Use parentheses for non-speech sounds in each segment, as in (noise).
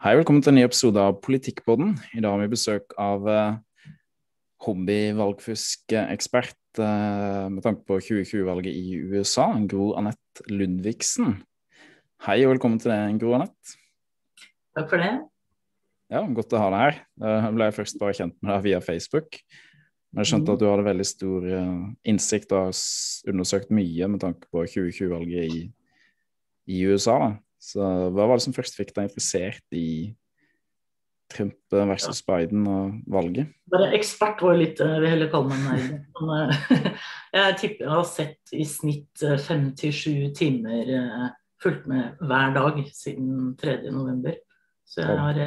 Hei, velkommen til en ny episode av Politikkpodden. I dag har vi besøk av uh, hobbyvalgfuskekspert uh, med tanke på 2020-valget i USA, Gro Anette Lundviksen. Hei og velkommen til deg, Gro Anette. Takk for det. Ja, Godt å ha deg her. Jeg ble først bare kjent med deg via Facebook. Men jeg skjønte mm. at du hadde veldig stor uh, innsikt og har undersøkt mye med tanke på 2020-valget i, i USA. da. Så hva var det som først fikk deg interessert i Trump versus Biden og valget? Bare ekspert var litt Jeg vil heller kalle meg nerd. Eh, (laughs) jeg tipper jeg har sett i snitt eh, fem til sju timer eh, fulgt med hver dag siden 3.11. Så jeg har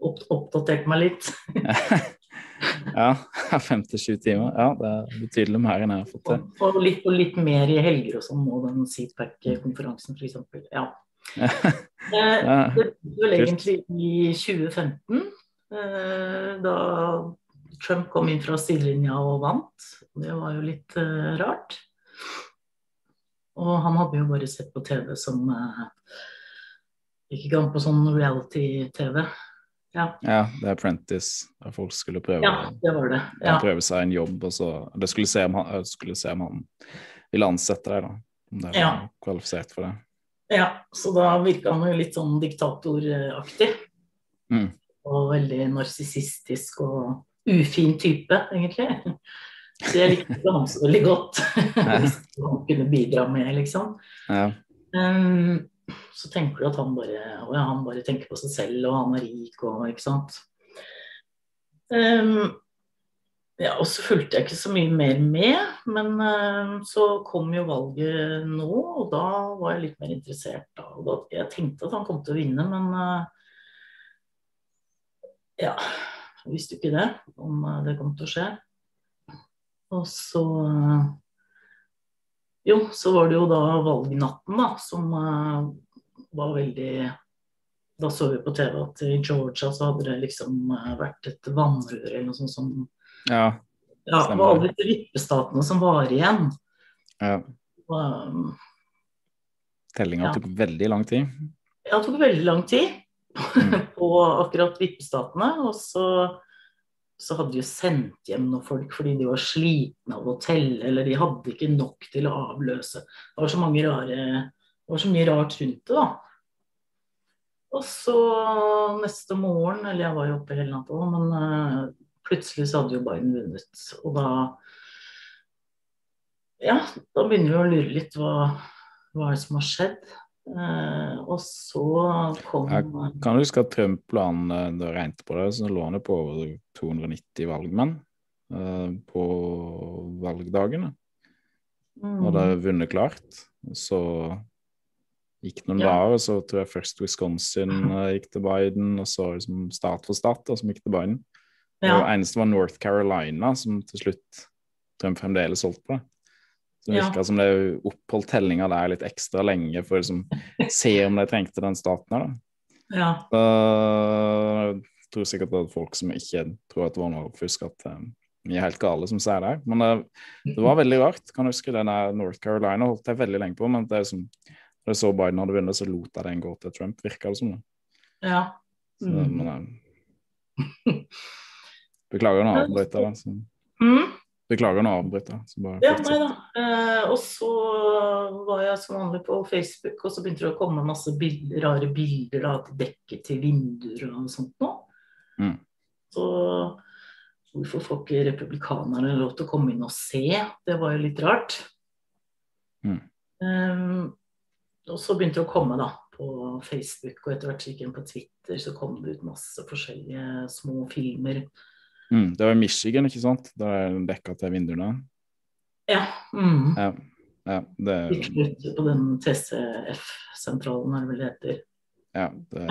oppdatert meg litt. (laughs) ja, (laughs) fem til sju timer. Ja, det er betydelig mer enn jeg har fått til. Og litt, og litt mer i helger og sånn, og den Seatpack-konferansen f.eks. Ja. Eh, det var vel egentlig i 2015, eh, da Trump kom inn fra sidelinja og vant. Det var jo litt uh, rart. Og han hadde jo bare sett på TV som Gikk ikke an på sånn reality-TV. Ja. ja, det er Apprentice, der folk skulle prøve, ja, det var det. Ja. prøve seg en jobb. Og så, det skulle se om han, skulle se om han ville ansette deg, da. Om det var kvalifisert for det. Ja, så da virka han jo litt sånn diktatoraktig. Mm. Og veldig narsissistisk og ufin type, egentlig. Så jeg likte ham så veldig godt. (laughs) Hvis han kunne bidra med, liksom. Ja. Um, så tenker du at han bare, ja, han bare tenker på seg selv, og han er rik og ikke sant. Um, ja, og så fulgte jeg ikke så mye mer med, men uh, så kom jo valget nå, og da var jeg litt mer interessert. Da. Og da, jeg tenkte at han kom til å vinne, men uh, ja, jeg visste jo ikke det, om uh, det kom til å skje. Og så Jo, så var det jo da valgnatten, da, som var veldig Da så vi på TV at i Georgia så hadde det liksom vært et vannrør eller noe sånt som ja. ja det var alle vippestatene som var igjen. Ja. Um, Tellinga ja. tok veldig lang tid? Ja, det tok veldig lang tid mm. (laughs) på akkurat vippestatene. Og så, så, hadde de jo sendt hjem noen folk fordi de var slitne av å telle, eller de hadde ikke nok til å avløse. Det var så mange rare Det var så mye rart rundt det, da. Og så neste morgen, eller jeg var jo oppe hele natta, men uh, plutselig så hadde jo Biden vunnet. Og da Ja, da begynner vi å lure litt hva, hva er det som har skjedd. Eh, og så kom Jeg kan huske at Trump la han da jeg regnet på det, så lå han på over 290 valgmenn eh, på valgdagene. Mm. Og det vunnet klart. Så gikk noen ja. dager, så tror jeg først Wisconsin uh, gikk til Biden, og så liksom stat for stat og så gikk til Biden. Ja. Det eneste var North Carolina, som til slutt Trump fremdeles holdt på. Så det virka ja. som det oppholdt tellinga der litt ekstra lenge for å liksom, se om de trengte den staten her. Da. Ja. jeg tror sikkert det er folk som ikke tror at det var noe fusk, at um, vi er helt gale som sier det. Men det, det, var veldig rart. Kan du huske den der North Carolina holdt jeg veldig lenge på, men det er som da jeg så Biden hadde vunnet, så lot jeg den gå til Trump, virka det som. det. Ja. Mm. Så, men, (laughs) Beklager nå avbryter, da. Mm? Beklager nå avbryter. Ja, nei da. Eh, og så var jeg som vanlig på Facebook, og så begynte det å komme masse bilder, rare bilder da, til dekket til vinduer og sånt noe. Mm. Så hvorfor får ikke republikanerne lov til å komme inn og se? Det var jo litt rart. Mm. Um, og så begynte det å komme da, på Facebook, og etter hvert gikk inn på Twitter, så kom det ut masse forskjellige små filmer Mm, det var Michigan, ikke sant? Da er den dekka til vinduene? Ja. Mm. ja. ja det er Ute på den TCF-sentralen, er det vel det heter. Ja. Det,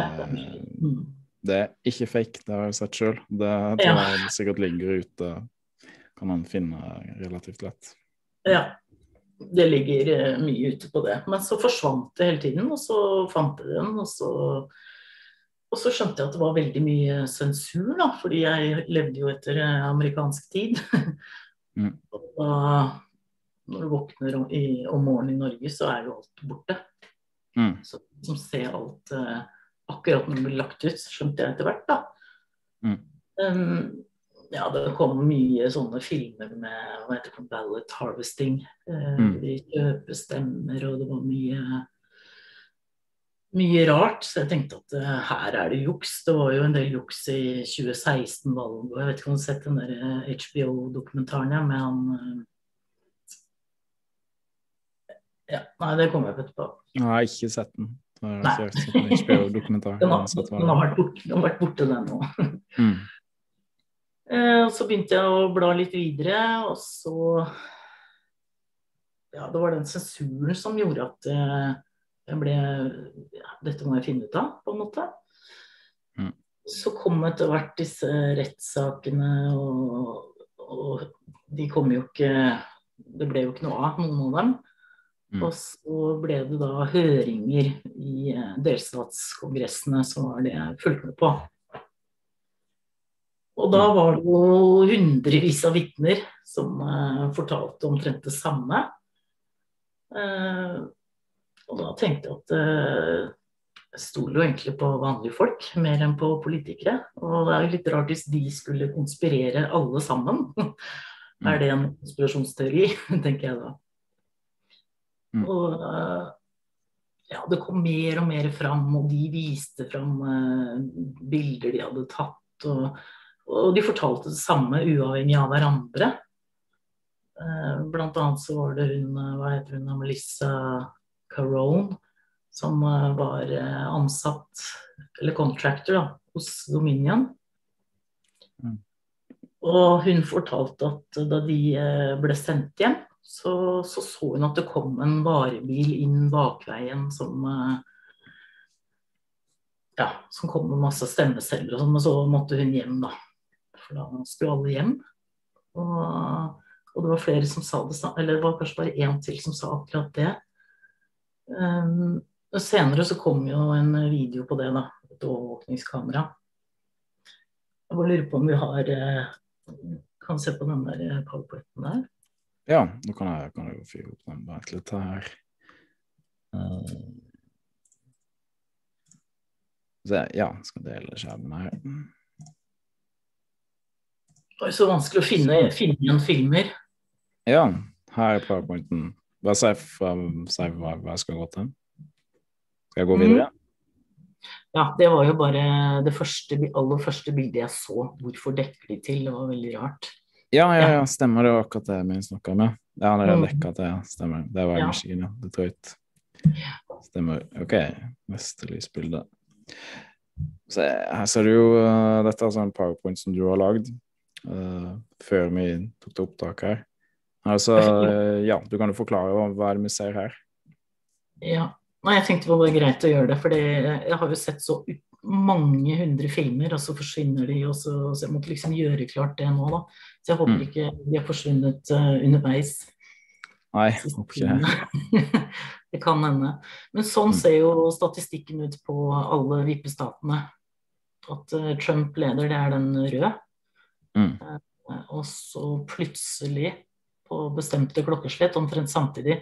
mm. det, er ikke fake, det har jeg sett sjøl. Det tror jeg sikkert ligger ute. Kan man finne relativt lett. Ja. Det ligger eh, mye ute på det. Men så forsvant det hele tiden, og så fant jeg den, og så og så skjønte jeg at det var veldig mye sensur, da, fordi jeg levde jo etter eh, amerikansk tid. (laughs) Mm. Og da, når du våkner om, i, om morgenen i Norge, så er jo alt borte. Mm. Så som ser alt eh, akkurat når det blir lagt ut, skjønte jeg etter hvert, da. Mm. Um, ja, det kom mye sånne filmer med hva heter det, ballot harvesting. Eh, Mm. De kjøper stemmer, og det var mye mye rart. Så jeg tenkte at uh, her er det juks. Det var jo en del juks i 2016-valget. og Jeg vet ikke om du har sett den der eh, HBO-dokumentaren ja, med han uh... Ja, nei, det kommer jeg på etterpå. Jeg har ikke sett den. Nei. (laughs) Den har, den har vært borte, den har vært borte den nå. (laughs) Mm. uh, så begynte jeg å bla litt videre, og så Ja, det var den sensuren som gjorde at eh, jeg ble ja, Dette må jeg finne ut av, på en måte. Mm. Så kom etter hvert disse rettssakene, og, og de kom jo ikke Det ble jo ikke noe av noen av dem. Mm. Og så ble det da høringer i eh, delstatskongressene, som var det jeg fulgte med på. Og da var det jo hundrevis av vitner som eh, fortalte omtrent det samme. Eh, og da tenkte jeg at eh, jeg stoler jo egentlig på vanlige folk mer enn på politikere. Og det er jo litt rart hvis de skulle konspirere alle sammen. (laughs) er det en konspirasjonsteori, (laughs) tenker jeg da. Mm. Og eh, ja, det kom mer og mer fram, og de viste fram eh, bilder de hadde tatt. Og, og de fortalte det samme uavhengig av hverandre. Blant annet så var det hun, hva heter hun, Melissa Carone, som eh, var eh, ansatt, eller contractor, da, hos Dominion. Mm. Og hun fortalte at da de eh, ble sendt hjem, så, så så hun at det kom en varebil inn bakveien som ja, som kom med masse stemmeceller og sånn, men så måtte hun hjem, da. For da skulle alle hjem. Og, og det var flere som sa det samme, eller det var kanskje bare én til som sa akkurat det. Um, og senere så kom jo en video på det, da. Et overvåkningskamera. Jeg bare lurer på om vi har eh, Kan se på den der eh, powerpointen der. Ja, nå kan jeg, kan jeg fyre opp den. Vent litt her. Eh, så, ja, skal dele skjermen her. Det er så vanskelig å finne, finne igjen filmer. Ja, her er powerpointen. Bare si, fra, si hva, hva jeg skal gå til. Skal jeg gå Mm. videre? Ja, det var jo bare det første, aller første bildet jeg så. Hvorfor dekker de til? Det var veldig rart. Ja, ja, ja, stemmer det var akkurat det vi snakka med. Ja, det er Mm. dekka til. Stemmer. Det var i Ja. Michigan, ja. Detroit. Stemmer. OK, neste lysbilde. Så her ser du jo uh, Dette er sånn powerpoint som du har lagd uh, før vi tok det opptak her. Altså, (laughs) ja, du kan jo forklare hva, er det vi ser her. Ja. Nei, jeg tenkte det var greit å gjøre det, for jeg har jo sett så mange hundre filmer, og så forsvinner de, og så, så jeg måtte liksom gjøre klart det nå, da. Så jeg håper Mm. ikke de har forsvunnet uh, underveis. Nei, håper ikke det. (laughs) det kan hende. Men sånn Mm. ser jo statistikken ut på alle vippestatene. At uh, Trump leder, det er den røde. Mm. Uh, Og så plutselig, på bestemte klokkeslett, omtrent samtidig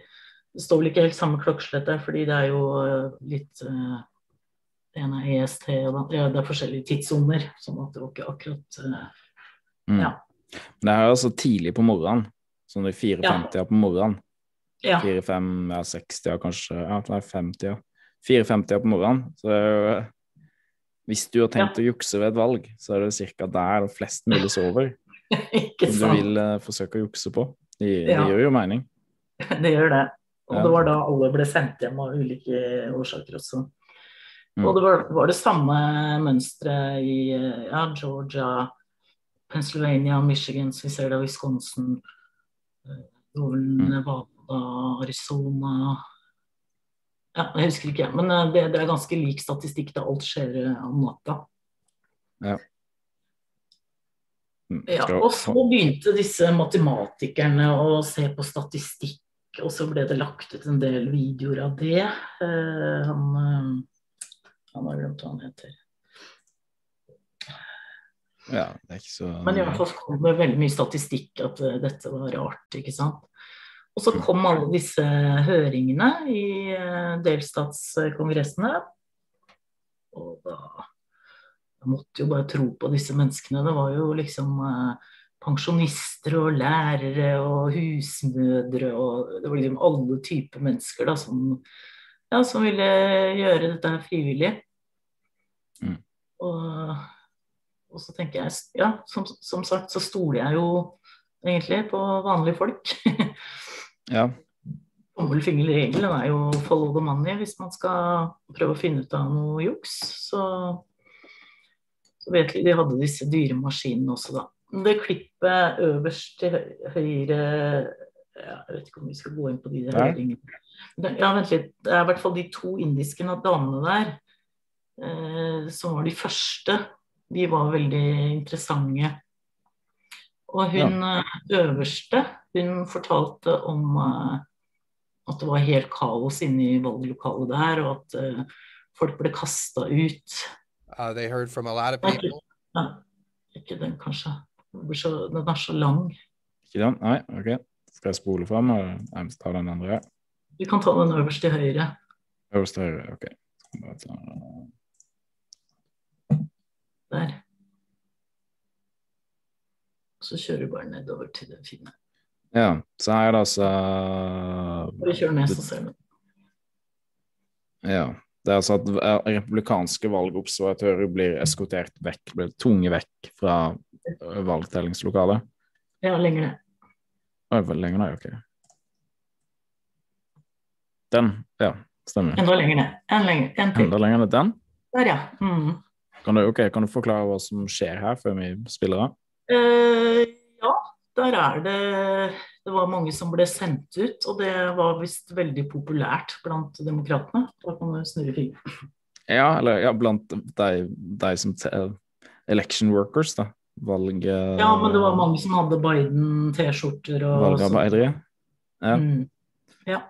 Det står vel ikke helt samme klokkeslett der, fordi det er jo eh, litt eh, Det ene er EST, og det, ja, er forskjellige tidssoner. Sånn at det var ikke akkurat eh, Mm. Ja. Men det er altså tidlig på morgenen. Sånn i 4.50 på morgenen. Ja. 4-5, ja 60, ja kanskje Ja, nei, 50, ja. 4-50 på morgenen. Så det er jo Hvis du har tenkt å jukse ved et valg, så er det ca. der flest mulig sover. (laughs) Som du vil uh, forsøke å jukse på. Det, det Ja. gjør jo mening. (laughs) Det gjør det. Og Ja. det var da alle ble sendt hjem av ulike årsaker også. Mm. Og det var, var det samme mønsteret i ja, Georgia, Pennsylvania, Michigan, så vi ser det, Wisconsin, eh, Mm. Nevada, Arizona Ja, jeg husker ikke, men eh, det, det er ganske lik statistikk da alt skjer eh, om natta. Mm, Ja, og så begynte disse matematikerne å se på statistikk, og så ble det lagt ut en del videoer av det. Uh, han, uh, han har glemt hva han heter. Ja, det er ikke så Men i hvert fall kom det veldig mye statistikk at uh, dette var rart, ikke sant. Og så kom alle disse høringene i delstatskongressene. Og da jeg måtte jo bare tro på disse menneskene. Det var jo liksom eh, pensjonister og lærere og husmødre og Det var liksom alle typer mennesker da, som, ja, som ville gjøre dette her frivillig. Mm. Og, og, så tenker jeg Ja, som, som, sagt så stoler jeg jo egentlig på vanlige folk. (laughs) ja. Tommelfingerregelen er jo 'follow the money' hvis man skal prøve å finne ut av noe juks. Så, de hadde disse dyre maskinene også, da. Det klippet øverst til høyre Jeg vet ikke om vi skal gå inn på de der høringene. Ja, vent litt. Det er i hvert fall de to indiske damene der eh, som var de første. De var veldig interessante. Og hun ja. Eh, øverste, hun fortalte om eh, at det var helt kaos inne i valglokalet der, og at eh, folk ble kasta ut. Uh, they heard from a lot of people. Ja, ikke den, kanskje. Den er så lang. Ikke den? Nei, OK. Skal jeg spole fram, og ta den andre? Vi kan ta den øverst til høyre. Øverst til høyre, OK. Der. Så kjører vi bare nedover til den fine. Ja, så her er det altså Bare kjør ned, så ser du. Ja. Det er altså at republikanske valgobservatører blir eskortert vekk, blir tvunget vekk fra valgtellingslokalet. Ja, lenger ned. Oi, lenger ned, ok. Den, ja, stemmer. Enda lenger ned. En lenger, en til. Enda lenger ned den? Der, ja. Mm. Kan, du, okay, kan du forklare hva som skjer her, før vi spiller av? Uh, ja, der er det Det var mange som ble sendt ut, og det var visst veldig populært blant demokratene. Da kan du snurre fingeren. Ja, eller ja, blant de, de som Election workers, da. Valg... Ja, men det var mange som hadde Biden-T-skjorter og Valgarbeidere. Ja. Mm. ja.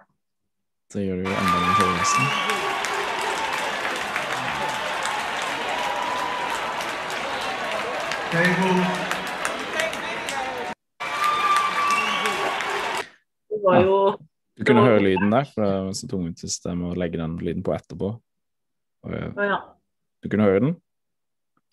Det gjør det jo enda mer forresten. Table var jo Du kunne var... høre lyden der, for det var så tungvint system å legge den lyden på etterpå. Og, ja. Du kunne høre den?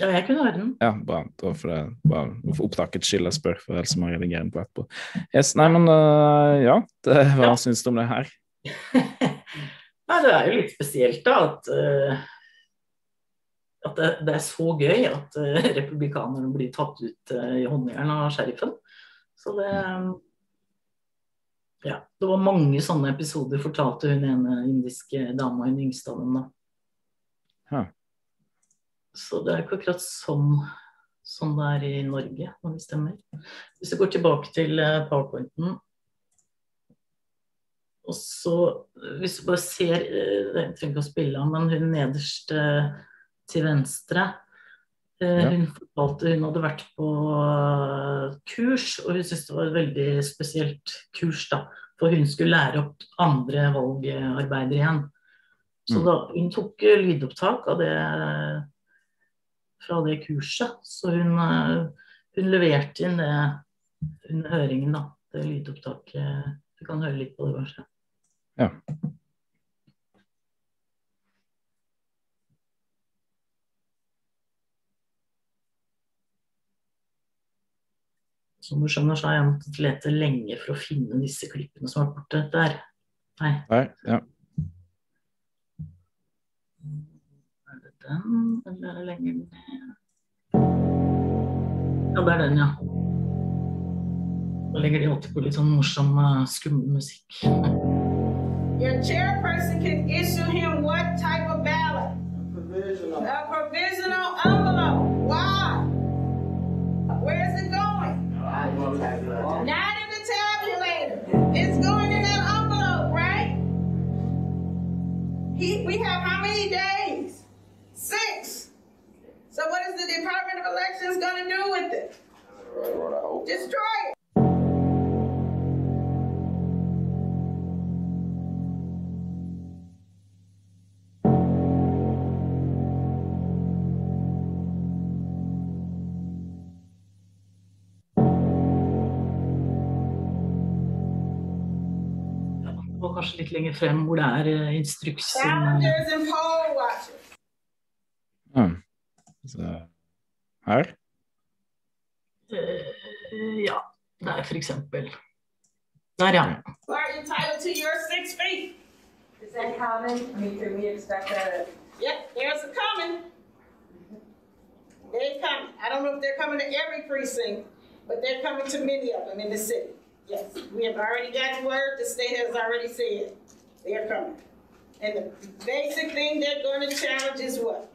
Ja, jeg kunne høre den. Ja, bra. Da får jeg bare for opptaket skille jeg spør, for ellers må jeg redigere den på etterpå. Yes, nei, men uh, ja, det, hva ja. syns du om det her? (laughs) nei, det er jo litt spesielt, da, at uh, at det, det, er så gøy at uh, republikanerne blir tatt ut uh, i håndjern av sheriffen. Så det um, ja, det var mange sånne episoder, fortalte hun ene indiske dama, hun yngste av dem. da. Huh. Så det er ikke akkurat sånn, sånn det er i Norge, når vi stemmer. Hvis vi går tilbake til eh, powerpointen og så, Hvis du bare ser eh, Jeg trenger ikke å spille av, men hun nederst eh, til venstre ja. Hun fortalte hun hadde vært på eh, kurs, og hun syntes det var et veldig spesielt kurs. da, For hun skulle lære opp andre valgarbeidere igjen. Så mm. da, hun tok lydopptak av det fra det kurset. Så hun, eh, hun leverte inn det under høringen, da. Det lydopptaket. Du kan høre litt på det, kanskje. Ja. Som du skjønner, så har jeg måttet lete lenge for å finne disse klippene som var borte. Der. Nei. Nei ja. Er det den, eller er det lenger ned? Ja, det er den, ja. Da legger de alltid på litt sånn morsom, uh, skummel musikk. Your chairperson can issue him He, we have how many days? Six. So what is the Department of Elections going to do with it? Destroy it. Kanskje litt lenger frem hvor det er uh, instruksen. Så, her. Eh, ja, der for eksempel. Der, ja. are entitled to your six feet. Is that common? I mean, can we expect a, Yep, there's a coming. They're coming. I don't know if they're coming to every precinct, but they're coming to many of them in the city. Yes, we have already gotten word, the state has already said they're coming. And the basic thing they're gonna challenge is what?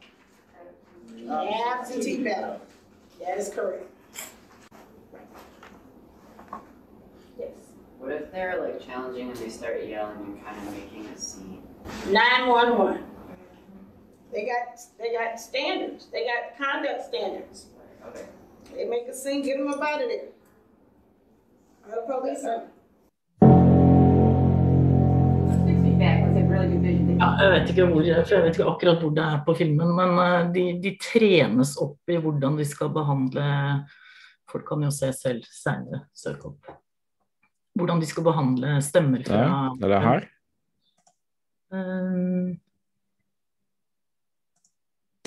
Absentee ballot. That is correct. Yes. What if they're like challenging and they start yelling and kind of making a scene? Nine-one-one. They got, they got standards, they got conduct standards. Okay. They make a scene, get them up out of there. Really good Lisa. Ja, jeg vet ikke hvor, for jeg vet ikke akkurat hvor det er på filmen, men eh, de, de trenes opp i hvordan de skal behandle Folk kan jo se selv seinere, søke opp. Hvordan de skal behandle stemmer fra ja, Er det her? Um,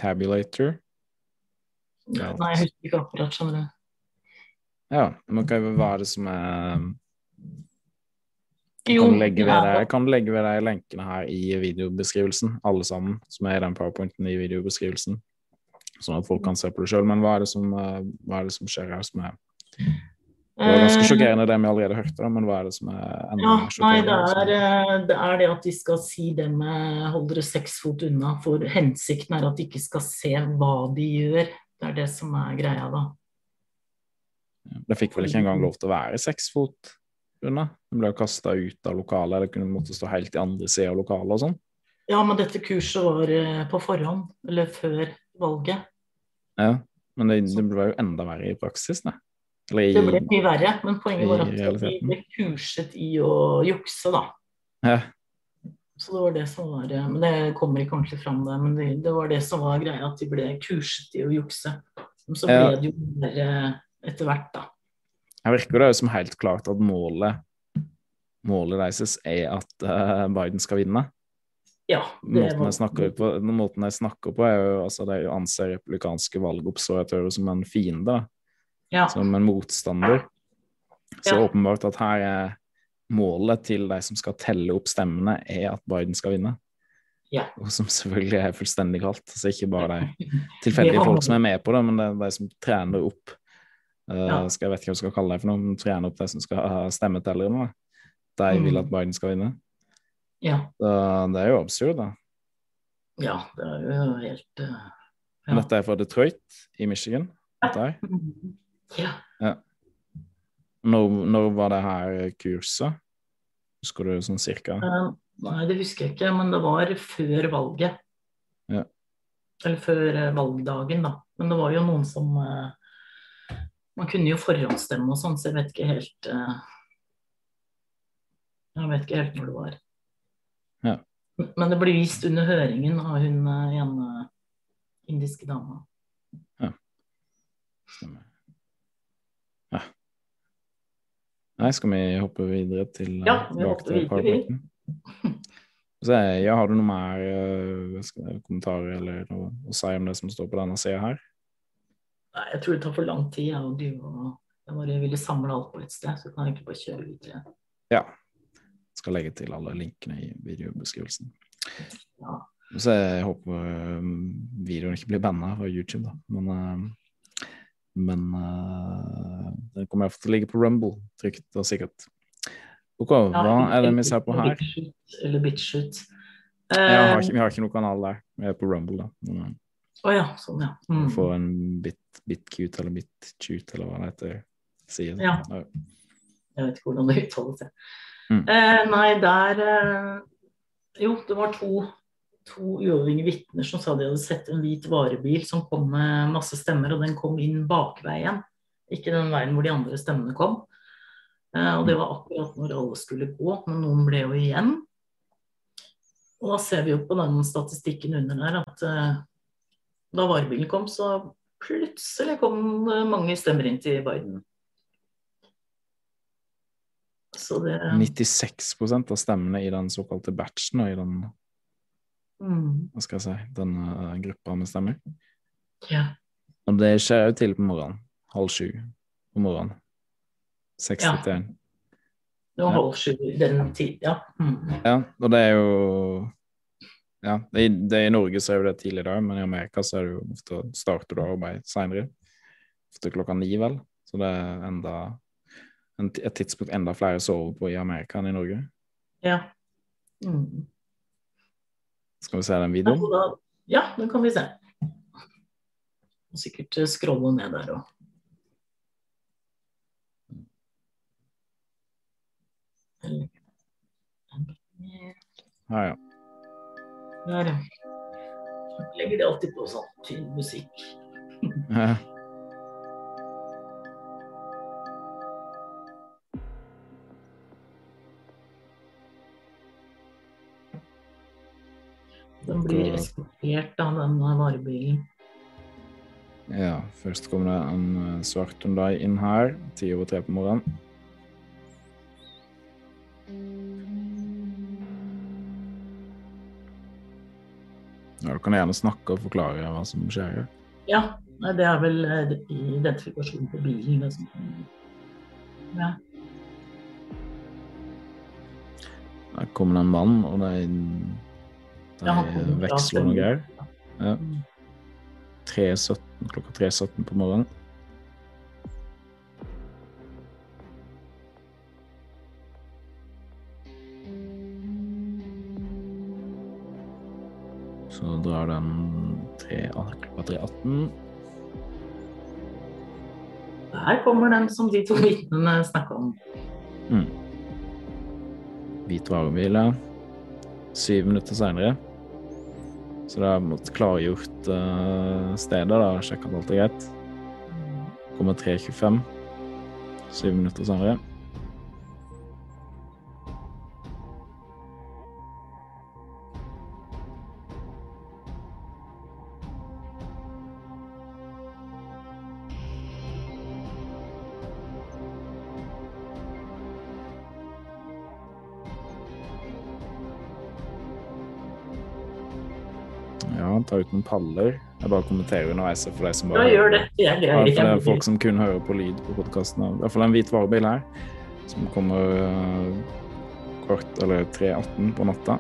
Tabulator. Ja. Nei, jeg husker ikke akkurat, skjønner du. Ja, men hva er det som er jeg kan legge ved deg, kan legge ved deg lenkene her i videobeskrivelsen, alle sammen, som er i den powerpointen i videobeskrivelsen. Sånn at folk kan se på det sjøl. Men hva er det som, eh, hva er det som skjer her som er Det var ganske eh, sjokkerende det vi allerede hørte, men hva er det som er enda Ja, mer nei, det er, eh, det er det at de skal si det med hold dere seks fot unna, for hensikten er at de ikke skal se hva de gjør. Det er det som er greia, da. Det fikk vel ikke engang lov til å være seks fot unna? De ble jo kasta ut av lokalet, eller kunne måtte stå helt i andre sida av lokalet og sånn. Ja, men dette kurset var eh, på forhånd, eller før valget. Ja, men det, det ble jo enda verre i praksis, det. I Det ble mye verre, men poenget var at de ble kurset i å jukse, da. ja. Så det var det som var eh, Men det kommer ikke ordentlig fram, det. Men det, det var det som var greia, at de ble kurset i å jukse. Men så ble Ja. det jo verre etter hvert, da. Her virker det jo som helt klart at målet målet deres er at uh, Biden skal vinne. Ja, Måten jeg snakker på, måten jeg snakker på, er jo altså de anser republikanske valgobservatører som en fiende, ja. som en motstander. Så Ja. åpenbart at her er målet til de som skal telle opp stemmene, er at Biden skal vinne. Ja. Og som selvfølgelig er fullstendig galt. Så ikke bare de (laughs) tilfeldige folk som er med på det, men det er de som trener opp Ja. skal, Jeg vet ikke hva jeg skal kalle det for noe, men trener opp de som skal ha stemmetellerne. noe De vil Mm. at Biden skal vinne. ja. Så det er jo absurd, da. Ja, det er jo helt uh, Ja. Dette er fra Detroit i Michigan. Dette er. Ja. Når, når var det her kurset? Husker du sånn cirka? Uh, Nei, det husker jeg ikke, men det var før valget. Ja. Eller før eh, valgdagen, da. Men det var jo noen som eh, Man kunne jo forhåndsstemme og sånn, så jeg vet ikke helt eh, Jeg vet ikke helt når det var. Ja. Men det ble vist under høringen av hun eh, ene indiske dama. Stemmer. Ja. Nei, skal vi hoppe videre til eh, Ja, vi hopper videre, vi. (laughs) Så, ja, har du noe mer uh, kommentarer eller noe å si om det som står på denne sida her? Nei, jeg tror det tar for lang tid. Jeg, og du, jeg bare ville samle alt på et sted, så kan jeg ikke bare kjøre videre. Ja. Skal legge til alle linkene i videobeskrivelsen. Ja. Så jeg håper eh, videoen ikke blir banna av YouTube, da. Men, eh, men eh, den kommer iallfall til å ligge på Rumble, trygt og sikkert. Ok, hva er det vi ser på her? Eller Bitchute. Jeg Eh, har ikke, vi har ikke noen kanal der. Vi er på Rumble, da. Men, Å ja, sånn ja. Mm. Få en bit, bitcute eller bitchute, eller hva det heter. Sier. Ja. Jeg vet ikke hvordan det uttales. Mm. Eh, nei, der eh, Jo, det var to, to uavhengige vitner som sa de hadde sett en hvit varebil som kom med masse stemmer, og den kom inn bakveien. Ikke den veien hvor de andre stemmene kom. Eh, og det var akkurat når alle skulle gå, men noen ble jo igjen. Og da ser vi jo på den statistikken under der at eh, da varebilen kom, så plutselig kom mange stemmer inn til Biden. Så det 96 av stemmene i den såkalte batchen, og i den, mm, hva skal jeg si, den eh, gruppa med stemmer. Ja. det skjer jo tidlig på morgenen. Halv sju på morgenen. 60 Ja. til 1. Det var halv sju den tid, ja. Mm. Ja, og det er jo Ja, det, det I Norge så er jo det tidlig i dag, men i Amerika så er det jo ofte starter du arbeid seinere. Ofte klokka ni, vel. Så det er enda en, et tidspunkt enda flere sover på i Amerika enn i Norge. ja. Mm. Skal vi se den videoen? Ja, den kan vi se. Og sikkert skrolle ned der òg. Ja, ja. Der, ja. Legger det alltid på sånn tynn musikk. (laughs) Ja. Den blir eskortert av den varebilen. Ja, først kommer det en eh, svart Hyundai inn her, ti over tre på morgenen. Ja, du kan gjerne snakke og forklare hva som skjer. Ja, det er vel eh, identifikasjonen på bilen. Liksom. ja. Der kommer det en mann, og det er, det Ja, er veksler noe greier. Ja. Mm. 3.17, klokka 3.17 på morgenen. Så drar den til klokka 3.18. Her kommer den som de to vitnene snakka om. Mm. Hvit varebil. Syv minutter seinere. Så da har jeg klargjort uh, stedet, da, sjekka at alt er greit. Kommer 3.25. Syv minutter senere. Ja, noen paller. Jeg bare kommenterer underveis for deg som Ja, bare gjør det. Det Ja, greit. for det er folk som kun hører på lyd på podkasten. I hvert fall en hvit varebil her, som kommer eh, kvart eller 3.18 på natta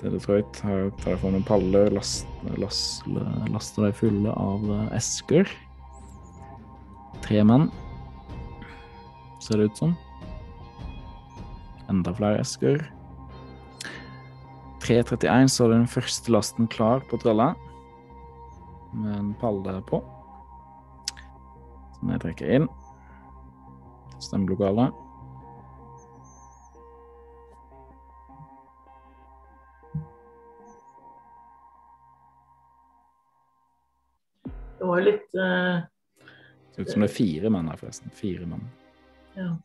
til Detroit. Her tar jeg fram noen paller, last, last, laster de fulle av eh, esker. Tre menn, ser det ut som. Enda flere esker. 3.31 så er den første lasten klar på tralla, palle på. Som jeg trekker inn. Stemmelokalet. Det var litt det Ser ut som det er fire menn her, forresten. Fire menn. ja.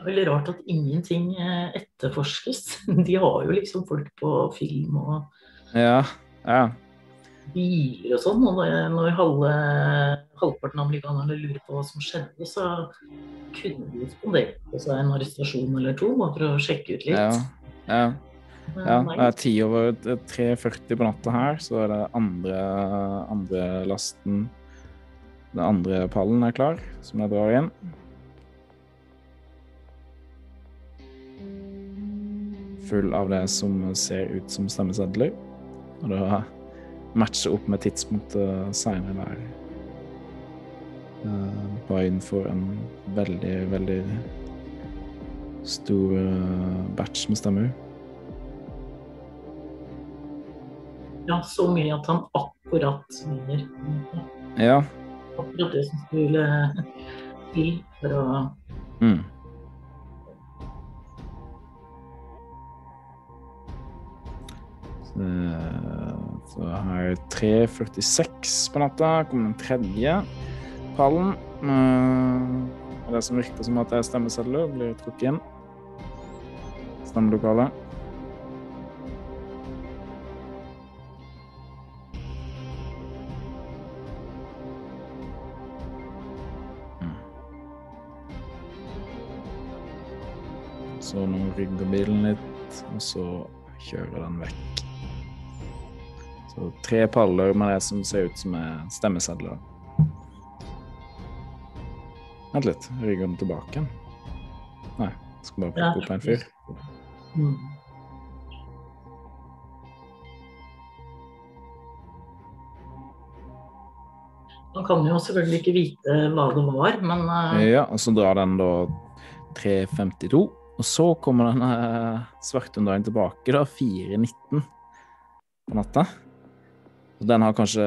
Er veldig rart at ingenting eh, etterforskes. (laughs) De har jo liksom folk på film og ja, ja. biler og sånn. Og når, når halve, halvparten av amerikanerne lurer på hva som skjedde, så kunne de spandert på seg en arrestasjon eller to bare for å sjekke ut litt. ja, ja. Ja, det er ti over 3.40 på natta her, så er det andre, andre lasten Den andre pallen er klar, som jeg drar inn. Full av det som ser ut som stemmesedler. Og da matcher opp med tidspunktet seinere der. Uh, innenfor får en veldig, veldig stor eh, batch med stemmer. Ja, så mye at han akkurat vinner. Ja. Akkurat det som skulle til for å Mm. Så, jeg har er 3.46 på natta. Kommer den tredje pallen. Eh, og det som virker som at det er stemmesedler, blir trukket inn. Stemmelokalet. Mm. Så nå rygger bilen litt, og så kjører den vekk. Så tre paller med det som ser ut som er stemmesedler. Vent litt, rygger den tilbake igjen? Nei, skal bare plukke opp en fyr. Mm. Man kan jo selvfølgelig ikke vite hva det var, men eh, Ja, og så drar den da 3.52. Og så kommer den uh, svarthundreien tilbake da 4.19 på natta. Den har kanskje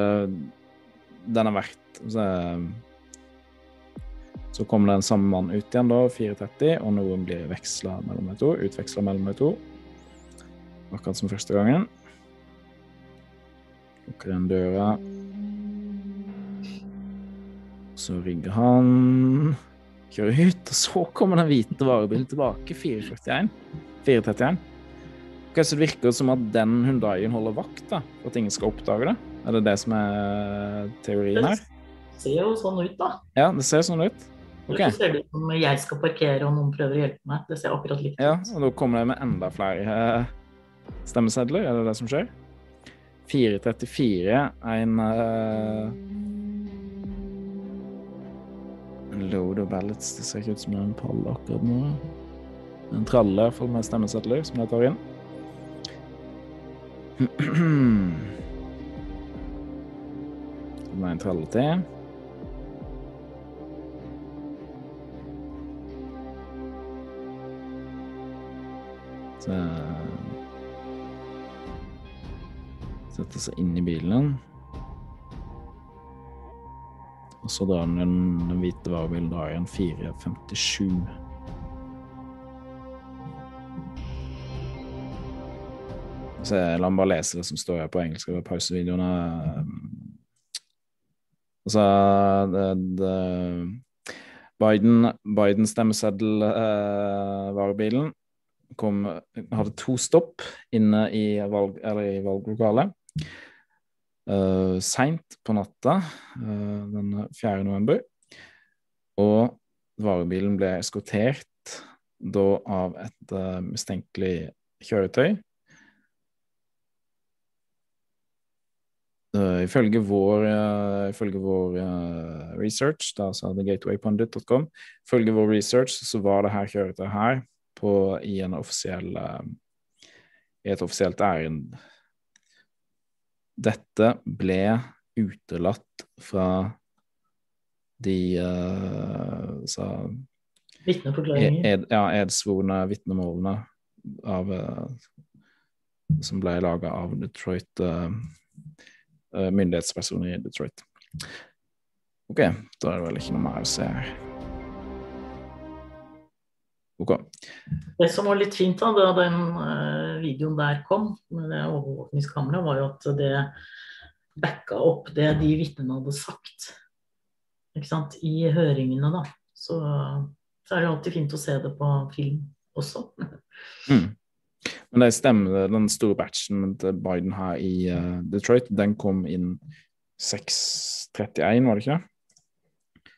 Den har vært så, så kommer den samme mann ut igjen da 4.30, og noen blir veksla mellom de to. Utveksla mellom de to. Akkurat som første gangen. Lukker den døra. Så rygger han Kjører ut, og så kommer den hvite varebilen tilbake. 441. 431. Ok, så det virker som at den Hundaien holder vakt, da, for at ingen skal oppdage det. Er det det som er teorien her? det ser jo sånn ut, da. Ja, det ser sånn ut. Ok. Det ser ut som jeg skal parkere og noen prøver å hjelpe meg. Det ser akkurat likt ut. Ja, og da kommer det med enda flere eh, stemmesedler. Er det det som skjer? 434 en uh, En load of ballots. Det ser ikke ut som det en pall akkurat nå. En tralle i hvert fall med stemmesedler som jeg tar inn. Så det jeg en tralle til. Så Sette seg inn i bilen. Og så drar den, den hvite varebilen drar igjen 457. Så la meg bare lese det som står her på engelsk over pausevideoene. Altså Biden, Biden stemmeseddel eh, kom, hadde to stopp inne i, valg, i valglokalet. Uh, Seint på natta uh, den 4. november. Og varebilen ble eskortert da av et uh, mistenkelig kjøretøy. Uh, ifølge vår, uh, ifølge vår uh, research, da sa thegatewaypundit.com, ifølge vår research så var det her kjøretøyet her på, i, en offisiell, i et offisielt ærend. Dette ble utelatt fra de sa, Vitneforklaringer. ed, ja, edsvorne vitnemålene av, som ble laga av Detroit myndighetspersoner i Detroit. OK, da er det vel ikke noe mer å se her. OK. Det som var litt fint da, da den uh, videoen der kom, med det overvåkningskameraet, var jo at det backa opp det de vitnene hadde sagt ikke sant? i høringene. da. Så, så er det alltid fint å se det på film også. Mm. Men det stemmer, den store batchen til Biden her i uh, Detroit, den kom inn 6.31, var det ikke?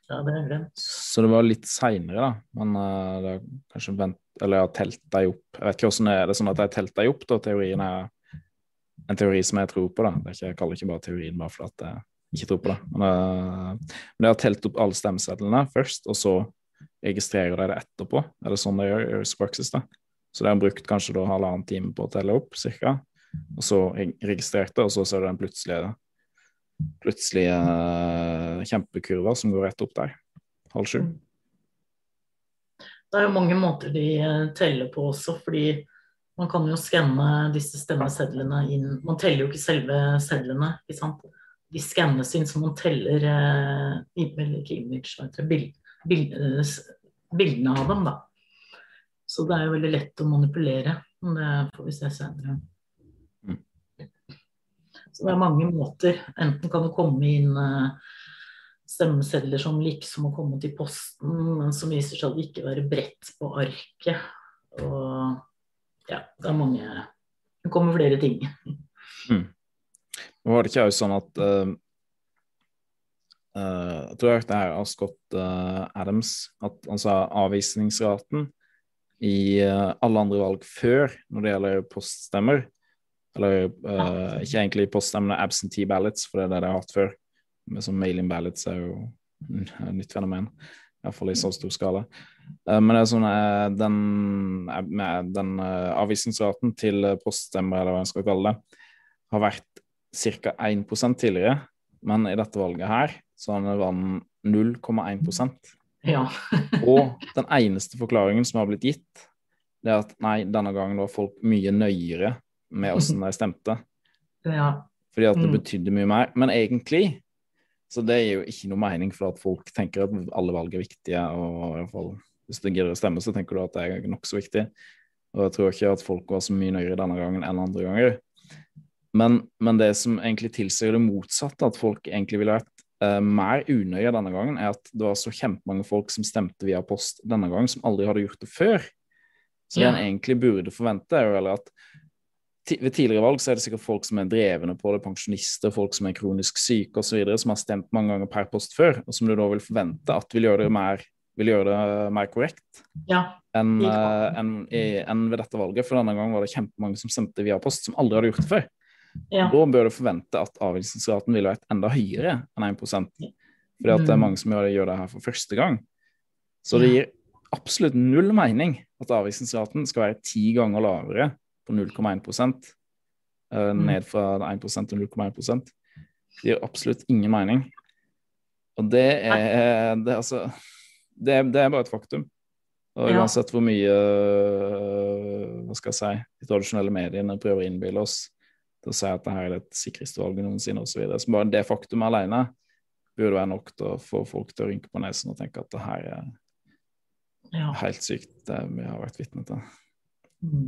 Ja, det er glemt. Så det var litt seinere, da. Men uh, det er kanskje vent... Eller jeg har telt deg opp. Jeg vet ikke hvordan det er. Det er sånn at jeg har telt deg opp, da. Teorien er en teori som jeg tror på, da. Det ikke, jeg kaller ikke bare teorien bare fordi jeg ikke tror på det. Men, uh, men jeg har telt opp alle stemmesedlene først, og så registrerer de det etterpå. Er det sånn de gjør i praksis, da? Så det har brukt kanskje da halvannen time på å telle opp, cirka. Og så registrerte, og så ser du den plutselige plutselige kjempekurva som går rett opp der. Halv sju. Det er jo mange måter de eh, teller på også, fordi man kan jo skanne disse stemmesedlene inn Man teller jo ikke selve sedlene, ikke sant. De skannes inn så man teller eh, image, bild, bild, eh, bildene av dem, da. Så det er jo veldig lett å manipulere. Men det får vi se senere. Mm. Så det er mange måter. Enten kan det komme inn eh, stemmesedler som liksom har kommet i posten, men som viser seg å ikke være bredt på arket. Og ja, det er mange Det kommer flere ting. Mm. Var det ikke òg sånn at uh, uh, Jeg tror jeg er av Scott uh, Adams at han sa avvisningsraten i eh, alle andre valg før når det gjelder poststemmer. Eller uh, ikke egentlig poststemmene, absentee ballots, for det er det de har hatt før. Men sånn mail-in ballots er jo et (laughs) nytt fenomen, iallfall i så stor skala. Uh, men det er sånn uh, den, med den avvisningsraten til poststemmer, eller hva jeg skal kalle det, har vært ca. 1% tidligere, men i dette valget her så har den 0,1 Ja. (laughs) Og den eneste forklaringen som har blitt gitt, det er at nei, denne gangen var folk mye nøyere med åssen de stemte. ja. Fordi at det Mm. betydde mye mer. Men egentlig så det er jo ikke noe mening for at folk tenker at alle valg er viktige. og i hvert fall Hvis du gidder å stemme, så tenker du at det er nokså viktig. Og jeg tror ikke at folk var så mye nøyere denne gangen enn andre ganger. Men, men det som egentlig tilsier det motsatte, at folk egentlig ville vært eh, mer unøye denne gangen, er at det var så kjempemange folk som stemte via post denne gangen, som aldri hadde gjort det før. Så det en egentlig burde forvente, er jo heller at ved tidligere valg så er det sikkert folk som er drevne på det, pensjonister, folk som er kronisk syke osv., som har stemt mange ganger per post før, og som du da vil forvente at vil gjøre det mer, vil gjøre det mer korrekt ja. enn en enn ved dette valget. For denne gangen var det kjempemange som stemte via post, som aldri hadde gjort det før. Ja. Da bør du forvente at avvisningsraten ville vært enda høyere enn 1 Fordi at det er Mm. mange som gjør, gjør det her for første gang. Så det gir absolutt null mening at avvisningsraten skal være ti ganger lavere på 0,1 uh, Mm. ned fra 1% til 0,1% Det gir absolutt ingen mening. Og det er, det, er altså, det, er- det er bare et faktum. Og uansett hvor mye uh, hva skal jeg si, de tradisjonelle mediene prøver å innbille oss til å si at det her er det sikreste valget noensinne osv. Så, videre. så bare det faktum alene burde være nok til å få folk til å rynke på nesen og tenke at det her er ja. helt sykt, det vi har vært vitne til. Mm.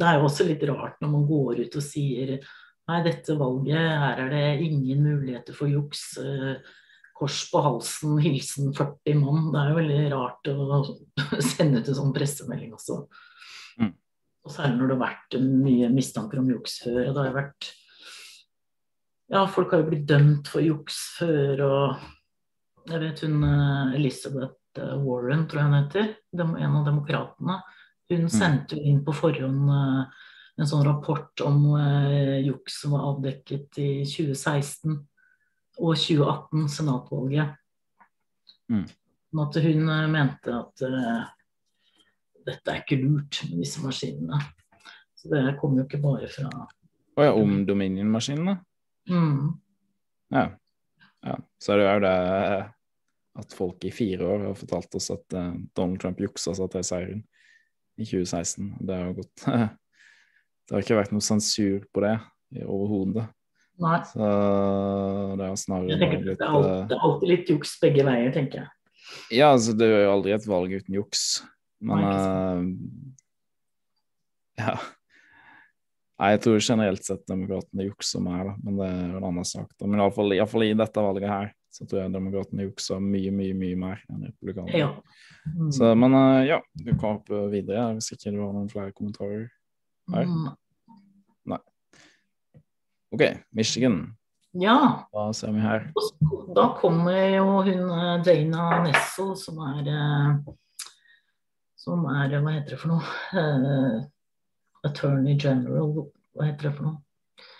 Det er jo også litt rart når man går ut og sier nei, dette valget, her er det ingen muligheter for juks. eh, Kors på halsen, hilsen 40 mann. Det er jo veldig rart å (laughs) sende ut en sånn pressemelding også. Mm. Og særlig når det har vært mye mistanker om juks før. Og det har vært Ja, folk har jo blitt dømt for juks før, og jeg vet hun eh, Elizabeth eh, Warren, tror jeg hun heter, en av demokratene. Hun sendte jo inn på forhånd eh, en sånn rapport om juks som var avdekket i 2016 og 2018, senatvalget. Mm. Sånn at hun mente at dette er ikke lurt med disse maskinene. Så det kommer jo ikke bare fra Og ja, om Dominion-maskinene. mm, Ja. ja. Så er det jo det at folk i fire år har fortalt oss at eh, Donald Trump juksa seg til seieren i 2016. Det har gått (laughs) Det har ikke vært noe sensur på det overhodet. Nei. Så det er snarere tenker, litt det, er alltid, eh, det er alltid litt juks begge veier, tenker jeg. Ja, altså det er jo aldri et valg uten juks. Men Nei, eh, Ja. Nei, jeg tror generelt sett demokratene jukser mer, da. Men det er en annen sak. da. Men iallfall, iallfall i dette valget her, så tror jeg demokratene jukser mye, mye, mye mer enn republikanerne. Ja. Mm. Så, men uh, ja, du kan hoppe videre hvis ikke du har noen flere kommentarer. her. Mm. OK, Michigan. Ja. Da ser vi her? Da kommer jo hun eh, Dana Nesso, som er eh, Som er Hva heter det for noe? Uh, Attorney General, hva heter det for noe?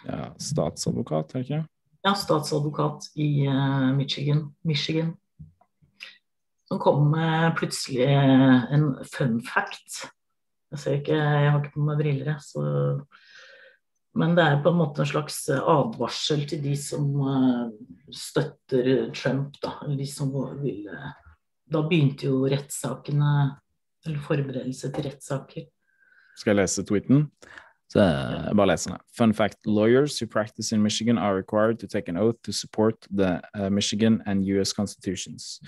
Ja, statsadvokat, er det ikke? Ja, statsadvokat i uh, Michigan. Michigan. Som kom med plutselig eh, en fun fact. Jeg ser ikke, jeg har ikke på meg briller, jeg, så Men det er på en måte en slags advarsel til de som støtter Trump, da. Eller de som vil eh, Da begynte jo rettssakene, eller forberedelse til rettssaker. Skal jeg lese tweeten? Så jeg bare leser den. Fun fact, lawyers who practice in Michigan are required to take an oath to support the uh, Michigan and US constitutions,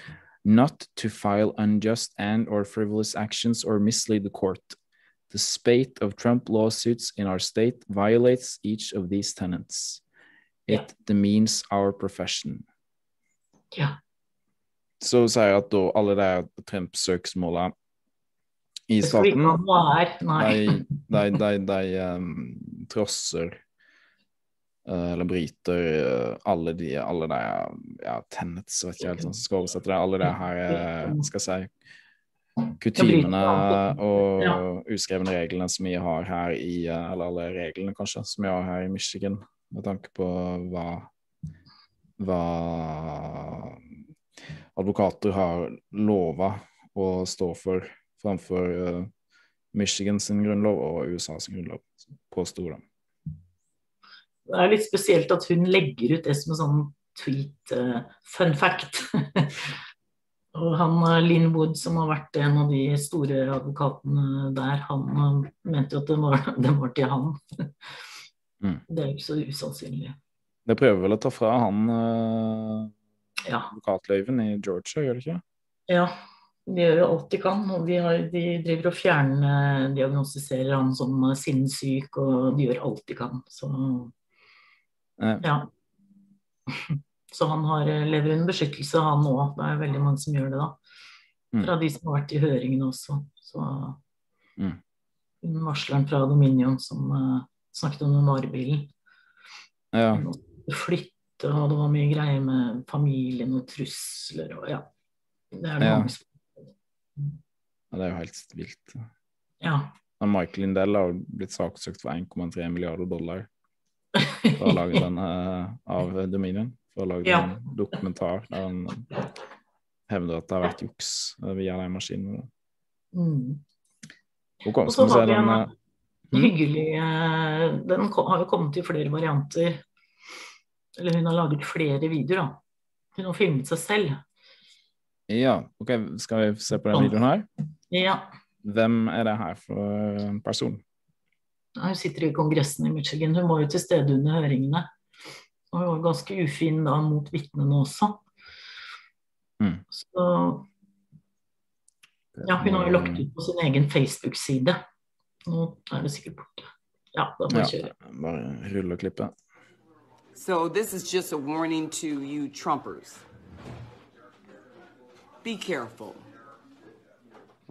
not to file unjust and or frivolous actions or mislead the court. The spate of Trump lawsuits in our state violates each of these tenets. It demeans our profession. Ja. Så sier jeg at da alle de Trump-søksmålene i staten de, de, de, de um, trosser eh, eller bryter eh, alle de, alle de ja, tenets, vet ikke helt jeg skal oversette det, alle de her, eh, skal si, kutimene og uskrevne reglene som vi har her i Eller alle reglene, kanskje, som vi har her i Michigan, med tanke på hva hva advokater har lova å stå for framfor uh, Michigan sin grunnlov og USA sin grunnlov, påsto de. Det er litt spesielt at hun legger ut det som en sånn tweet uh, fun fact. (laughs) og han eh, Linn Wood, som har vært en av de store advokatene der, han eh, mente jo at den var, (laughs) den var til han. Mm. (laughs) Det er jo ikke så usannsynlig. Det prøver vel å ta fra han uh, Ja. advokatløyven i Georgia, gjør det ikke? Ja, de gjør jo alt de kan. og de, har, de driver og fjerndiagnostiserer han som eh, sinnssyk, og de gjør alt de kan. Så Eh, ja. (laughs) Så han har, eh, lever under beskyttelse, han òg. Det er veldig mange som gjør det, da. Mm. Fra de som har vært i høringene også. Så Mm. varsleren fra Dominion som uh, snakket om den varebilen. ja. Flytte, og det var mye greier med familien og trusler og ja. Det er det Ja. mange som det er jo helt vilt. Ja. Michael Lindell har blitt saksøkt for 1,3 milliarder dollar (laughs) for å ha laget den eh, av Dominion. For å ha laget Ja. en dokumentar der han hevder at det har vært juks eh, via de maskinene. Mm. Og så har vi den en eh, (laughs) Mm. hyggelig Den har jo kommet i flere varianter. Eller hun har laget flere videoer, da. Hun har filmet seg selv. Ja, ok, skal vi se på den videoen her? Ja. Hvem er det her for en person? Hun sitter i Kongressen i Michigan. Hun var jo til stede under høringene. Og hun var ganske ufin da mot vitnene også. Mm. Så ja, hun har jo lagt ut på sin egen Facebook-side. Nå er det sikkert borte. Ja, da må vi Ja, kjøre. bare rulle og klippe. So this is just a warning to you Trumpers. Be careful.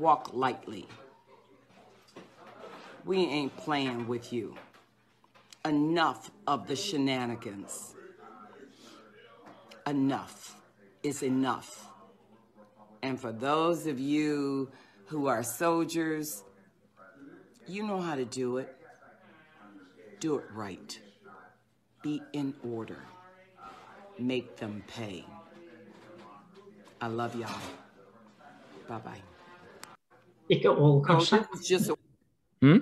Walk lightly. We ain't playing with you. Enough of the shenanigans. Enough is enough. And for those of you who are soldiers, you know how to do it. Do it right. Be in order. Make them pay. I love y'all. Bye bye. Ikke all, kanskje. Mm?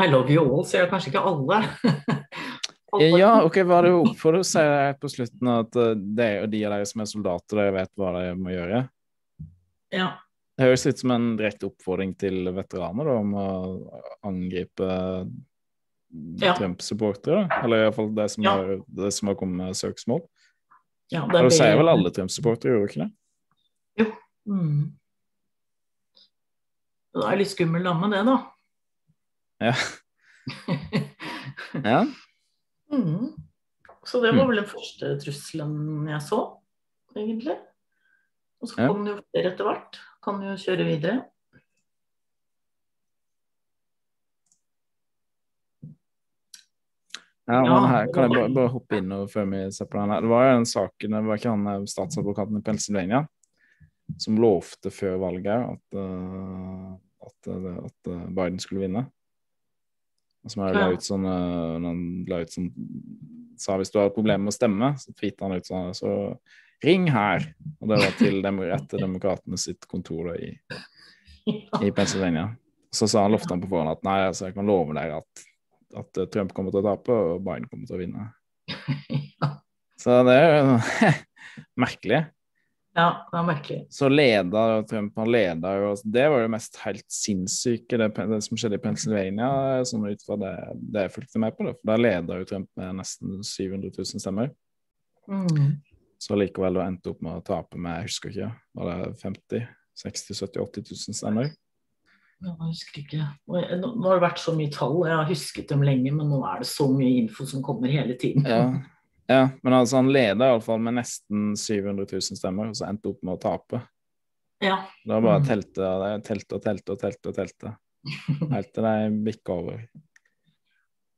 I love you all, sier kanskje ikke (laughs) alle. Ja, ok, hva er det opp for å si på slutten at eh, det er jo de av dere som er soldater, dere vet hva de må gjøre? Ja. Det høres ut som en direkte oppfordring til veteraner da, om å angripe Ja. Trump-supportere. Eller iallfall det, som Ja. har- det som har kommet med søksmål. ja Og det sier vel alle Trump-supportere, gjør du ikke det? Jo. Mm. Det er litt skummel dame, det, da. Ja. (laughs) ja. Mm. Så det var vel den første trusselen jeg så, egentlig. Og så kom det jo flere etter hvert. Kan jo kjøre videre. Ja, men her kan jeg bare, bare hoppe inn og før vi ser på den her. Det var jo den saken, det var ikke han eh, statsadvokaten i Pennsylvania som lovte før valget at, eh, at, eh, at eh, Biden skulle vinne. Og Som la ut sånn, eh, han la ut sånn sa hvis du har problemer med å stemme, så tweeta han ut sånn så ring her. Og det var til dem, etter demokratene sitt kontor da, i, i Pennsylvania. Så sa han lovte han på forhånd at nei, altså, jeg kan love dere at, at Trump kommer til å tape, og Biden kommer til å vinne. (laughs) Så det er jo (laughs) merkelig. Ja, det var merkelig. Så leda Trump han leda jo Det var jo mest helt sinnssyke, det, det som skjedde i Pennsylvania. Sånn ut fra det, det jeg fulgte med på. det, for Der leda jo Trump med nesten 700 000 stemmer. Mm. Så likevel da endte opp med å tape med jeg husker ikke, var det 50 60 70 80 000 stemmer? Jeg husker ikke. Nå har det vært så mye tall, jeg har husket dem lenge, men nå er det så mye info som kommer hele tiden. Ja, (laughs) ja men altså han leda iallfall med nesten 700 000 stemmer, og så endte opp med å tape. Ja. Det var bare Mm. telte, telte og telte og telte og telte. Helt til de bikka over.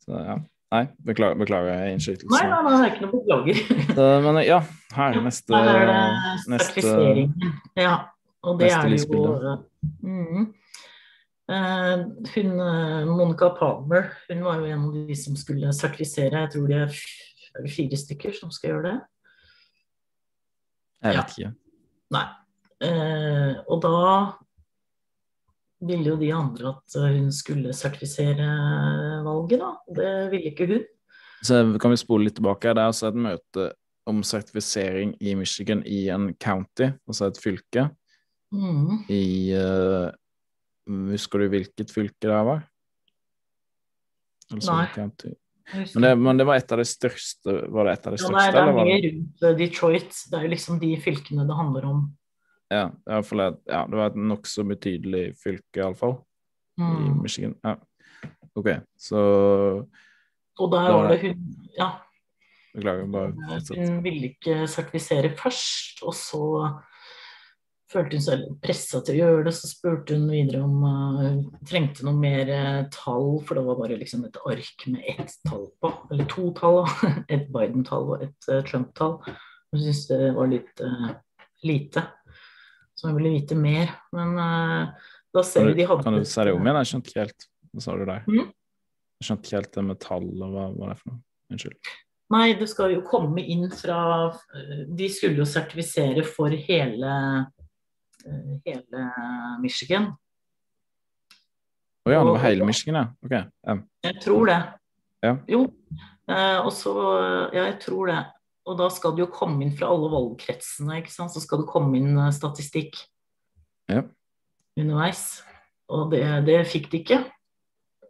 Så ja. Nei, beklager, beklager Nei, innskytelsen. nei, nei, det er ikke noe beklager. Så, Men ja, her er neste, Her er det neste sertifiseringen. Ja. Og det er jo mm, Mhm. Eh, Hun eh, Monica Palmer, hun var jo en av de som skulle sertifisere. Jeg tror det er er det fire stykker som skal gjøre det. Jeg Ja. vet ikke. Nei. Eh, og da ville jo de andre at hun skulle sertifisere valget, da. Det ville ikke hun. Så kan vi spole litt tilbake. Det er altså et møte om sertifisering i Michigan i en county, altså et fylke. Mm. I uh, Husker du hvilket fylke det var? Altså, Nei. county. Men det, men det var et av de største Var det et av de Ja, største? nei, det er eller var mye det? rundt eh, Detroit. Det er jo liksom de fylkene det handler om. Ja, i fall ja, det var et nokså betydelig fylke, iallfall, i Mm. Michigan. Ja. OK, så Og der var det hun Ja, Beklager, bare fortsett. hun ville ikke sertifisere først, og så følte hun seg pressa til å gjøre det. Så spurte hun videre om hun hun trengte noe mer uh, tall, for det var bare liksom et ark med ett tall på. Eller to tall. (laughs) Et Biden-tall og et uh, Trump-tall. Hun syntes det var litt eh, lite, så hun ville vite mer. Men eh, da ser vi de hadde kan du si det om igjen? Jeg skjønte ikke helt. Hva sa du der? Mm? Jeg skjønte ikke helt det med tall og hva, hva det er for noe. Unnskyld. Nei, det skal jo komme inn fra De skulle jo sertifisere for hele, eh, hele Michigan. Å ja, det var hele Michigan, ja. OK. Um. Jeg tror det. Ja. Jo. Eh, og så Ja, jeg tror det. Og da skal det jo komme inn fra alle valgkretsene, ikke sant. Så skal det komme inn eh, statistikk Ja. underveis. Og det, det fikk de ikke.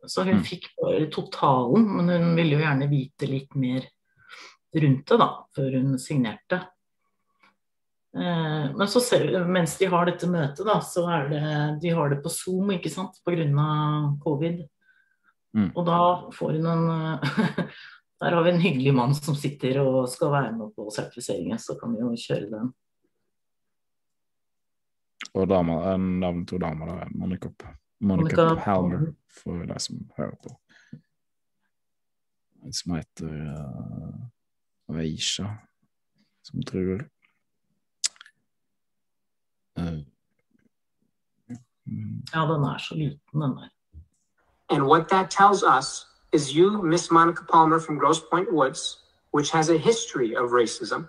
Så hun Mm. fikk bare totalen, men hun ville jo gjerne vite litt mer rundt det, da, før hun signerte. Eh, Men så ser mens de har dette møtet, da, så er det De har det på Zoom, ikke sant, pga. covid. Mm. Og da får hun en eh, (laughs) Der har vi en hyggelig mann som sitter og skal være med på sertifiseringen, så kan vi jo kjøre den. Og dama, en navn to damer der er Monica, Monica, Monica Palmer, for de som hører på. En som heter uh, Veisha, som truer. And what that tells us is you, Miss Monica Palmer from Grosse Pointe Woods, which has a history of racism,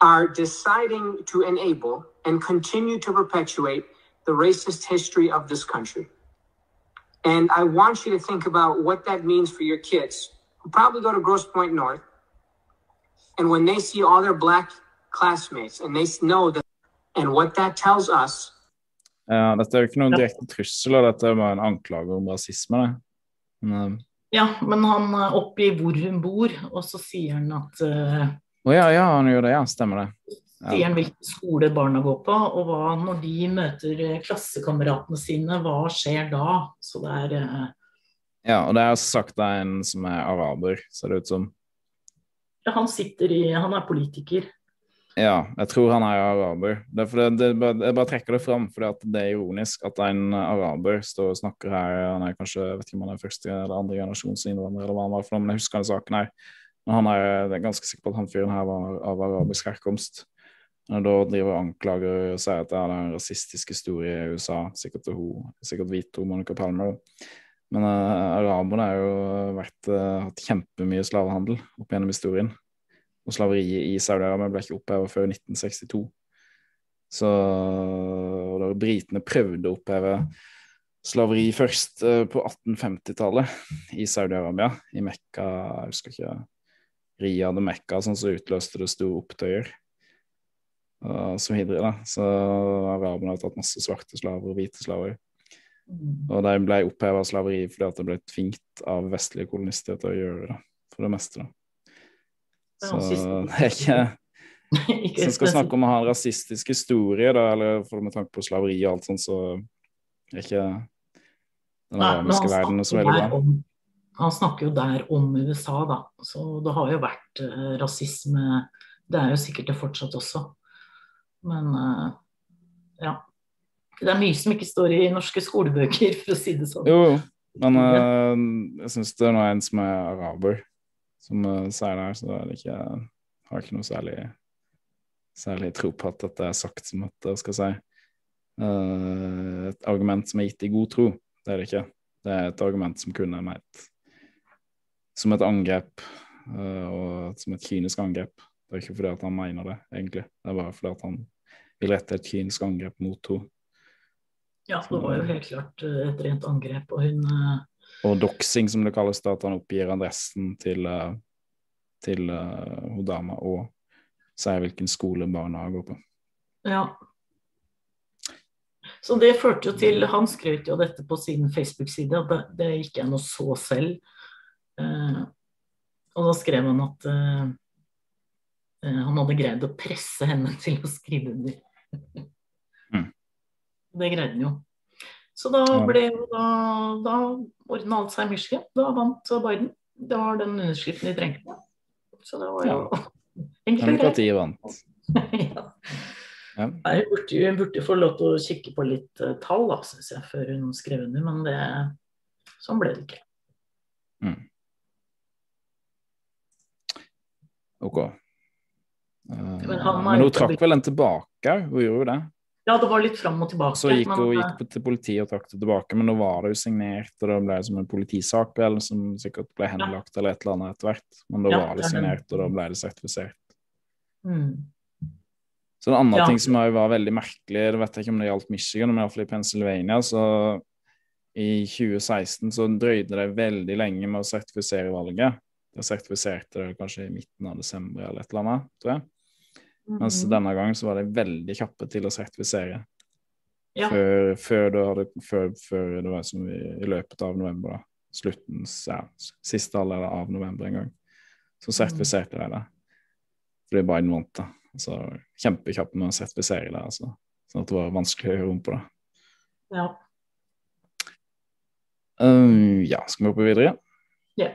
are deciding to enable and continue to perpetuate the racist history of this country. And I want you to think about what that means for your kids who probably go to Grosse Pointe North. And when they see all their black classmates and they know that, and what that tells us Ja, dette er jo ikke noen direkte trussel, dette er bare en anklage om rasisme. Men, eh, Ja, men han eh, oppgir hvor hun bor, og så sier han at eh, Å ja, ja, han gjør det, ja. Stemmer det. sier han hvilken skole barna går på, og hva når de møter klassekameratene sine, hva skjer da? Så det er uh, Ja, og det er også sagt av en som er araber, ser det ut som. ja, Han sitter i Han er politiker. Ja, jeg tror han er araber. Det for det, jeg bare trekker det fram fordi det er ironisk at en araber står og snakker her. Han er kanskje, jeg vet ikke om han er første eller andre generasjons innvandrer, eller hva han var for noe, men jeg husker den saken her. Men han er, jeg er ganske sikker på at han fyren her var av arabisk herkomst. Når da driver anklager og sier at det er en rasistisk historie i USA. Sikkert, til hun, sikkert hvit Monica Palmer. Men uh, araberne har jo vært, uh, hatt kjempemye slavehandel opp gjennom historien. Og slaveriet i Saudi-Arabia ble ikke opphevet før 1962. Så og da Britene prøvde å oppheve slaveri først eh, på 1850-tallet i Saudi-Arabia, i Mekka, jeg husker ikke Riyad og Mekka, sånn så utløste det store opptøyer. Og så videre, da. Så araberne har tatt masse svarte slaver og hvite slaver. Mm. Og de ble oppheva slaveri fordi at det ble tvingt av vestlige kolonister til å gjøre det, for det meste. da. Så (laughs) jeg ikke Hvis en skal snakke om å ha en rasistisk historie, da, eller for med tanke på slaveri og alt sånt, så er ikke den arabiske verden så veldig bra. om- Han snakker jo der om USA, da. Så det har jo vært uh, rasisme. Det er jo sikkert det fortsatt også. Men uh, ja. Det er mye som ikke står i norske skolebøker, (laughs) for å si det sånn. Jo, jo. men uh, jeg syns det er noe en som er araber, som eh, sier det her, så er det ikke, har ikke noe særlig særlig tro på at dette er sagt som et hva skal si, eh, et argument som er gitt i god tro. Det er det ikke. Det er et argument som kunne er ment som et angrep, eh, og som et kynisk angrep. Det er ikke fordi at han mener det, egentlig. Det er bare fordi at han vil rette et kynisk angrep mot henne. Ja, det var jo helt klart et rent angrep, og hun Og doxing, som det kalles, da, at han oppgir adressen til, eh, til uh, hun dama og sier hvilken skole barna går på. Ja. Så det førte jo til Han skrøt jo dette på sin Facebook-side, at det, det gikk jeg og så selv. Eh, og da skrev han at eh, eh, han hadde greid å presse henne (laughs) til å skrive under. Mm. Det greide han jo. Så da Ja. ble da, da ordna alt seg i Michigan. Da vant Biden. Det var den underskriften de trengte. Så det var jo (laughs) greit. Demokratiet vant. (laughs) ja. Ja. Hun burde, hun burde få lov til å kikke på litt uh, tall, da, syns jeg, før hun skrev under, men det, sånn ble det ikke. Mm. OK. Uh, Men men hun trakk vel den tilbake? Hun gjorde jo det. Ja, det var litt fram og tilbake. Så gikk hun eh, gikk til politiet og trakk det tilbake, men nå var det jo signert, og det ble som en politisak vel, som sikkert ble henlagt eller et eller annet etter hvert. Men da Ja, var det. signert, og da ble det sertifisert. mm. Så en annen Ja. ting som var veldig merkelig, det vet jeg ikke om det gjaldt Michigan, men iallfall i Pennsylvania, så i 2016 så drøyde det veldig lenge med å sertifisere valget. De sertifiserte det kanskje i midten av desember eller et eller annet, tror jeg. Mens Mhm. denne gangen så var de veldig kjappe til å sertifisere. Ja. Før, før, det hadde, før, før det var som i, i løpet av november, da. Slutten, ja, siste halvdel av november en gang. Så sertifiserte de det. Fordi Biden vant det. Altså, Kjempekjappe med å sertifisere det. Altså. Sånn at det var vanskelig å gjøre om på det. Ja. Um, ja, skal vi hoppe videre? Ja.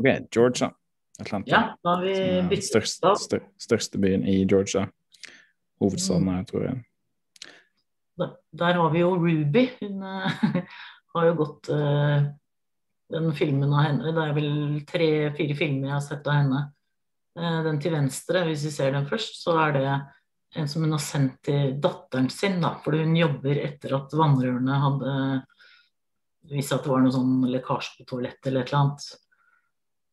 OK, Georgia. Atlanta. ja, da har vi byttet største, stad. stør, største byen i Georgia. Hovedstaden Mm. her, tror jeg. Der, der har vi jo Ruby. Hun eh, (laughs) har jo gått uh, den filmen av henne. Det er vel tre-fire filmer jeg har sett av henne. Uh, den til venstre, hvis vi ser den først, så er det en som hun har sendt til datteren sin. da, Fordi hun jobber etter at vannrørene hadde vist at det var noe sånn lekkasje på toalettet eller et eller annet.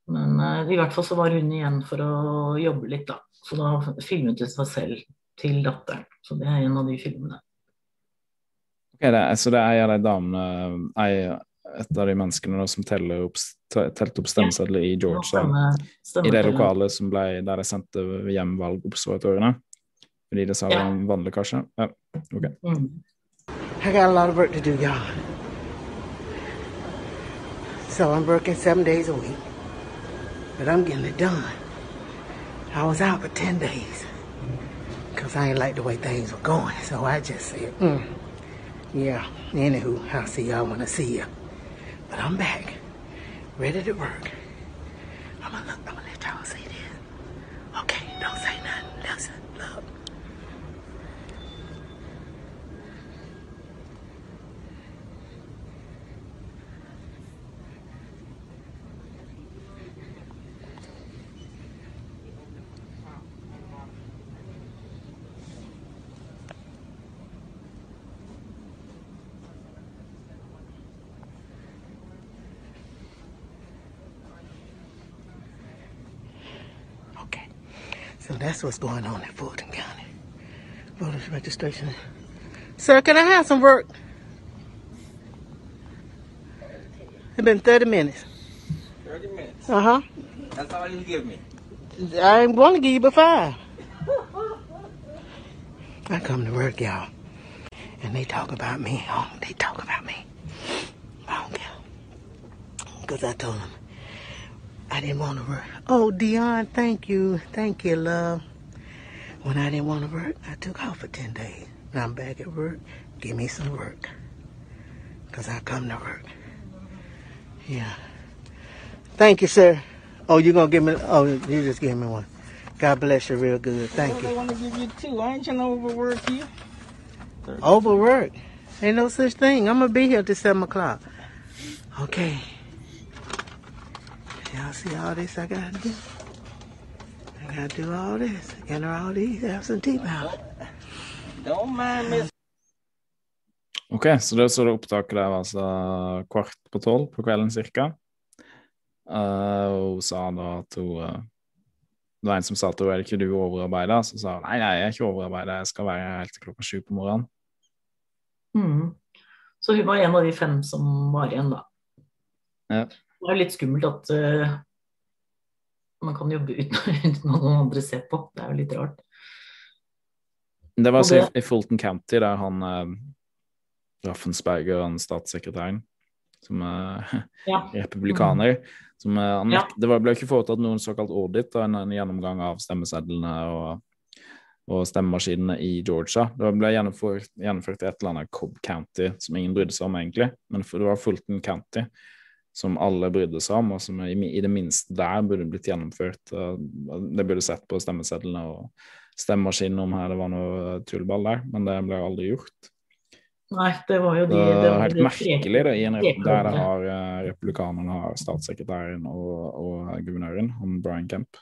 Men uh, i hvert fall så var hun igjen for å jobbe litt, da. Så da filmet hun seg selv til datteren. Så det er en av de filmene. Ok, det, er- så det er en av de damene ei- Et av de menneskene da, som teller opp, telte opp stemmesedler i Georgia. Stemme- I det lokalet som ble, der de sendte hjem valgobservatørene. Fordi det sa det Ja. var en vannlekkasje. Ja, ok. Mm. I got a lot of work to do, y'all. So I'm working seven days a week, but I'm getting it done. I was out for 10 days because I ain't like the way things were going. So I just said, mm, yeah, anywho, I'll see y'all when I see you. But I'm back, ready to work. I'm gonna look, I'm gonna let y'all see this. Okay, don't say nothing. Listen, look. Okay. So that's what's going on in Fulton County. Voters registration. Sir, can I have some work? It's been 30 minutes. 30 minutes. Uh huh. That's all you give me. I ain't going to give you but five. I come to work, y'all. And they talk about me. Oh, they talk about me. I don't care. Because I told them I didn't want to work. Oh, Dion, thank you. Thank you, love. When I didn't want to work, I took off for 10 days. Now I'm back at work. Give me some work. Because I come to work. Yeah. Thank you, sir. Oh, you're going to give me, oh, you just gave me one. God bless you real good. Thank I you. want to give you two. I ain't trying to overwork you. Overwork. Ain't no such thing. I'm going to be here till 7 o'clock. Okay. Y'all see all this I got to do? Gotta do all this, enter all these absentee ballots. Don't mind Miss. Ok, så det så det opptaket der var altså kvart på tolv på kvelden cirka. Uh, hun sa da at hun uh, Det var en som sa til henne er ikke du overarbeida? Så sa hun nei, nei, jeg er ikke overarbeida, jeg skal være helt til klokka sju på morgenen. Mm. Så hun var en av de fem som var igjen, da. Ja. Det er litt skummelt at eh, man kan jobbe uten, (laughs) uten at noen andre ser på. Det er jo litt rart. Det var altså i, det- i Fulton County, der han eh, Raffensperger, han statssekretæren, som er (laughs) Ja. republikaner som, eh, han, Ja. Det var, ble ikke foretatt noen såkalt audit, og en, en gjennomgang av stemmesedlene og, og stemmemaskinene i Georgia. Det ble gjennomført, gjennomført i et eller annet Cobb County som ingen brydde seg om, egentlig. Men det var Fulton County som alle brydde seg om, og som i, i det minste der burde blitt gjennomført. Det burde sett på stemmesedlene og stemmemaskinene om her det var noe tullball der, men det ble aldri gjort. Nei, det var jo de Det det helt de merkelig det, i en rep der det har eh, republikanerne har statssekretæren og, og guvernøren, han Brian Kemp.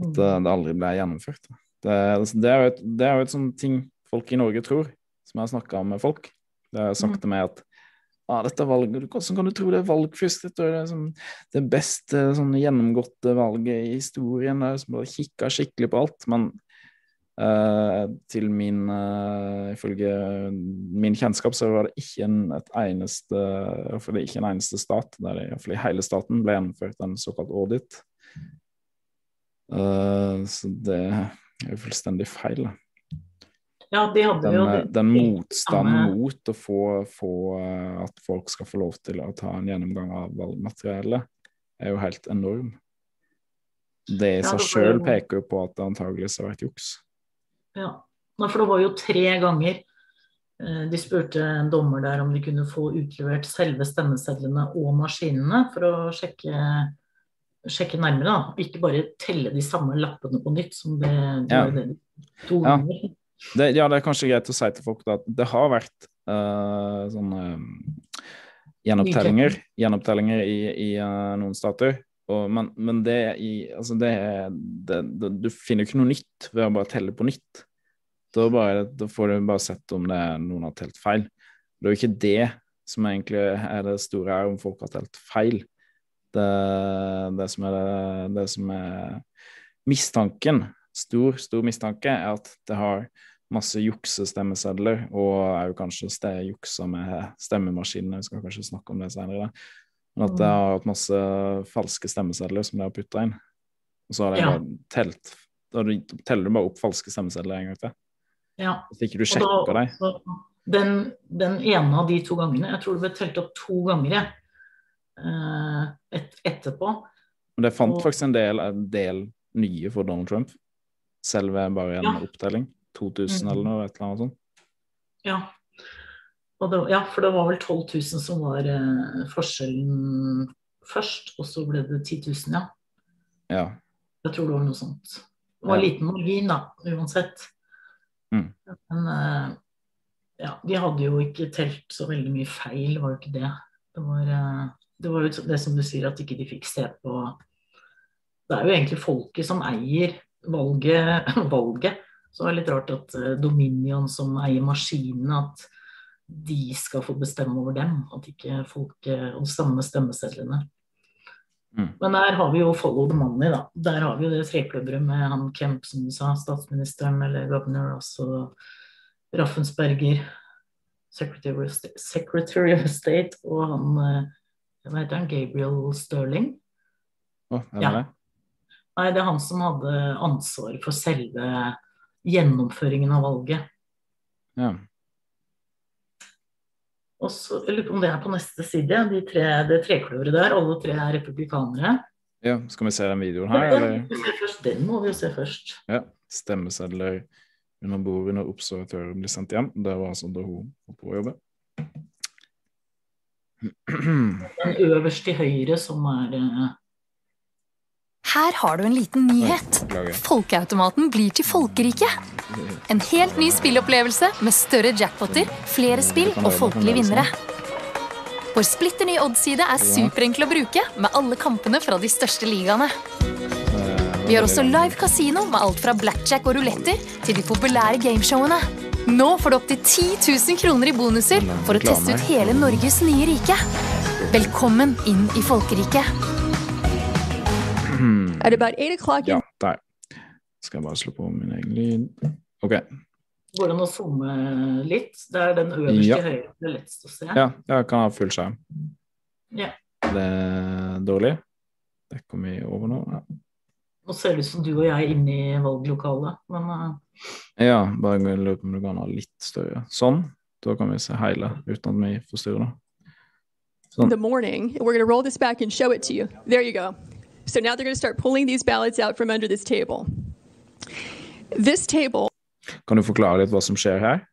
At det, det aldri ble gjennomført. Det, det er jo et, det er jo et sånn ting folk i Norge tror, som jeg har snakka med folk. Det har sagt til meg at ah, dette valget, hvordan kan du tro det er valgfusk? Dette er det, det beste sånn gjennomgåtte valget i historien. Det er som bare kikka skikkelig på alt. Men uh, til min uh, Ifølge min kjennskap så var det ikke en, et eneste for det er ikke en eneste stat der iallfall i, hele staten ble gjennomført en såkalt audit. Uh, så det er jo fullstendig feil. da. Ja, de hadde Den, jo eh, det- den motstanden mot å få, få eh, at folk skal få lov til å ta en gjennomgang av valgmateriellet, er jo helt enorm. Det i seg det sjøl peker jo på at det antageligvis har vært juks. Ja, for det var jo tre ganger eh, de spurte en dommer der om de kunne få utlevert selve stemmesedlene og maskinene for å sjekke, sjekke nærmere. da. Ikke bare telle de samme lappene på nytt som det, det, Ja. det, det to Ja. Det, ja, det er kanskje greit å si til folk da, at det har vært uh, sånne um, gjenopptellinger, gjenopptellinger i, i uh, noen stater. Og, men, men det i altså det, det, det Du finner jo ikke noe nytt ved å bare telle på nytt. Da, bare, da får du bare sett om det er noen har telt feil. Det er jo ikke det som egentlig er det store her, om folk har telt feil. Det, det, som, er det, det som er mistanken, stor, stor mistanke, er at det har masse juksestemmesedler, og er jo kanskje juksa med stemmemaskinene. Vi skal kanskje snakke om det senere. Da. Men at det har hatt masse falske stemmesedler som de har putta inn. Og så har de Ja. bare telt Da teller du bare opp falske stemmesedler en gang til. Ja. Hvis ikke du Og da deg dem. Den, den ene av de to gangene, jeg tror det ble telt opp to ganger eh, et, etterpå. Men det fant Og- faktisk en del, en del nye for Donald Trump, selv ved bare en Ja. opptelling. 2000 Mhm. eller noe, et eller annet sånt. Ja. Det, ja, for det var vel 12 000 som var eh, forskjellen først, og så ble det 10 000, ja. Ja. Jeg tror det var noe sånt. Det var Ja. liten margin, da, uansett. Mm. Men eh, ja, de hadde jo ikke telt så veldig mye feil, var jo ikke det. Det var, eh, det var jo det som du sier, at ikke de fikk se på Det er jo egentlig folket som eier valget. (clears throat) valget. Så det er litt rart at eh, Dominion, som eier maskinene, at de skal få bestemme over dem. At ikke folk og samme stemmesedlene. Mm. Men der har vi jo follow the money, da. Der har vi jo det treklubberet med han Kemp, som du sa, statsministeren eller governor, altså Raffensberger, secretary of state, secretary of state og han eh, Hva heter han? Gabriel Sterling? Oh, Ja. Nei, det er han som hadde ansvaret for selve gjennomføringen av valget. Ja. Og så, Jeg lurer på om det er på neste side, de tre, det trekløveret der. Alle tre er republikanere. ja. Skal vi se den videoen her, eller? den må vi jo se først. Ja. Stemmesedler under bordet når observatøren blir sendt hjem. Det var altså da hun var på å jobbe. Den øverst til høyre som er eh, Her har du en liten nyhet. Folkeautomaten blir til folkeriket. En helt ny spillopplevelse med større jackpoter, flere spill og folkelige vinnere. Vår splitter nye odds-side er superenkel å bruke, med alle kampene fra de største ligaene. Eh, Vi har også live kasino med alt fra blackjack og ruletter til de populære gameshowene. Nå får du opptil 10 000 kroner i bonuser for å teste ut hele Norges nye rike. Velkommen inn i folkeriket. At about 8 o'clock Ja, der. Skal jeg bare slå på min egen lyd. OK. Går det an å zoome litt? Det er den øverste Ja. høyre. Det er lettest å se. Ja, jeg kan ha full skjerm. Ja. Det er dårlig. Det kommer vi over nå. Ja. Nå ser det ut som du og jeg er inne i valglokalet, men uh... Ja, bare lurer på om du kan ha litt større. Sånn. Da kan vi se hele uten at vi forstyrrer. Sånn. the morning, we're gonna roll this back and show it to you. There you go. So now they're going to start pulling these ballots out from under this table. This table Kan du forklare litt hva som skjer her?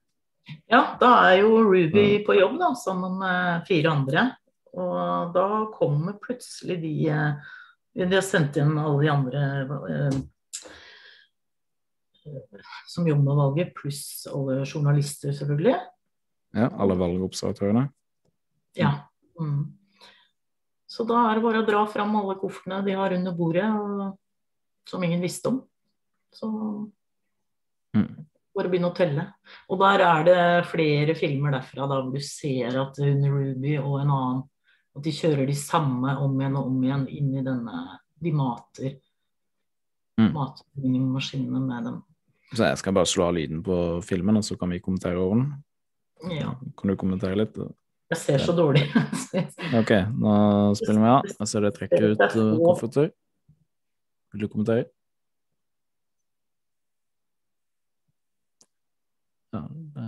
ja, da er jo Ruby på jobb da, sammen med fire andre. Og da kommer plutselig de eh, De har sendt inn alle de andre eh, som jobber med valget, pluss alle journalister, selvfølgelig. Ja, alle valgobservatørene. Ja. Mm. Så da er det bare å dra fram alle koffertene de har under bordet, og, som ingen visste om. Så Mm. bare begynne å telle. Og der er det flere filmer derfra da, du ser at hun Ruby og en annen at de kjører de samme om igjen og om igjen inn i denne De mater Mm. matmaskinene med dem. Så jeg skal bare slå av lyden på filmen, og så kan vi kommentere over den. Ja. Kan du kommentere litt? Jeg ser så dårlig. (laughs) Ok, nå spiller vi av. Jeg ser dere trekker ut uh, kofferter. Vil du kommentere? Ja, det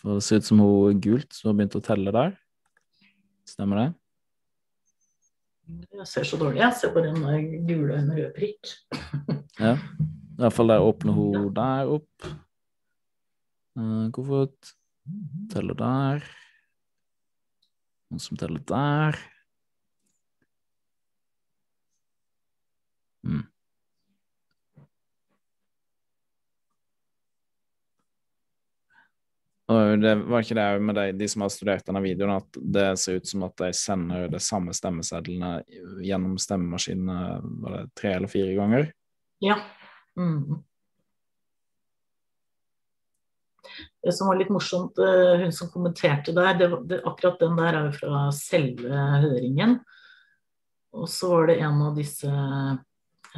For det ser ut som hun gult som har begynt å telle der. Stemmer det? Jeg ser så dårlig. Jeg ser bare den gule og rød prikk. Ja. I hvert fall der åpner hun der opp. Koffert. Teller der. Noen som teller der. Mm. Og det var ikke det med de, de som har studert denne videoen, at det ser ut som at de sender de samme stemmesedlene gjennom stemmemaskinene tre eller fire ganger. Ja. Mm. Det som var litt morsomt, eh, hun som kommenterte der, det, det, akkurat den der er jo fra selve høringen. Og så var det en av disse,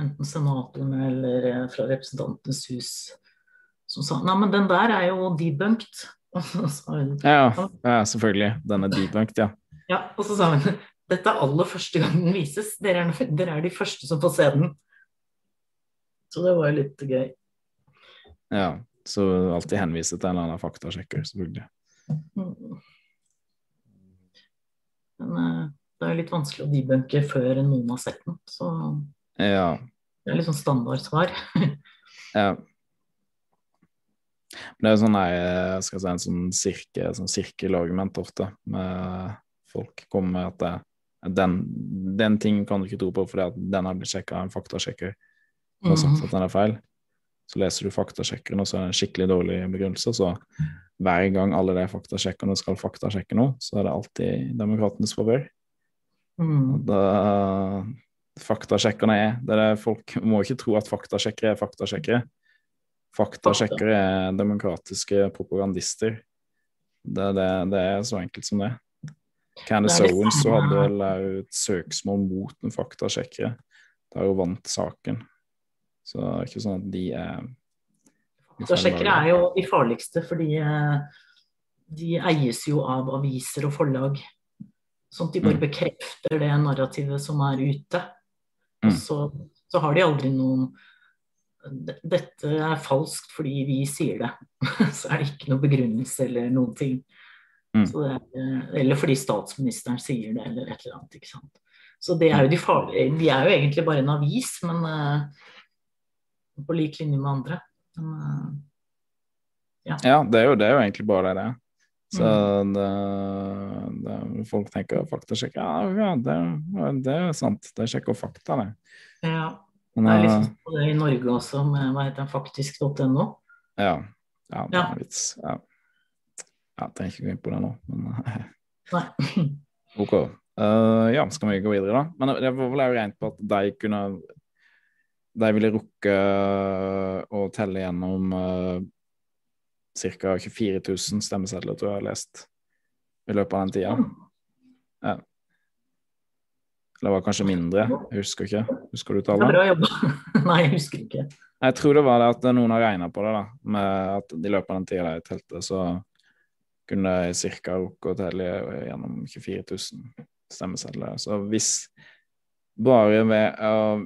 enten senatorene eller eh, fra Representantenes hus, som sa nei, men den der er jo debunked. (laughs) Hun Ja, ja selvfølgelig. Den er debunked, ja. ja, og så sa hun dette er aller første gang den vises. Dere er, dere er de første som får se den. Så det var jo litt gøy. ja. Så alltid henvise til en eller annen faktasjekker, selvfølgelig. Mm. Men eh, det er jo litt vanskelig å debunke før noen har sett den. Så Ja. det er litt sånn standardsvar. (laughs) ja. Men det er jo sånn jeg skal si, en sånn, sirke, sånn sirkelargument ofte. Med folk kommer med at det, den, den ting kan du ikke tro på fordi at den har blitt sjekka av en faktasjekker og sagt Mhm. at den er feil. Så leser du faktasjekkeren, og så er det en skikkelig dårlig begrunnelse. Så hver gang alle de faktasjekkerne skal faktasjekke noe, så er det alltid demokratenes favør. Mm. Da- Faktasjekkerne er det er det Folk må ikke tro at faktasjekkere er faktasjekkere. Faktasjekkere er demokratiske propagandister. Det, det, det er så enkelt som det. Candice Owens så hadde vel eh, et søksmål mot en faktasjekkere. Da hun vant saken. Så det er ikke sånn at de er sjekker er jo de farligste, fordi eh, de eies jo av aviser og forlag. Sånn at de bare Mm. bekrefter det narrativet som er ute. Mm. Og så, så har de aldri noen Dette er falskt fordi vi sier det. (laughs) så er det ikke noe begrunnelse eller noen ting. Mm. Er, eh, eller fordi statsministeren sier det, eller et eller annet. ikke sant? Så det er jo de farlige De er jo egentlig bare en avis, men eh, på lik linje med andre. Men, eh, Ja, det er jo, det er jo egentlig bare det. Så Mm. det, det, folk tenker faktasjekk Ja, ja det, det er sant. Det er sjekk og fakta, det. Ja. Men, Det er eh, liksom det i Norge også, med hva heter den, faktisk.no. Ja. ja, det Ja. er en vits. Ja. ja, jeg tenker ikke på det nå, men Nei. (laughs) OK. Uh, ja, skal vi gå videre, da? Men det var vel òg rent på at de kunne De ville rukke å telle gjennom uh, ca. 24 000 stemmesedler, tror jeg jeg har lest, i løpet av den tida. Ja. Eller det var kanskje mindre, jeg husker ikke. Husker du tallet? Bra jobba. (laughs) Nei, jeg husker ikke. Jeg tror det var det at noen har regna på det, da, med at i løpet av den tida de telte, så kunne de ca. rukke å telle gjennom 24 000 stemmesedler. Så hvis bare ved uh,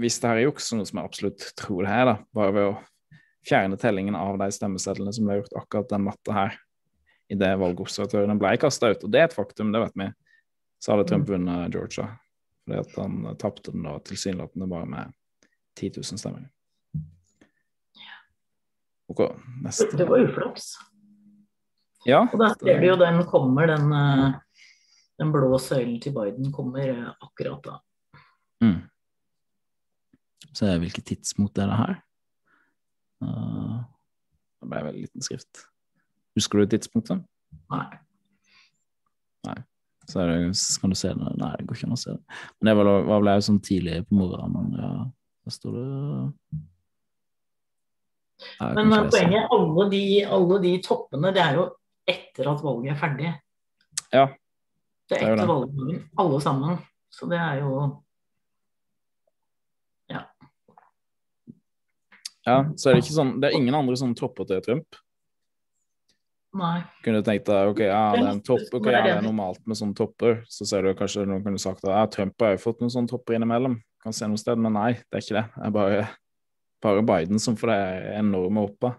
Hvis det her er juks, noe som jeg absolutt tror det er, da, bare ved å fjerne tellingen av de stemmesedlene som ble gjort akkurat den natta her, idet valgobservatørene ble kasta ut, og det er et faktum, det vet vi, så hadde Trump vunnet Georgia. Fordi at han tapte den da tilsynelatende bare med 10 000 stemmer. Ok, neste. Det var uflaks. Ja. Og da ser du jo den kommer, den uh, den blå søylen til Biden kommer eh, akkurat da. Mm. Så hvilket tidspunkt er det her? Uh, det ble veldig liten skrift. Husker du tidspunktet? Nei. Nei. Så det, kan du se det? Nei, det går ikke an å se det. Men det var, var vel sånn tidlig på morgenen. Ja, da står det Nei, Men poenget alle de, alle de toppene, det er jo etter at valget er ferdig. Ja, det er etter valgdagen, alle sammen. Så det er jo Ja. Ja, så er det ikke sånn Det er ingen andre sånne tropper til Trump? Nei. Kunne du tenkt deg ok, ja, det er en topp, ok, ja, det er normalt med sånne topper. Så ser du kanskje noen kunne sagt at ja, Trump har jo fått noen sånne topper innimellom. Kan se noe sted, men nei, det er ikke det. Det er bare, bare Biden som får det enorme oppå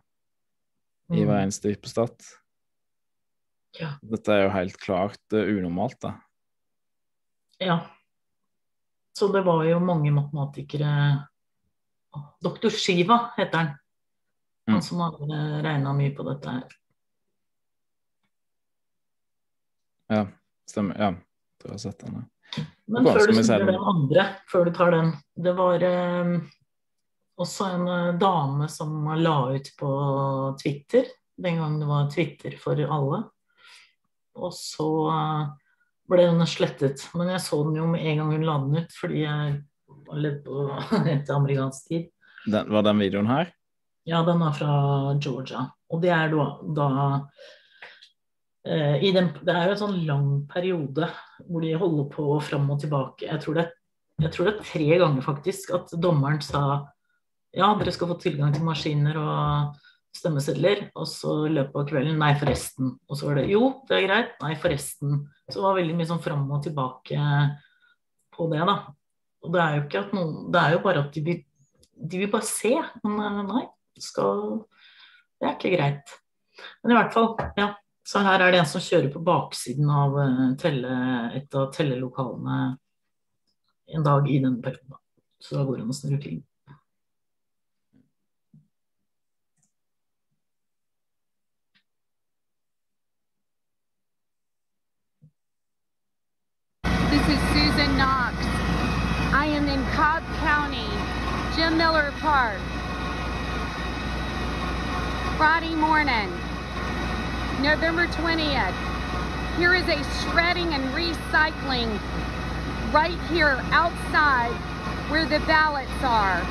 i hver mm. eneste hyppestat. Ja. Dette er jo helt klart uh, unormalt, da. Ja. Så det var jo mange matematikere Doktor Shiva heter han. Han mm. som har regna mye på dette her. Ja, stemmer. Ja, du har sett den. Men før du sier den andre, før du tar den Det var eh, også en eh, dame som la ut på Twitter, den gang det var Twitter for alle, og så eh, ble den slettet. Men jeg så den jo med en gang hun la den ut, fordi jeg på (laughs) etter amerikansk tid. Den, var den videoen her? Ja, den er fra Georgia. Og det er da, da eh, den, Det er jo en sånn lang periode hvor de holder på fram og tilbake. Jeg tror, det, jeg tror det er tre ganger faktisk at dommeren sa ja, dere skal få tilgang til maskiner og stemmesedler, og så i løpet av kvelden Nei, forresten. Og så var det jo, det er greit. Nei, forresten. Så det var veldig mye sånn fram og tilbake på det, da. Og det er jo ikke at noen Det er jo bare at de vil, de vil bare se. Men eh, nei, skal Det er ikke greit. Men i hvert fall, ja. Så her er det en som kjører på baksiden av eh, telle, et av tellelokalene en dag i denne perioden. Så da går det an å is Susan Cobb Jim Miller Park. Friday morning, November 20th. Here is a shredding and recycling right here outside where the ballots are.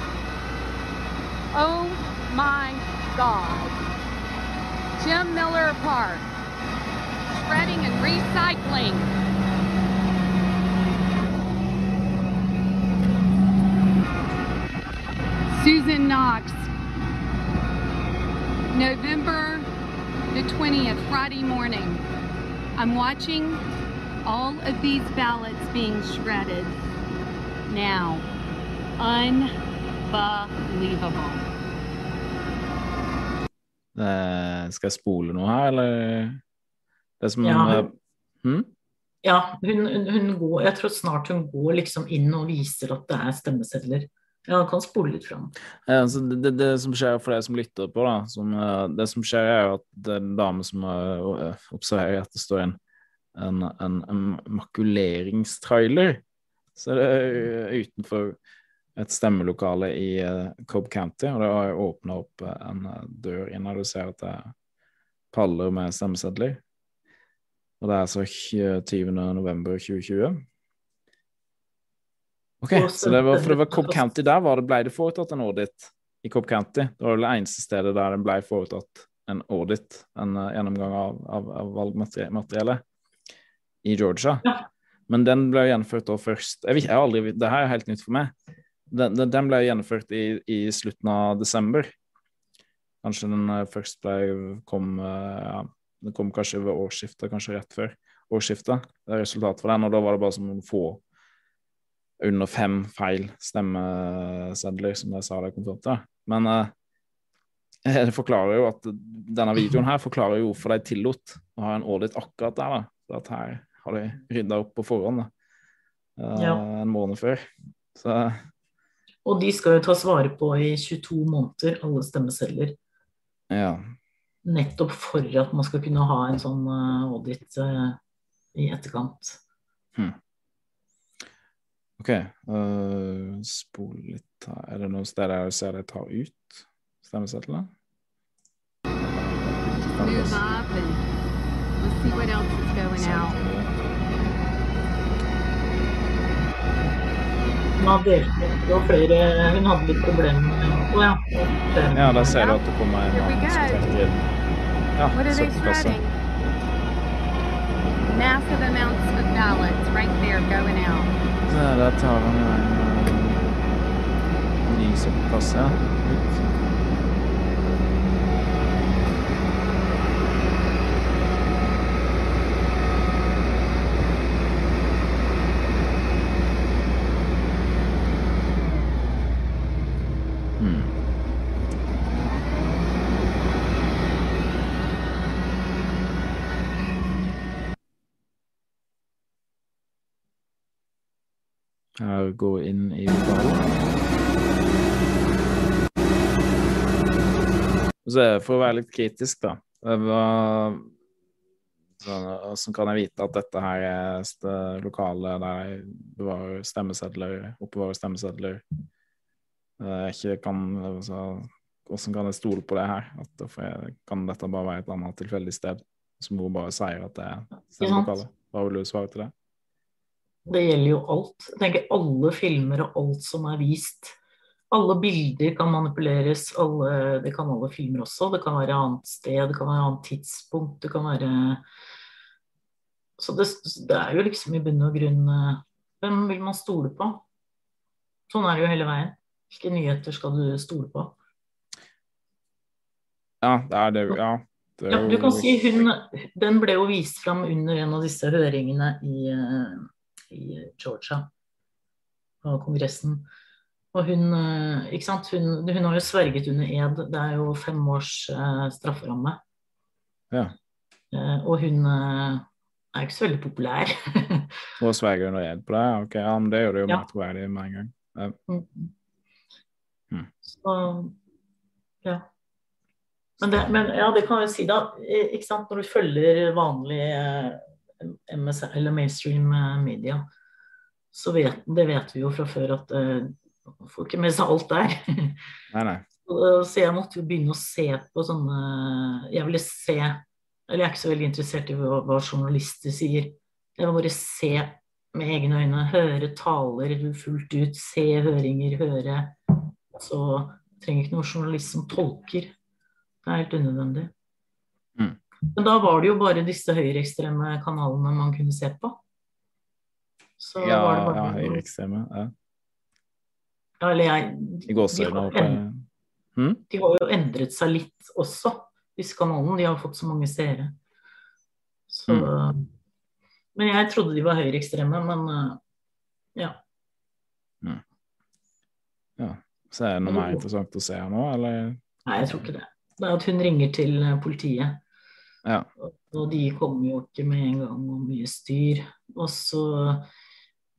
Oh my God. Jim Miller Park. Shredding and recycling. Susan Knox, November the 20th, Friday morning. I'm watching all of these ballots being shredded now. Unbelievable. Uh, skal jeg spole noe her, eller? Det som ja. Uh, hmm? ja hun, hun, går Jeg tror snart hun går liksom inn og viser at det er stemmesedler. Ja, han kan spole litt fram. Ja, det, det, som skjer for deg som lytter på, da, som, uh, det som skjer, er jo at det er en dame som uh, observerer at det står en, en, en, en makuleringstrailer. Så det er uh, utenfor et stemmelokale i uh, Cobb County, og det har åpna opp en dør inn, og du ser at det er paller med stemmesedler. Og det er altså 20. november 2020. Ok, så det var, for det var Cobb County der var det ble det foretatt en audit. I Cobb County. Det var vel det eneste stedet der det ble foretatt en audit, en uh, gjennomgang av, av, av valgmateriellet, i Georgia. Ja. Men den ble gjennomført da først jeg, vet, jeg aldri, Det her er helt nytt for meg. Den, den ble gjennomført i, i, slutten av desember. Kanskje den uh, først ble kom uh, ja, Den kom kanskje ved årsskiftet, kanskje rett før årsskiftet. Det er resultatet for den, og da var det bare som noen få under fem feil stemmesedler, som jeg sa det kom til. Men uh, (laughs) det forklarer jo at denne videoen her forklarer jo hvorfor de tillot å ha en audit akkurat der. da, for at her har de rydda opp på forhånd da, uh, ja. en måned før. Så og de skal jo tas vare på i 22 måneder, alle stemmesedler. Ja. Nettopp for at man skal kunne ha en sånn uh, audit uh, i etterkant. Hmm. OK. Uh, spol litt her. Er det noen steder jeg ser de tar ut stemmesedlene? Move up and let's see what else is going out. Hun hadde, flere Hun hadde litt problemer med ja. Ja, der ser du at det kommer en annen som trekker inn. Ja, søppelkasse. Massive amounts of ballots right there going out. Der, tar han jo en ny søppelkasse ut. Her gå inn i for å være litt kritisk, da Hvordan kan jeg vite at dette her er det lokale der jeg bevarer stemmesedler, oppbevarer stemmesedler? Jeg ikke kan, altså, hvordan kan jeg stole på det her? At jeg, kan dette bare være et annet tilfeldig sted som hun bare sier at det er stemmelokalet? Hva vil du svare til det? Det gjelder jo alt. Jeg tenker alle filmer og alt som er vist. Alle bilder kan manipuleres, alle, det kan alle filmer også. Det kan være annet sted, det kan være annet tidspunkt, det kan være Så det, det er jo liksom i bunn og grunn eh, Hvem vil man stole på? Sånn er det jo hele veien. Hvilke nyheter skal du stole på? Ja, det er det Ja. Det er jo... ja du kan si hun Den ble jo vist fram under en av disse høringene i eh, i Georgia, på kongressen. Og hun, eh, ikke sant? Hun, hun, har jo sverget under ed. Det er jo fem års eh, strafferamme. Ja. Eh, og hun eh, er ikke så veldig populær. (laughs) og sverger under ed på det? Ok, ja, men det gjør det jo ja. troverdig med en gang. Ja. Mm. Mm. Så ja. Men, det, men, ja, det kan jeg si, da. Ikke sant? Når du følger vanlig MS, eller mainstream eh, media, så vet, det vet vi jo fra før at uh, får ikke med seg alt der. Nei, nei. (laughs) Så jeg måtte jo begynne å se på sånne Jeg ville se Eller jeg er ikke så veldig interessert i hva, hva journalister sier. Jeg vil bare se med egne øyne, høre taler fullt ut, se høringer, høre. Så jeg trenger ikke noen journalist som tolker. Det er helt unødvendig. Mm. Men da var det jo bare disse høyreekstreme kanalene man kunne se på. Så ja, bare... ja høyreekstreme. Ja. ja. Eller jeg De, de, har en... hmm? de har jo endret seg litt også, disse kanalene. De har fått så mange seere. Så mm. Men jeg trodde de var høyreekstreme, men uh, ja. Mm. Ja. Så er det noe mer interessant å se her nå, eller? Nei, jeg tror ikke det. Det er at hun ringer til politiet ja. Og de kommer jo ikke med en gang, og mye styr. Og så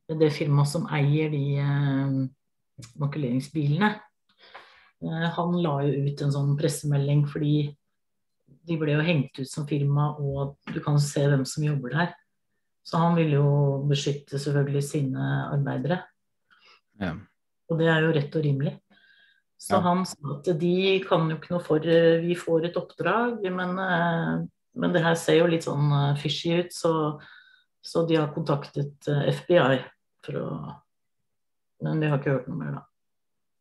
det firmaet som eier de eh, makuleringsbilene, eh, han la jo ut en sånn pressemelding fordi de ble jo hengt ut som firma, og du kan se hvem som jobber der. Så han ville jo beskytte selvfølgelig sine arbeidere. Ja. Og det er jo rett og rimelig. Så ja. han sa at de kan jo ikke noe for Vi får et oppdrag, men eh, men det her ser jo litt sånn uh, fishy ut, så, så de har kontaktet uh, FBI for å Men vi har ikke hørt noe mer, da.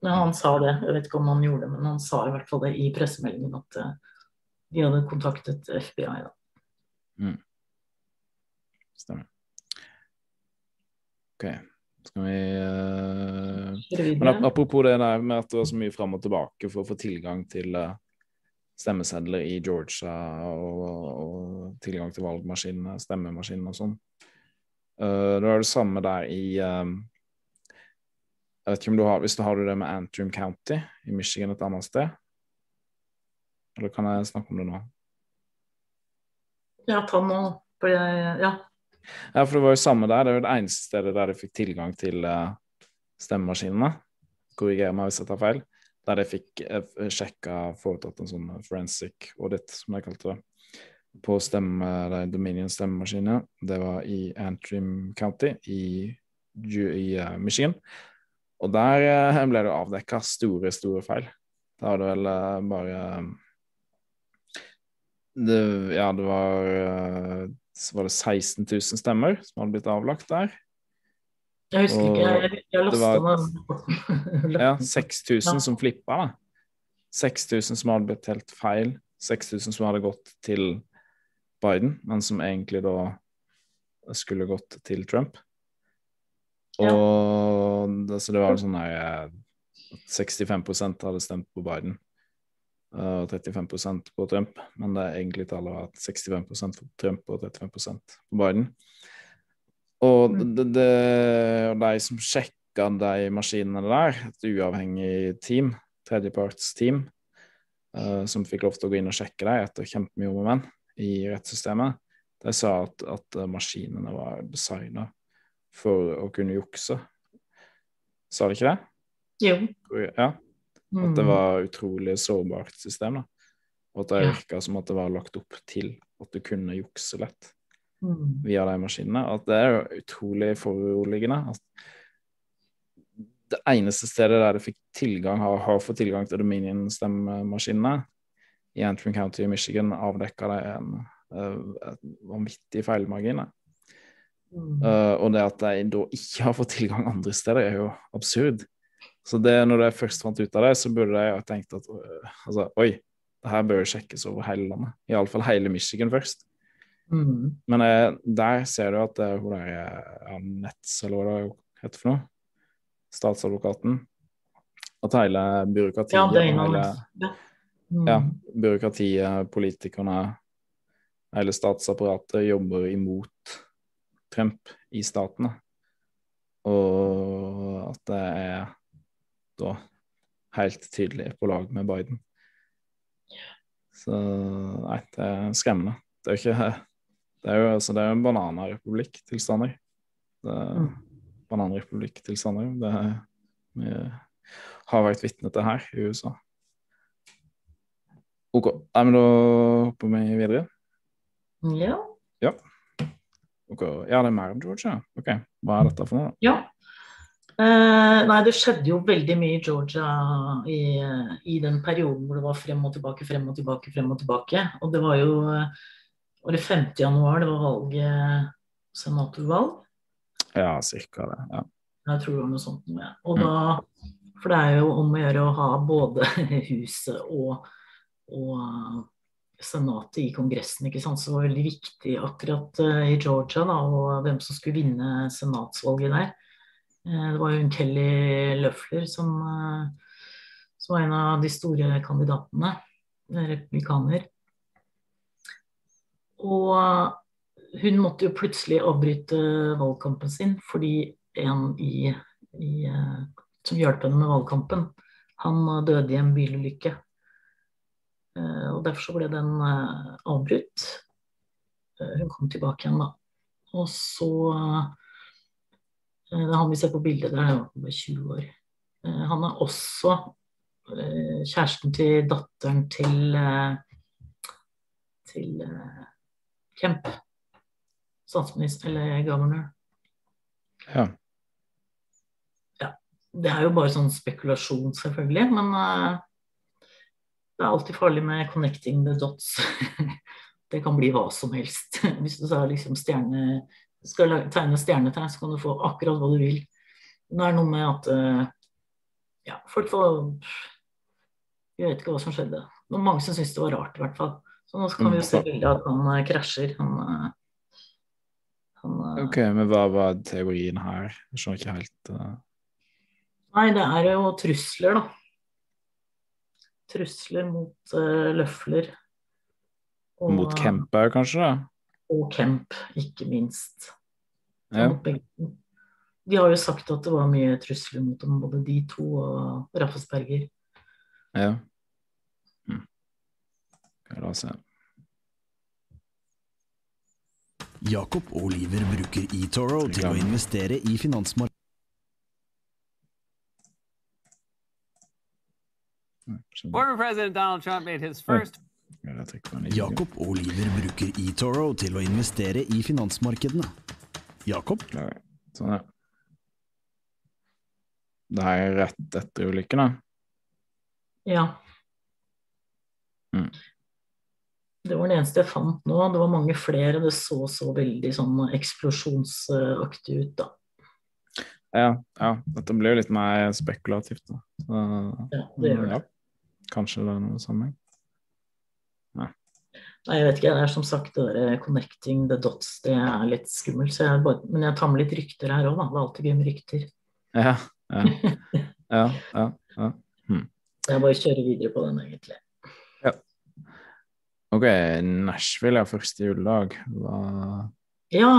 Men han sa det, jeg vet ikke om han gjorde det, men han sa i hvert fall det i pressemeldingen at uh, de hadde kontaktet FBI, da. Mm. Stemmer. OK. Skal vi uh... Men apropos det der med at det var så mye fram og tilbake for å få tilgang til uh, stemmesedler i Georgia og, og tilgang til valgmaskinene, stemmemaskinene og sånn. Uh, det var det samme der i um, Jeg vet ikke om du har Hvis du har det med Antrim County i Michigan et annet sted? Eller kan jeg snakke om det nå? Ja, ta nå. For jeg Ja. Ja, for det var jo samme der. Det er jo det eneste stedet der de fikk tilgang til uh, stemmemaskinene. Korriger meg hvis jeg tar feil. Der jeg fikk uh, sjekka, foretatt en sånn forensic audit, som de kalte det, på stemme, de Dominion stemmemaskiner. Det var i Antrim County i, i Michigan. Og der ble det avdekka store, store feil. Da var det vel bare det, Ja, det var var det 16 000 stemmer som hadde blitt avlagt der. Jeg husker ikke, jeg, jeg lasta den. (laughs) ja, 6000 som flippa, da. 6000 som hadde blitt helt feil. 6000 som hadde gått til Biden, men som egentlig da skulle gått til Trump. Og ja. det, så det var sånn her 65% hadde stemt på Biden og 35% på Trump, men det er egentlig tallet var 65% for Trump og 35% på Biden. Og mm. det, det, de som sjekka de maskinene der, et uavhengig team, tredjepartsteam, uh, som fikk lov til å gå inn og sjekke dem etter kjempemye om og men i rettssystemet, de sa at, at maskinene var designa for å kunne jukse. Sa de ikke det? Jo. Ja. At det mm. var utrolig sårbart system. da. Og at det virka som at det var lagt opp til at du kunne jukse lett. Via de maskinene. At det er jo utrolig foruroligende. Det eneste stedet der de fikk tilgang, har, har fått tilgang til Dominion-stemmemaskinene, i Antrim County i Michigan, avdekka de en en vanvittig feilmargin. Mm. Uh, og det at de da ikke har fått tilgang andre steder, er jo absurd. Så det, når de først fant ut av det, så burde de ha tenkt at øh, altså, oi, det her bør sjekkes over hele landet. Iallfall hele Michigan først. Mm. Men eh, der ser du at er hun der Anette, eller hva det heter for noe, statsadvokaten, at hele byråkratiet ja, det er hele. Mm. ja, byråkratiet, politikerne, hele statsapparatet jobber imot Trump i statene. Og at det er da helt tydelig på lag med Biden. Så nei, det er skremmende. Det er jo ikke Det er jo altså, det er en bananrepublikk-tilstander. Mm. Bananrepublikk-tilstander. Det er, vi har vært vitne til her i USA. OK. Nei, men da hopper vi videre. Ja. Ja. Okay. Ja, det er mer om Georgia. OK. Hva er dette for noe? Ja. Eh, nei, det skjedde jo veldig mye i Georgia i, i, den perioden hvor det var frem og tilbake, frem og tilbake, frem og tilbake. Og det var jo var det 5. januar det var valget, senatorvalg. Ja, cirka det. ja. Jeg tror det var noe sånt. Med. Og mm. da, for det er jo om å gjøre å ha både (laughs) huset og, og senatet i Kongressen. ikke sant? Så det var veldig viktig akkurat uh, i Georgia da, og hvem som skulle vinne senatsvalget der. Eh, det var jo hun Kelly Løfler som, eh, som, var en av de store kandidatene, eh, republikaner. Og hun måtte jo plutselig avbryte valgkampen sin fordi en i, i, som hjalp henne med valgkampen, han døde i en bilulykke. Og derfor så ble den avbrutt. Hun kom tilbake igjen, da. Og så Eh, det er han vi ser på bildet der, han var 20 år. Eh, han er også eh, kjæresten til datteren til til Kemp. Statsminister eller governor. Ja. ja. Det er jo bare sånn spekulasjon, selvfølgelig, men det er alltid farlig med 'connecting the dots' (laughs) Det kan bli hva som helst. (laughs) Hvis du liksom stjerne, skal tegne stjernetegn, så kan du få akkurat hva du vil. Det er noe med at uh, ja, folk får Jeg vet ikke hva som skjedde. Det var mange som syntes det var rart, i hvert fall. Så nå kan vi jo se mm. bildet at han uh, krasjer. Han, uh, han Ok, men hva var teorien her? Jeg skjønner ikke helt Nei, det er jo trusler, da. Trusler mot løfler. Og, mot Kemper, kanskje? da? Og Kemp, ikke minst. Ja. De har jo sagt at det var mye trusler mot dem, både de to og Raffesberger. Ja. La oss se. Jakob Oliver bruker eToro til å investere i finansmarkedet. Former President Donald Trump made his first Jakob Oliver bruker eToro til å investere i finansmarkedene. Jakob? Sånn, ja. Det er rett etter ulykken, da? Ja. Mm. Det var det eneste jeg fant nå. Det var mange flere. Det så så veldig sånn eksplosjonsaktig ut, da. Ja, ja. Dette blir jo litt mer spekulativt, da. Så, ja, det gjør det. Ja. Kanskje det er noe sammenheng. Nei. Nei, jeg vet ikke. Det er som sagt det der connecting the dots, det er litt skummelt. Jeg bare, men jeg tar med litt rykter her òg, da. Det er alltid gøy med rykter. Ja, ja, (laughs) ja. ja, ja. Hm. Jeg bare kjører videre på den, egentlig. OK, Nashville er første juledag. Hva Ja.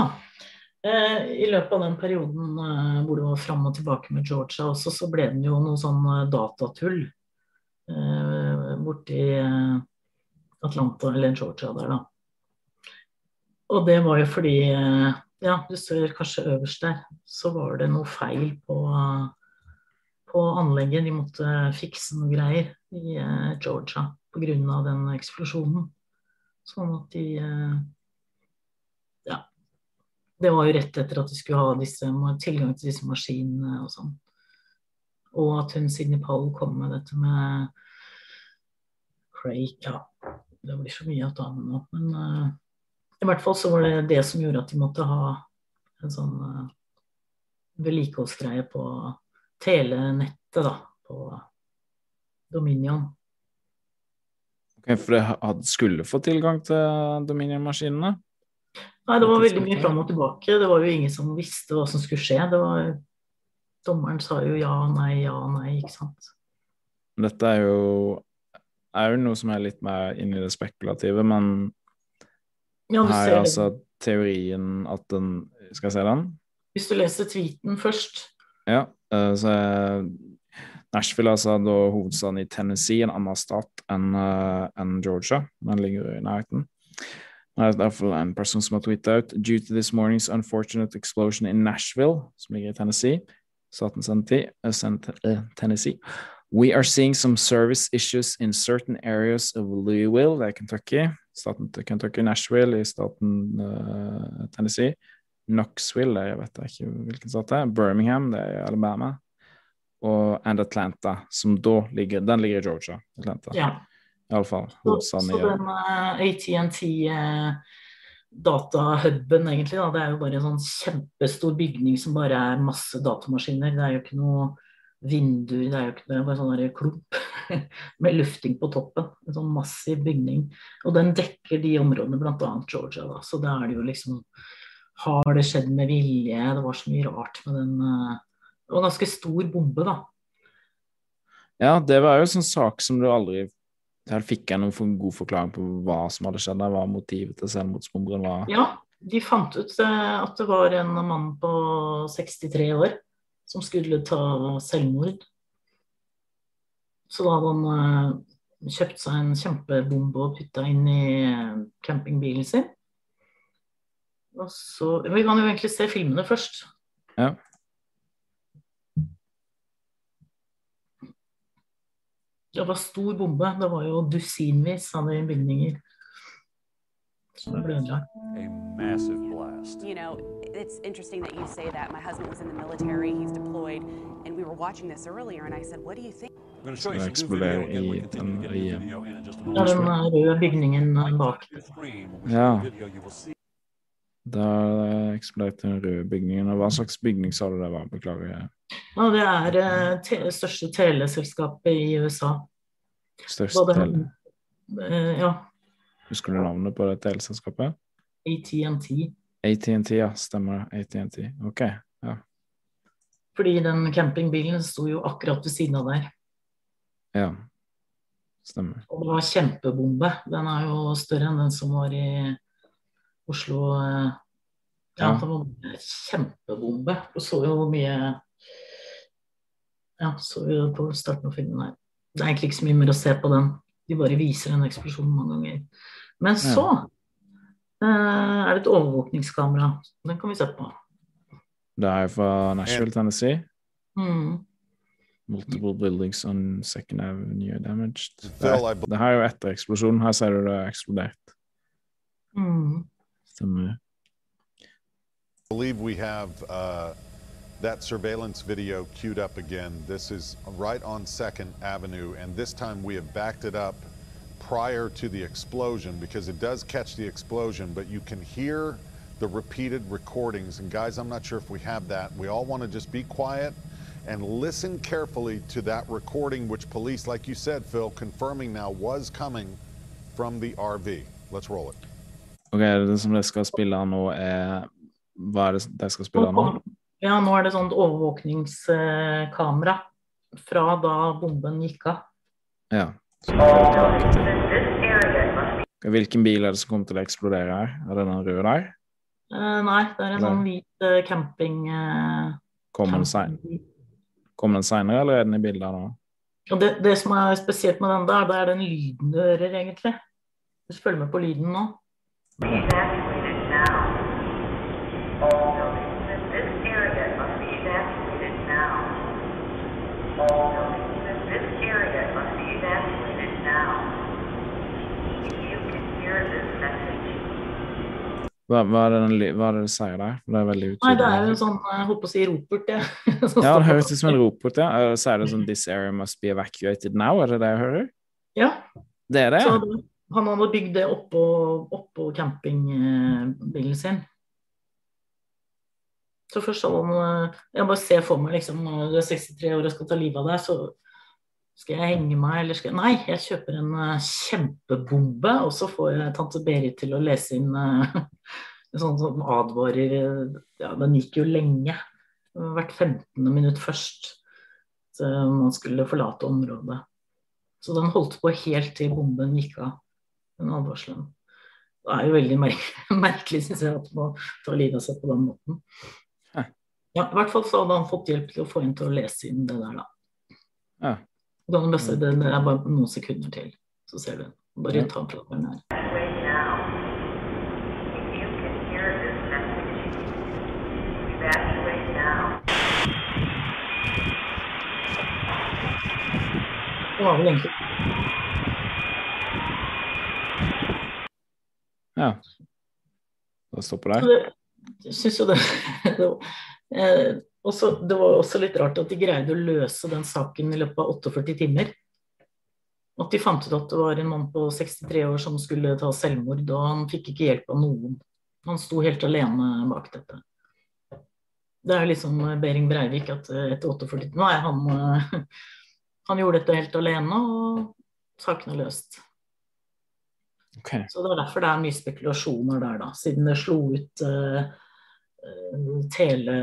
Eh, I løpet av den perioden eh, hvor det var fram og tilbake med Georgia også, så ble det jo noe sånn eh, datatull eh, borti eh, Atlanta, eller Georgia der, da. Og det var jo fordi eh, Ja, du ser kanskje øverst der, så var det noe feil på, på anlegget. De måtte fikse noe greier i Georgia pga. den eksplosjonen. Sånn at de eh, Ja. Det var jo rett etter at de skulle ha disse, tilgang til disse maskinene og sånn. Og at hun Sidney Powell kom med dette med Craig, ja det blir så mye av ta nå. Men uh, i hvert fall så var det det som gjorde at de måtte ha en sånn uh, vedlikeholdsgreie på telenettet, da. På Dominion. Ok, For det skulle få tilgang til Dominion-maskinene? Nei, det var veldig mye fram og tilbake. Det var jo ingen som visste hva som skulle skje. Det var Dommeren sa jo ja, nei, ja, nei, ikke sant. Dette er jo er jo noe som er litt mer inni det spekulative, men ja, her er altså teorien at den Skal jeg se den? Hvis du leser tweeten først. Ja, uh, så er Nashville altså da hovedstaden i Tennessee, en annen stat enn uh, en Georgia. Den ligger i nærheten. Det er derfor en person som har tweetet ut Due to this morning's unfortunate explosion in Nashville, som ligger i Tennessee, staten Tennessee, We are seeing some service issues in certain areas of Louisville, det er Kentucky. Staten Kentucky, Nashville i staten uh, Tennessee. Knoxville, jeg vet ikke hvilken stat det er. Birmingham, det er Alabama. Og and Atlanta, som da ligger Den ligger i Georgia. Atlanta. Ja. Iallfall. Så, så den uh, eh, ATNT uh, datahuben, egentlig, da, det er jo bare en sånn kjempestor bygning som bare er masse datamaskiner. Det er jo ikke noe vinduer, det er jo ikke det, bare sånn klump (laughs) med lufting på toppen. En sånn massiv bygning. Og den dekker de områdene, bl.a. Georgia. Da. Så da er det jo liksom Har det skjedd med vilje? Det var så mye rart med den eh, En ganske stor bombe, da. Ja, det var jo en sånn sak som du aldri Her fikk jeg noen god forklaring på hva som hadde skjedd Hva motivet til selvmordsbomberen var. Ja, de fant ut eh, at det var en mann på 63 år som skulle ta selvmord. Så da hadde han uh, kjøpt seg en kjempebombe og putta inn i uh, campingbilen sin. Og så Vi kan jo egentlig se filmene først. Ja. Det var stor bombe. Det var jo dusinvis av bygninger. som ble ødelagt. You know, it's interesting that you say that. My husband was in the military, he's deployed, and we were watching this earlier, and I said, What do you think? som eksploderer i den i Ja, den eh, røde bygningen eh, bak. Ja. Da eksploderte den røde bygningen. Og hva slags bygning sa du det var? Beklager. Ja, det er uh, te største teleselskapet i USA. Største Både- tele... Uh, ja, Husker du navnet på det teleselskapet? AT&T. ATNT, ja. Stemmer det. ATNT. OK. Ja. Fordi den campingbilen sto jo akkurat ved siden av der. ja. Stemmer. Og det var kjempebombe. Den er jo større enn den som var i Oslo. eh, Ja, Ja. det var en kjempebombe. Du så jo mye Ja, så jo på starten av filmen her. Det er egentlig ikke så mye mer å se på den. De bare viser den eksplosjonen mange ganger. Men så eh, er det et overvåkningskamera. Den kan vi se på. Det er fra Nashville, Tennessee. Mm. Multiple buildings on Second Avenue damaged. Det, I er, det her er jo etter eksplosjonen. Her ser du det har eksplodert. Mm. Stemmer. believe we have uh, that surveillance video queued up again. This is right on Second Avenue, and this time we have backed it up prior to the explosion because it does catch the explosion, but you can hear the repeated recordings. And guys, I'm not sure if we have that. We all want to just be quiet and listen carefully to that recording, which police, like you said, Phil, confirming now was coming from the RV. Let's roll it. Ok, det som dere skal spille nå, det dere skal spille? Ja, nå er det sånt overvåkningskamera fra da bomben gikk av. Ja. Hvilken bil er det som kommer til å eksplodere her? Er det den røde der? Uh, nei, det er en sånn hvit uh, camping... Uh, Kommer den Kommer den seinere, eller er den i bildet nå? det, det som er spesielt med den der, det er den lyden du hører, egentlig. Hvis du følger med på lyden nå. Hva, hva, er det hva er det det sier der? Det er veldig Nei, det er jo en sånn, jeg holdt på å si ropert, jeg. (laughs) som Ja, det høres ut som en ropert, ja. Eh, Sier det sånn 'This area must be evacuated now'? Er det det jeg hører? Ja. Det er det? Ja. Så han hadde bygd det oppå, oppå campingbilen sin. Så først sånn, han eh, Jeg bare ser for meg liksom når du er 63 år og skal ta livet av deg, så skal jeg henge meg, eller skal jeg Nei, jeg kjøper en uh, kjempebombe, og så får jeg tante Berit til å lese inn (laughs) uh, sånn som advarer eh, Ja, den gikk jo lenge. Hvert 15. minutt først. Så man skulle forlate området. Så den holdt på helt til bomben gikk av, den advarselen. Det er jo veldig merk (laughs) merkelig, syns jeg, at man tar livet av seg på den måten. Ja, I hvert fall så hadde han fått hjelp til å få henne til å lese inn det der, da. Ja. Og du bare det, det er bare noen sekunder til, så ser du. Bare ta prateren her. Ja. Da stopper Så det. her. jeg synes jo det, (laughs) det, eh, også, det var også litt rart at de greide å løse den saken i løpet av 48 timer. At de fant ut at det var en mann på 63 år som skulle ta selvmord, og han fikk ikke hjelp av noen. Han sto helt alene bak dette. Det er liksom Behring Breivik at eh, etter 48 timer Nei, han, eh, (laughs) han gjorde dette helt alene, og saken er løst. Okay. Så det er derfor det er mye spekulasjoner der, da. Siden det slo ut eh, tele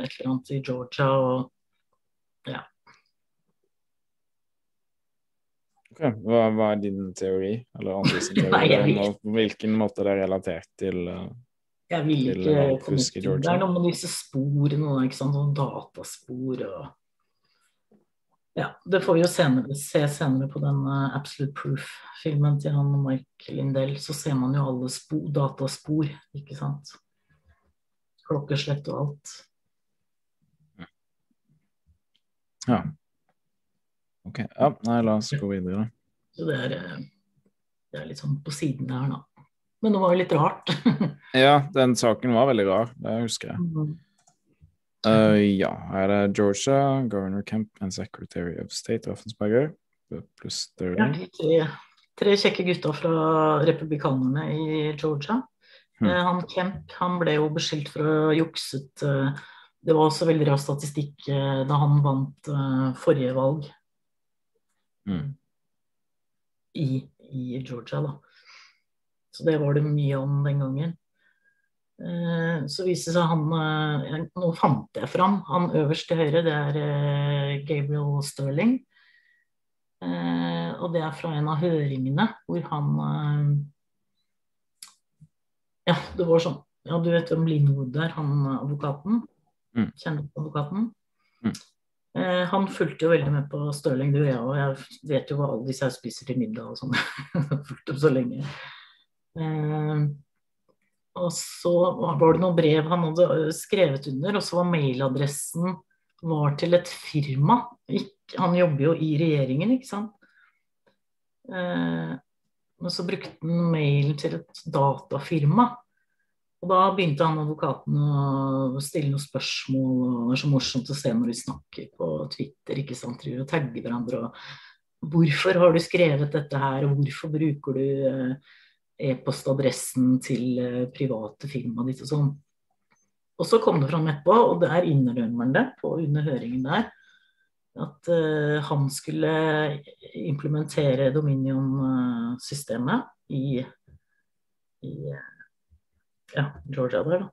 et eller annet i Georgia og ja. Ok, Hva, hva er din teori? Eller andre sin (laughs) teori? Nei, om på hvilken måte det er relatert til, uh, Jeg vil til ikke i til Det er noe med disse sporene, ikke sant. Sånn dataspor og Ja, det får vi jo senere, se senere på den uh, Absolute Proof-filmen til han Mike Lindell. Så ser man jo alle spor, dataspor, ikke sant. Klokkeslett og alt. Ja. Ok. Ja, nei, la oss gå videre. Så det er, eh, det er litt sånn på siden der, da. Men det var jo litt rart. (laughs) Ja, den saken var veldig rar. Det husker jeg. Uh, ja, her er Georgia, Governor Kemp and Secretary of State Raffensperger. Pluss Ja, de tre, tre kjekke gutter fra republikanerne i Georgia. Hmm. Eh, Han Kemp han ble jo beskyldt for å ha jukset eh, Det var også veldig rar statistikk eh, da han vant forrige valg Mm. i, i Georgia, da. Så det var det mye om den gangen. Så viser det seg han Nå fant jeg fram. Han øverst til høyre, det er Gabriel Sterling. Og det er fra en av høringene hvor han Ja, det var sånn Ja, du vet hvem Lindwood er, han advokaten? Mm. Kjenner du advokaten? Mm. Eh, han fulgte jo veldig med på Stirling, det gjør jeg òg. Jeg vet jo hva alle disse her spiser til middag og sånn. (laughs) Fulgt dem så lenge. Eh, og så var det noen brev han hadde eh, skrevet under, og så var mailadressen var til et firma. Han jobber jo i regjeringen, ikke sant. Eh, men så brukte han mailen til et datafirma. Og da begynte han advokaten å stille noen spørsmål, og det er så morsomt å se når de snakker på Twitter, ikke sant, og tagger hverandre. og Hvorfor har du skrevet dette her, og hvorfor bruker du eh, e-postadressen til eh, private firmaet ditt og sånn. Og så kom det fram etterpå, og der innrømmer han det på under høringen der, at eh, han skulle implementere Dominion-systemet i, i ja, Georgia der, da.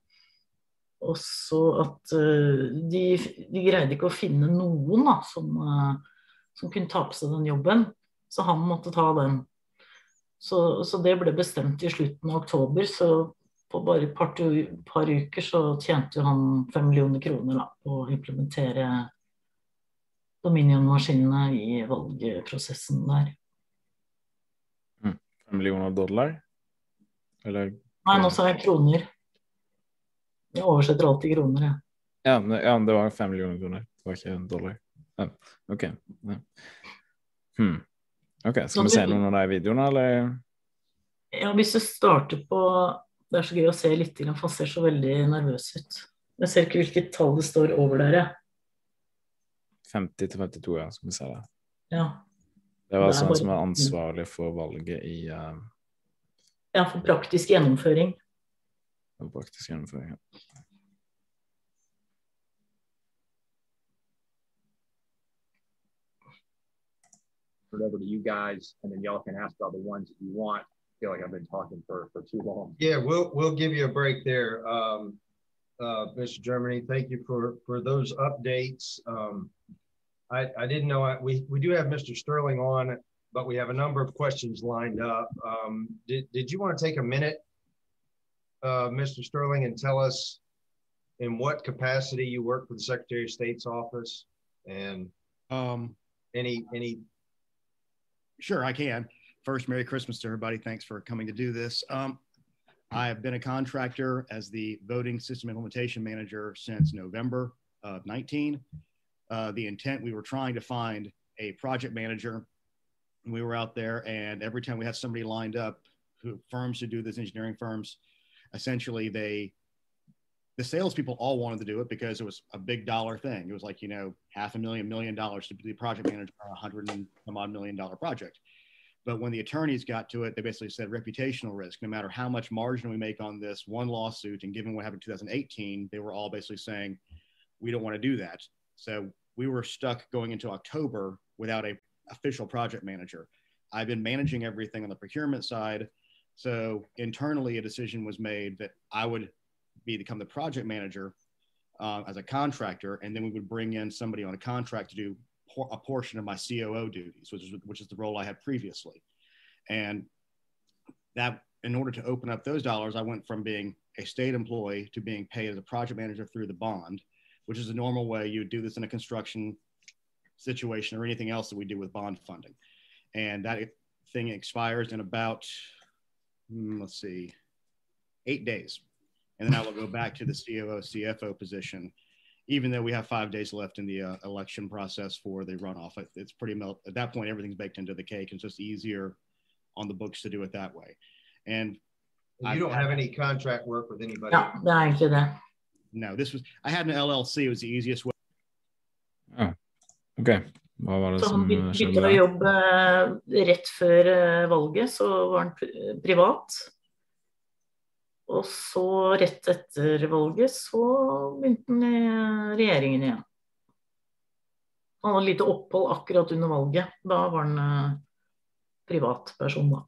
Og så at eh, de, de greide ikke å finne noen da, som, eh, som kunne ta på seg den jobben, så han måtte ta den. Så, så det ble bestemt i slutten av oktober, så på bare et par, par uker så tjente jo han fem millioner kroner da, på å implementere Dominion-maskinene i valgprosessen der. Fem millioner dollar? Eller Nei, nå sa jeg kroner. Jeg oversetter alltid kroner, jeg. ja, men- ja, det var fem millioner kroner. Det var ikke en dollar. Ja, OK. Ja. Hmm. Ok, Skal vi se noen av de videoene, eller? Ja, hvis du starter på Det er så gøy å se litt, for han ser så veldig nervøs ut. Jeg ser ikke hvilket tall det står over der, jeg. 50 til 52, ja. Skal vi se det. Ja. Det var Det er sånn bare- som var ansvarlig for valget i uh, ja, for praktisk gjennomføring. praktisk gjennomføring. ja. over to you guys, and then y'all can ask all the ones that you want. I feel like I've been talking for, for too long. Yeah, we'll, we'll give you a break there. Um, uh, Mr. Germany, thank you for, for those updates. Um, I, I didn't know, I- we, we do have Mr. Sterling on, but we have a number of questions lined up. Um, did, did you want to take a minute, uh, Mr. Sterling, and tell us in what capacity you work for the Secretary of State's office and Um, any, any Sure, I can. First, Merry Christmas to everybody. Thanks for coming to do this. Um, I have been a contractor as the voting system implementation manager since November of 19. Uh, the intent, we were trying to find a project manager. We were out there, and every time we had somebody lined up, who firms who do this, engineering firms, essentially they the salespeople all wanted to do it because it was a big dollar thing. It was like, you know, half a million, million dollars to be the project manager on a hundred and some odd million dollar project. But when the attorneys got to it, they basically said reputational risk. No matter how much margin we make on this one lawsuit, and given what happened in 2018, they were all basically saying, we don't want to do that. So we were stuck going into October without a official project manager. I've been managing everything on the procurement side. So internally, a decision was made that I would be become the project manager uh, as a contractor, and then we would bring in somebody on a contract to do por- a portion of my COO duties, which is which is the role I had previously. And that, in order to open up those dollars, I went from being a state employee to being paid as a project manager through the bond, which is the normal way you would do this in a construction situation or anything else that we do with bond funding. And that thing expires in about, hmm, let's see, eight days. And then I will go (laughs) back to the COO, CFO position, even though we have five days left in the uh, election process for the runoff. It- It's pretty mel- at that point, everything's baked into the cake. It's just easier on the books to do it that way. And you don't have any contract work with anybody? Ja, det er egentlig det. no, this was I had an LLC. It was the easiest way. OK. Hva var det Så han som eh, skjedde? der? jobbe eh, rett før eh, valget, så var han privat. Og så rett etter valget så begynte han i eh, regjeringen igjen. Han hadde lite opphold akkurat under valget. Da var han eh, privatperson, da.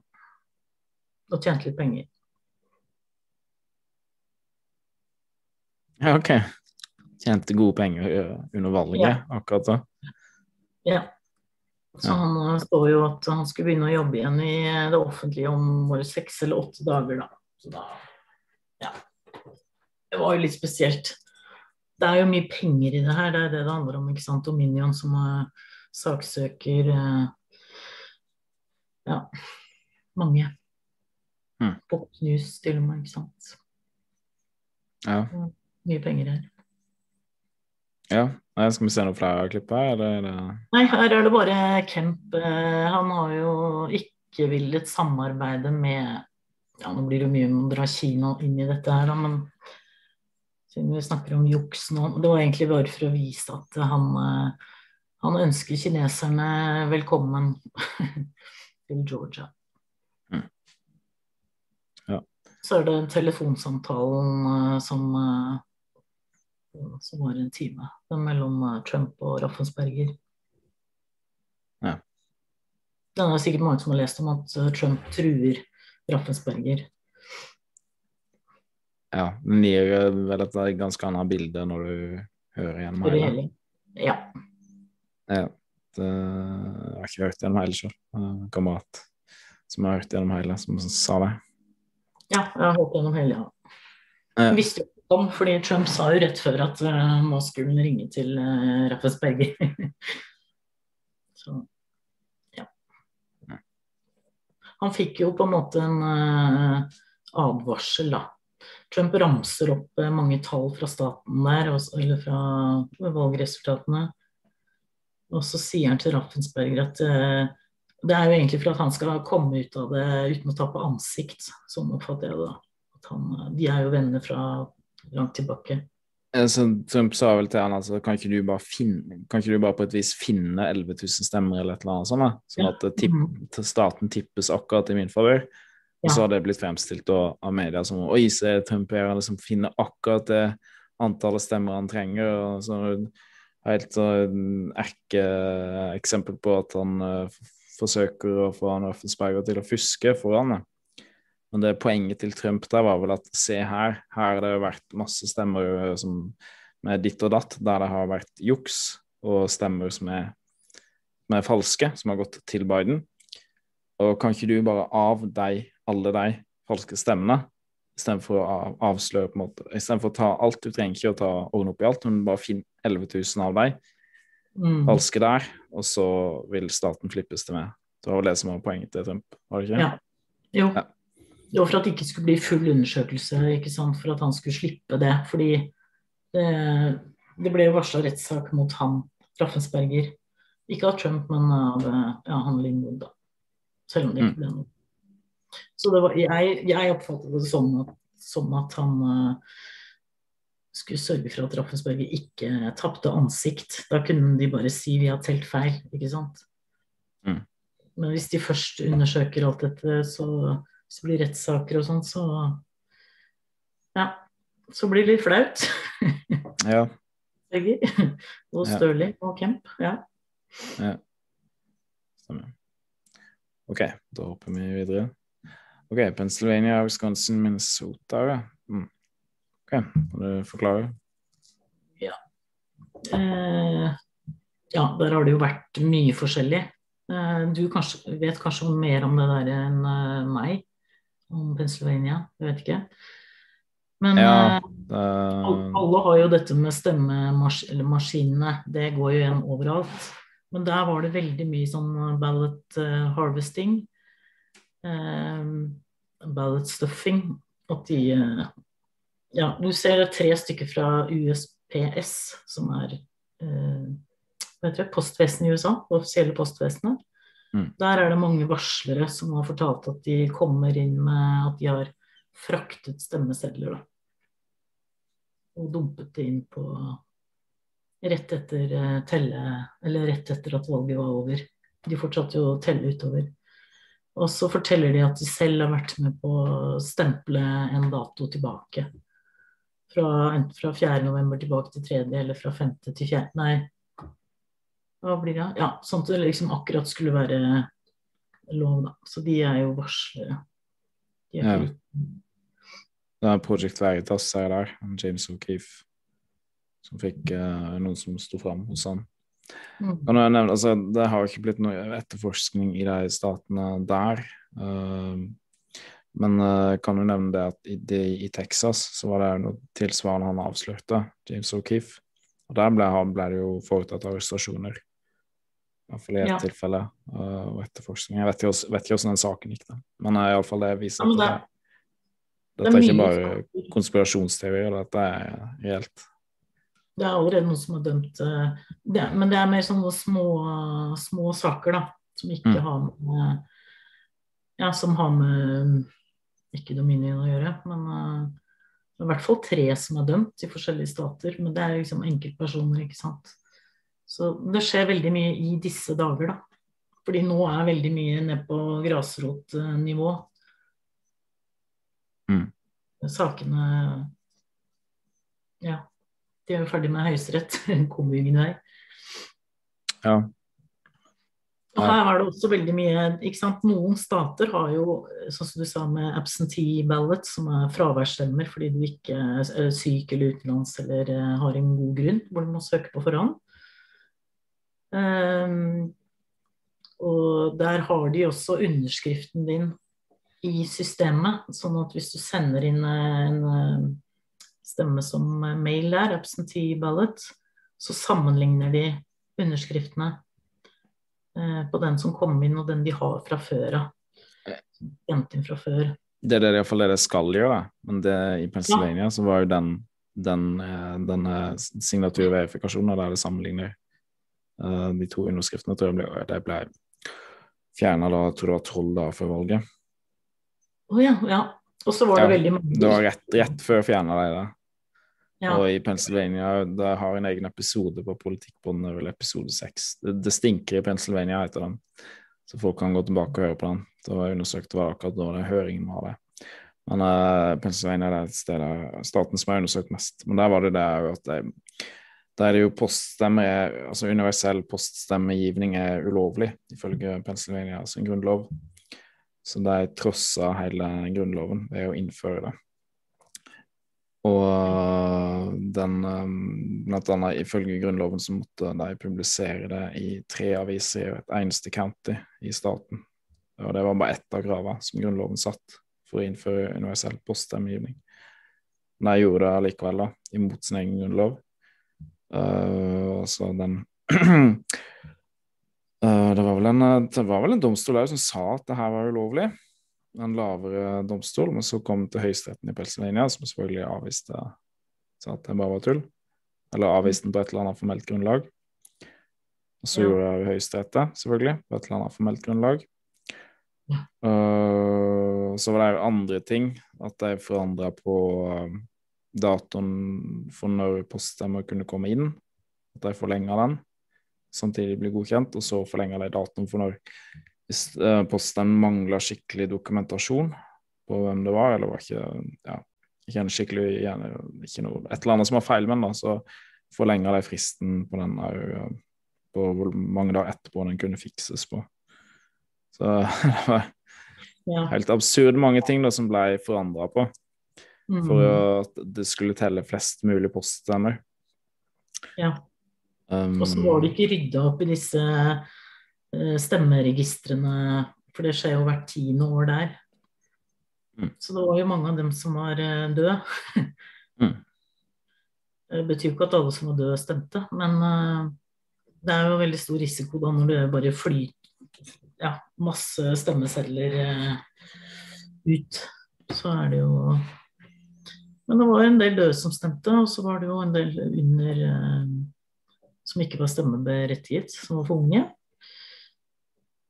Og tjente litt penger. Ja, OK. Tjente gode penger eh, under valget Ja. akkurat da. Ja. Så han så står jo at han skulle begynne å jobbe igjen i eh, det offentlige om bare seks eller åtte dager, da. Så da Ja. Det var jo litt spesielt. Det er jo mye penger i det her, det er det det handler om, ikke sant. Dominion som er saksøker eh, Ja, mange. Mm. Fox News til og med, ikke sant. Ja. Mye penger her. ja. Nei, Skal vi se noe flere klipp her, eller er Nei, her er det bare Kemp. eh, Han har jo ikke villet samarbeide med Ja, nå blir det mye om å dra Kina inn i dette her, da, men siden vi snakker om juks nå Det var egentlig bare for å vise at han, eh, han ønsker kineserne velkommen (laughs) til Georgia. Ja. Så er det telefonsamtalen eh, som som var en time mellom eh, Trump og Raffensperger. Ja. Det er sikkert mange som har lest om at eh, Trump truer Raffensperger. Ja, den gir eh, vel et ganske annet bilde når du hører gjennom hele. Ja. Ja, det, jeg har ikke hørt gjennom hele sjøl. En kamerat som har hørt gjennom hele, som sa det. ja, jeg har hørt gjennom hele, ja. Jeg visste jo om, fordi Trump sa jo rett før at eh, nå skulle han ringe til uh, Raffensperger. (laughs) Så ja. Han fikk jo på en måte en uh, advarsel, da. Trump ramser opp uh, mange tall fra staten der, også, eller fra valgresultatene. Og så sier han til Raffensperger at eh, det er jo egentlig for at han skal komme ut av det uten å tape ansikt. Sånn oppfatter jeg det. da. Han, eh, de er jo venner fra langt tilbake. Eh, Så Trump sa vel til han altså, kan ikke du bare finne, kan ikke du bare på et vis finne 11 000 stemmer eller et eller annet sånt, da? sånn at tipp, staten tippes akkurat i min favør. Og så har det blitt fremstilt av media som oi, se Trump er liksom finner akkurat det antallet stemmer han trenger. og så Helt sånn erkeeksempel på at han uh, forsøker å få han Raffensperger til å fuske for han. Men det poenget til Trump der var vel at se her, her har det vært masse stemmer eh, som, med ditt og datt, der det har vært juks, og stemmer som er, som er falske, som har gått til Biden. Og kan ikke du bare av de, alle de falske stemmene, istedenfor å avsløre på en måte, istedenfor å ta alt, du trenger ikke å ta ordne opp i alt, men bare finn 11 000 av de Mm. falske der, og så vil staten flippes til meg. Det var vel det som var poenget til Trump, var det ikke? Ja. Jo. Det var for at det ikke skulle bli full undersøkelse, ikke sant? for at han skulle slippe det. Fordi det, det ble varsla rettssak mot han, Raffensperger. Ikke av Trump, men av eh, ja, han Lindwood, da. Selv om det ikke ble noe. Så det var, jeg, jeg oppfattet det sånn at, som at han uh, skulle sørge for at Raffensperger ikke tapte ansikt. Da kunne de bare si vi har telt feil, ikke sant. Mm. Men hvis de først undersøker alt dette, så, så blir rettssaker og sånn, så Ja. Så blir det litt flaut. Ja. (laughs) Begge. Og. Stirling og Kemp. Ja. Ja. Stemmer. OK, da hopper vi videre. OK, Pennsylvania, Wisconsin, Minnesota. Ja. Mm. OK, kan du forklare? Ja. Eh, ja, der har det jo vært mye forskjellig. Eh, du kanskje, vet kanskje mer om det der enn eh, meg, om Pennsylvania. Jeg vet ikke. Men Ja, eh, det, Alle har jo dette med stemmemaskinene, det går jo igjen overalt. Men der var det veldig mye sånn ballot eh, harvesting, eh, ballot stuffing, at de eh, Ja, du ser tre stykker fra USPS, som er eh, hva heter det, postvesenet i USA, det offisielle postvesenet. Mm. Der er det mange varslere som har fortalt at de kommer inn med at de har fraktet stemmesedler. Da. og dumpet det inn på rett etter eh, telle rett etter at valget var over. De fortsatte jo å telle utover. Og så forteller de at de selv har vært med på å stemple en dato tilbake. Fra, enten fra 4. november tilbake til 3., eller fra 5. til 4. Nei, hva blir det? Ja, sånn at det liksom akkurat skulle være lov, da. Så de er jo varslere. De er ja. Det er Project Veritas her der, James O'Keefe, som fikk uh, noen som sto fram hos han. Mm. Nevner, altså, det har ikke blitt noe etterforskning i de statene der. Uh, men uh, kan du nevne det at i, de, i, Texas så var det noe tilsvarende han avslørte, James O'Keefe. Og der ble, ble, det jo foretatt arrestasjoner. Iallfall i ett ja. tilfelle. Uh, og etterforskning. Jeg vet ikke, vet ikke hvordan den saken gikk, da. men uh, iallfall det viser at det, dette er, ikke bare konspirasjonsteorier, dette er reelt. Det er allerede noen som har dømt uh, det, Men det er mer sånne små, små saker, da. Som ikke mm. har med Ja, som har med ikke dominion å gjøre. Men uh, det i hvert fall tre som er dømt i forskjellige stater. Men det er liksom enkeltpersoner, ikke sant. Så det skjer veldig mye i disse dager, da. Fordi nå er veldig mye ned på grasrotnivå. Mm. Sakene Ja. De er jo ferdig med Høyesterett. Kommer ingen vei. Ja. Og her er det også veldig mye ikke sant? Noen stater har jo, sånn som du sa med absentee ballot, som er fraværsstemmer fordi du ikke er syk eller utenlands eller eh, har en god grunn, hvor du må søke på forhånd. Um, og der har de også underskriften din i systemet. Sånn at hvis du sender inn en eh, stemme som mail der, absentee ballot, så sammenligner de underskriftene eh, på den som kom inn, og den de har fra før av. Fra før. Det er det iallfall det det skal gjøre, men det, i Pennsylvania ja. så var jo den, den, eh, den signaturverifikasjonen der det sammenligner de to underskriftene, tror jeg ble, det ble fjerna da, tror jeg det var tolv dager før valget. Å oh, ja, ja. Og så var det ja, veldig mange Det var rett, rett før fjerna de det. Ja. Og i Pennsylvania det har en egen episode på Politikkbåndet, vel episode seks. Det, det, stinker i Pennsylvania, heter den. Så folk kan gå tilbake og høre på den. Det var undersøkt det var akkurat da det høringen var det. Men uh, Pennsylvania er et sted der, staten som har undersøkt mest. Men der var det det at det, der er jo poststemme, altså universell poststemmegivning er ulovlig, ifølge Pennsylvania sin grunnlov. Så de trossa hele Grunnloven ved å innføre det. Og den um, Blant annet ifølge Grunnloven så måtte de publisere det i tre aviser i et eneste county i staten. Og det var bare ett av gravene som Grunnloven satt for å innføre universell poststemmegivning. Men de gjorde det likevel, da, imot sin egen grunnlov. Uh, så den Uh, (clears throat) det, var en, eh, det var vel en domstol der som sa at det her var ulovlig. En lavere domstol, men så kom det til Høyesteretten i Pennsylvania, som selvfølgelig avviste sa at det bare var tull. Eller avviste den på et eller annet formelt grunnlag. Og så ja. gjorde jeg Høyesterett det, selvfølgelig, på et eller annet formelt grunnlag. Uh, så var det andre ting, at de forandra på datoen for når poststemmer kunne komme inn. At de forlenga den samtidig blir godkjent, og så forlenger de datoen for når hvis eh, posten mangler skikkelig dokumentasjon på hvem det var, eller var ikke ja, ikke en skikkelig ikke noe, Et eller annet som var feil med den, så forlenger de fristen på den der, på hvor mange dager etterpå den kunne fikses på. Så (laughs) det var helt absurd mange ting da, som ble forandra på. Mm. For at det skulle telle flest mulig poststemmer. Ja. Um, og så var det ikke rydda opp i disse uh, stemmeregistrene, for det skjer jo hvert tiende år der. Mm. Så det var jo mange av dem som var uh, døde. (laughs) mm. Det betyr jo ikke at alle som var døde, stemte, men det er jo veldig stor risiko da når det bare flyter ja, masse stemmesedler ut. Så er det jo Men det var en del døde som stemte, og så var det jo en del under som ikke var stemmeberettiget, som var for unge.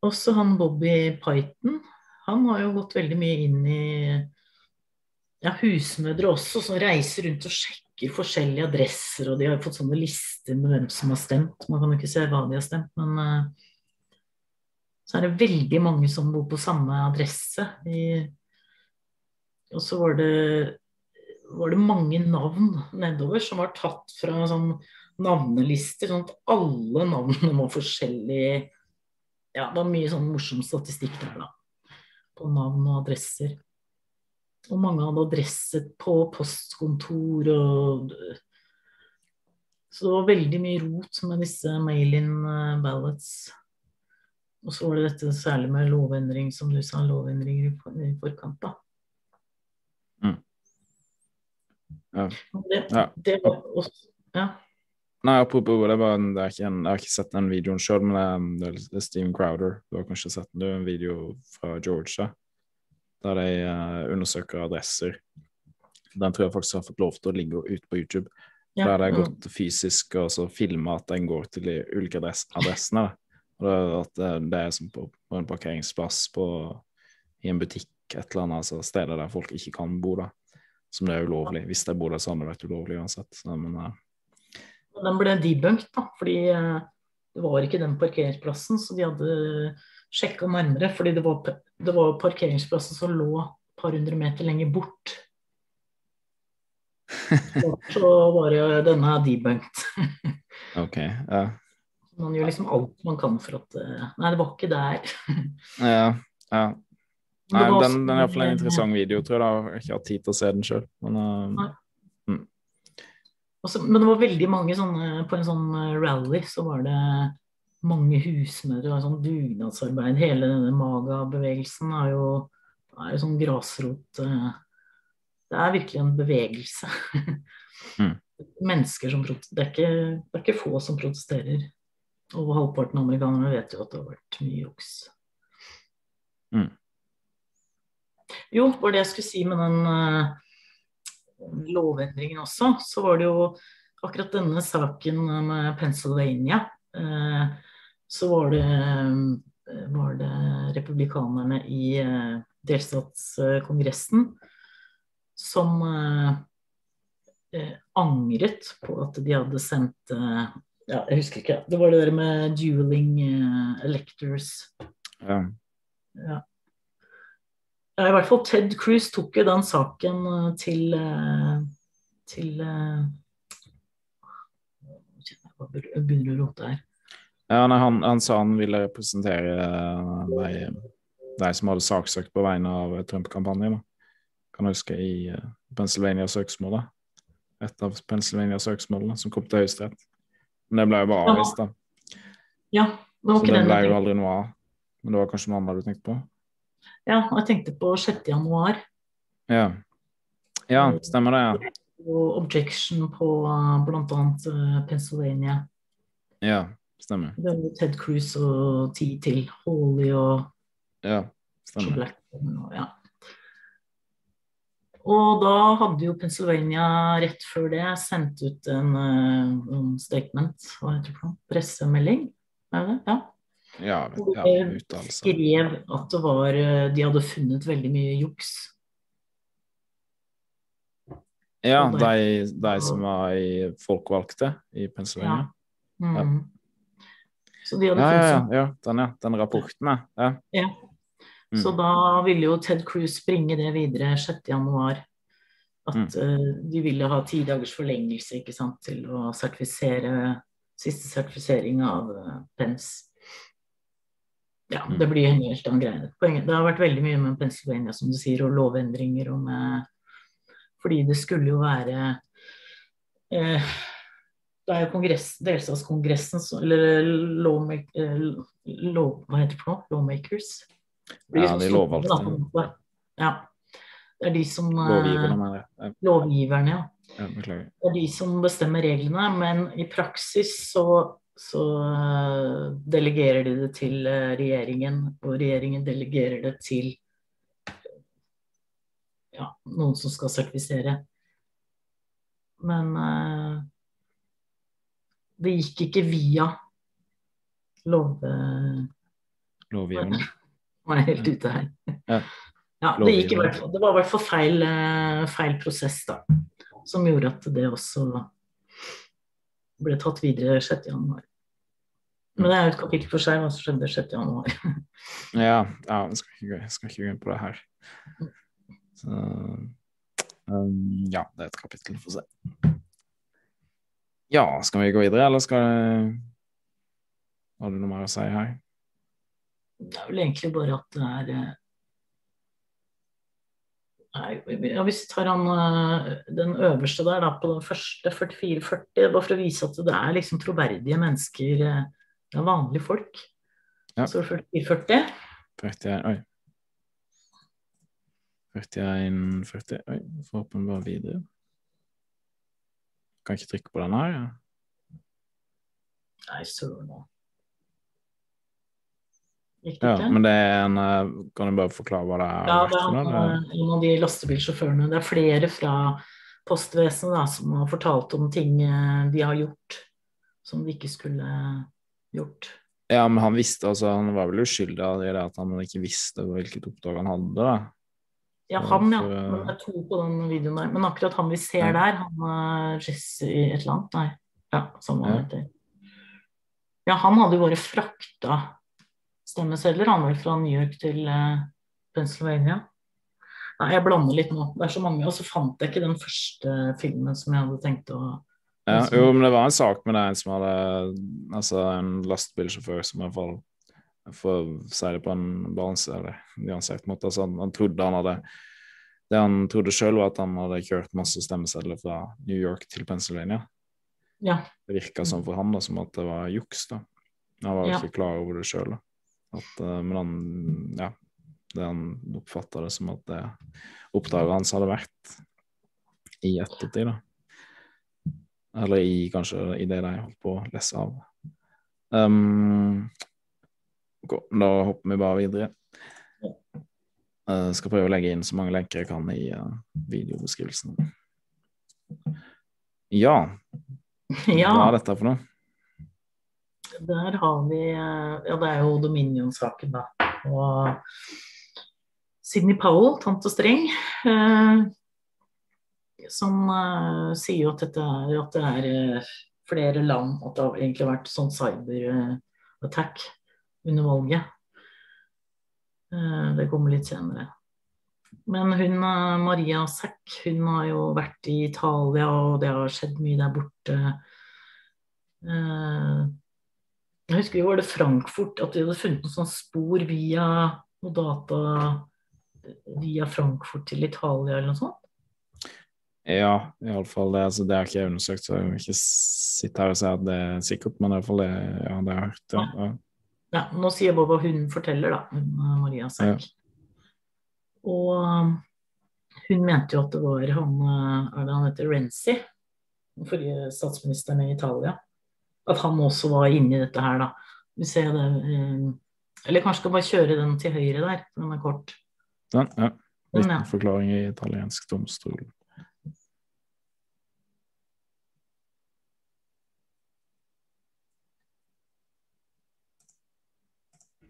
Også han Bobby Python. Han har jo gått veldig mye inn i ja, husmødre også, som reiser rundt og sjekker forskjellige adresser, og de har fått sånne lister med hvem som har stemt. Man kan jo ikke se hva de har stemt, men uh, så er det veldig mange som bor på samme adresse. I, og så var det, var det mange navn nedover som var tatt fra sånn navnelister, sånn at alle navnene var forskjellige. Ja, det var mye sånn morsom statistikk der, da. På navn og adresser. Og mange hadde adresse på postkontor og Så det var veldig mye rot med disse mail-in eh, ballots. Og så var det dette særlig med lovendring, som du sa, lovendringer i forkant, da. Mm. Ja. Det, det var også Ja. Nei, apropos det, var, det er en, jeg har ikke sett den videoen sjøl, men det er, det er Steven Crowder. Du har kanskje sett den, en video fra Georgia der de uh, undersøker adresser. Den tror jeg faktisk har fått lov til å ligge ut på YouTube. Ja. Der det er gått fysisk og så filma at den går til de ulike adress adressene. Og det, at det, det, er som på, på, en parkeringsplass på, i en butikk, et eller annet altså steder der folk ikke kan bo. da, Som det er ulovlig. Hvis de bor der, så hadde det vært ulovlig uansett. Så, men, uh, den ble debunket, da, fordi uh, det var ikke den parkeringsplassen, så de hadde sjekka nærmere. Fordi det var, det var parkeringsplassen som lå et par hundre meter lenger bort. (laughs) Så var det denne debunket. (laughs) ok, ja. Man gjør liksom alt man kan for at eh, Nei, det var ikke der. (laughs) ja, ja. Nei, den, den er iallfall en interessant video, tror jeg. Da. Jeg har ikke hatt tid til å se den sjøl. Men, uh, mm. Også, men det var veldig mange sånne På en sånn eh, rally så var det mange husmødre og sånn dugnadsarbeid. Hele denne maga-bevegelsen er jo, er jo sånn grasrot eh, Det er virkelig en bevegelse. Mm. (laughs) Mennesker som protesterer. Det er, ikke, det er ikke få som protesterer. Og halvparten av amerikanerne vet jo at det har vært mye juks. Mm. Jo, var det jeg skulle si med den uh, lovendringen også, så var det jo akkurat denne saken med Pennsylvania. Uh, så var det, eh, var det republikanerne i delstatskongressen som angret på at de hadde sendt ja, Jeg husker ikke. Det var det der med dueling electors. Ja. ja. I hvert fall Ted Cruz tok jo den saken til til Jeg begynner å rote her. Ja, nei, han, han, sa han ville representere de, de som hadde saksøkt på vegne av Trump-kampanjen. Kan du huske i Pennsylvania-søksmålet. Et av Pennsylvania-søksmålene som kom til Høyesterett. Men det ble jo bare avvist, da. Ja, det var Så det ble jo aldri noe av. Men det var kanskje noe annet du tenkte på? Ja, og jeg tenkte på 6. januar. Ja. ja, stemmer det. ja. Og objection på uh, bl.a. Uh, Pennsylvania. Ja. Stemmer. Det var Ted Cruz og ti til. Holly og Ja, stemmer. Og, ja. og da hadde jo Pennsylvania rett før det sendt ut en, en statement, hva heter det pressemelding? Er det? Ja. Ja, ja, skrev at det var eh, De hadde funnet veldig mye juks. Ja, de, de som var i folkevalgte i Pennsylvania. Ja. Mm. Så de hadde ja, ja, ja, ja. Den, ja. Den rapporten, ja. ja. Mm. Så da ville jo Ted Cruz bringe det videre 6.1. At mm. uh, de ville ha ti dagers forlengelse ikke sant, til å sertifisere siste sertifisering av uh, Pence. Ja, mm. det blir en helt annen greie. Det har vært veldig mye med Pennsylvania, som du sier, og lovendringer og med Fordi det skulle jo være eh, det er jo kongress, delstatskongressen, eller lawmak, law, hva heter det for noe? Lawmakers? Ja, de lovvalgte. Ja. Det er de som eh, Lovgiverne, mener jeg. Lovgiverne, ja. ja. Det er de som bestemmer reglene, men i praksis så, så uh, delegerer de det til uh, regjeringen, og regjeringen delegerer det til ja, noen som skal sertifisere. Men uh, det gikk ikke via lov... Lovgiverne. (laughs) Nå er jeg helt ute her. Ja. (laughs) ja det, gikk det var i hvert fall feil, eh, feil prosess, da. som gjorde at det også ble tatt videre 6. Men det er jo et kapittel for seg hva som skjedde 6. januar. ja, ja jeg, skal ikke, jeg skal ikke gå inn på det her. Så, um, ja, det er et kapittel for seg. Ja, skal vi gå videre, eller skal det Har du noe mer å si her? Det er vel egentlig bare at det er eh, Nei, ja, Hvis vi tar han, eh, den øverste der, da, på den første 44-40, bare for å vise at det er liksom troverdige mennesker, det er vanlige folk. Ja. Så 40, 40. 41, oi. 41, 40 Oi, får håpe den bare videre. Kan ikke trykke på den her, ja. Nei, søren òg. Ja, men det er en eh, Kan du bare forklare hva det er? Ja, det er en, en av de lastebilsjåførene. Det er flere fra postvesenet da, som har fortalt om ting eh, de har gjort som de ikke skulle gjort. Ja, men han visste altså, han var vel uskyldig av det at han ikke visste hvilket oppdrag han hadde. da. Ja, han, ja. Men det er to på den videoen der. Men akkurat han vi ser ja. der, han er Jesse et eller annet, nei. Ja, som han heter. Ja, han hadde jo bare frakta stemmesedler, han vel fra New York til uh, Pennsylvania. Nei, jeg blander litt nå. Det er så mange. Og så fant jeg ikke den første filmen som jeg hadde tenkt å ja, Jo, men det var en sak med det en som hadde Altså en lastebilsjåfør som i hvert fall For å si det på en balanse, eller nyansert måte. Altså, han, han trodde han hadde Det han trodde sjøl, var at han hadde kjørt masse stemmesedler fra New York til Pennsylvania. Ja. Det virka sånn for han da, som at det var juks. da. Han var ja. ikke klar over det sjøl. At, uh, men han ja, det han oppfatta det som at det oppdraget hans hadde vært i ettertid, da. Eller i kanskje i det de holdt på å lese av. Um, okay, da hopper vi bare videre. Uh, skal prøve å legge inn så mange lenker jeg kan i uh, videobeskrivelsen. Ja. (laughs) ja. Hva er dette for noe? Der har vi Ja, det er jo Dominion-saken, da. Og Sidney Powell, tante Streng, eh, som uh, sier jo at, er, at det er uh, flere land At det har egentlig vært sånn cyberattack under valget. Eh, det kommer litt senere. Men hun Maria Sack, hun har jo vært i Italia, og det har skjedd mye der borte. Jeg husker vi var det Frankfurt, at vi hadde funnet noen sånne spor via noe data via Frankfurt til Italia eller noe sånt? Ja, iallfall det. Altså, det har ikke jeg undersøkt, så jeg vil ikke sitte her og si at det er sikkert, men iallfall det, ja, det har jeg hørt. Ja. ja. ja nå sier bare hva hun forteller, da, hun Maria Sæk. Ja. Og hun mente jo at det var han Er det han heter Renzi? Den forrige statsministeren i Italia at han også var inni dette her, da. Vi ser det eh, Eller kanskje skal bare kjøre den til høyre der, den er kort. Den, ja. Liten forklaring i italiensk domstol.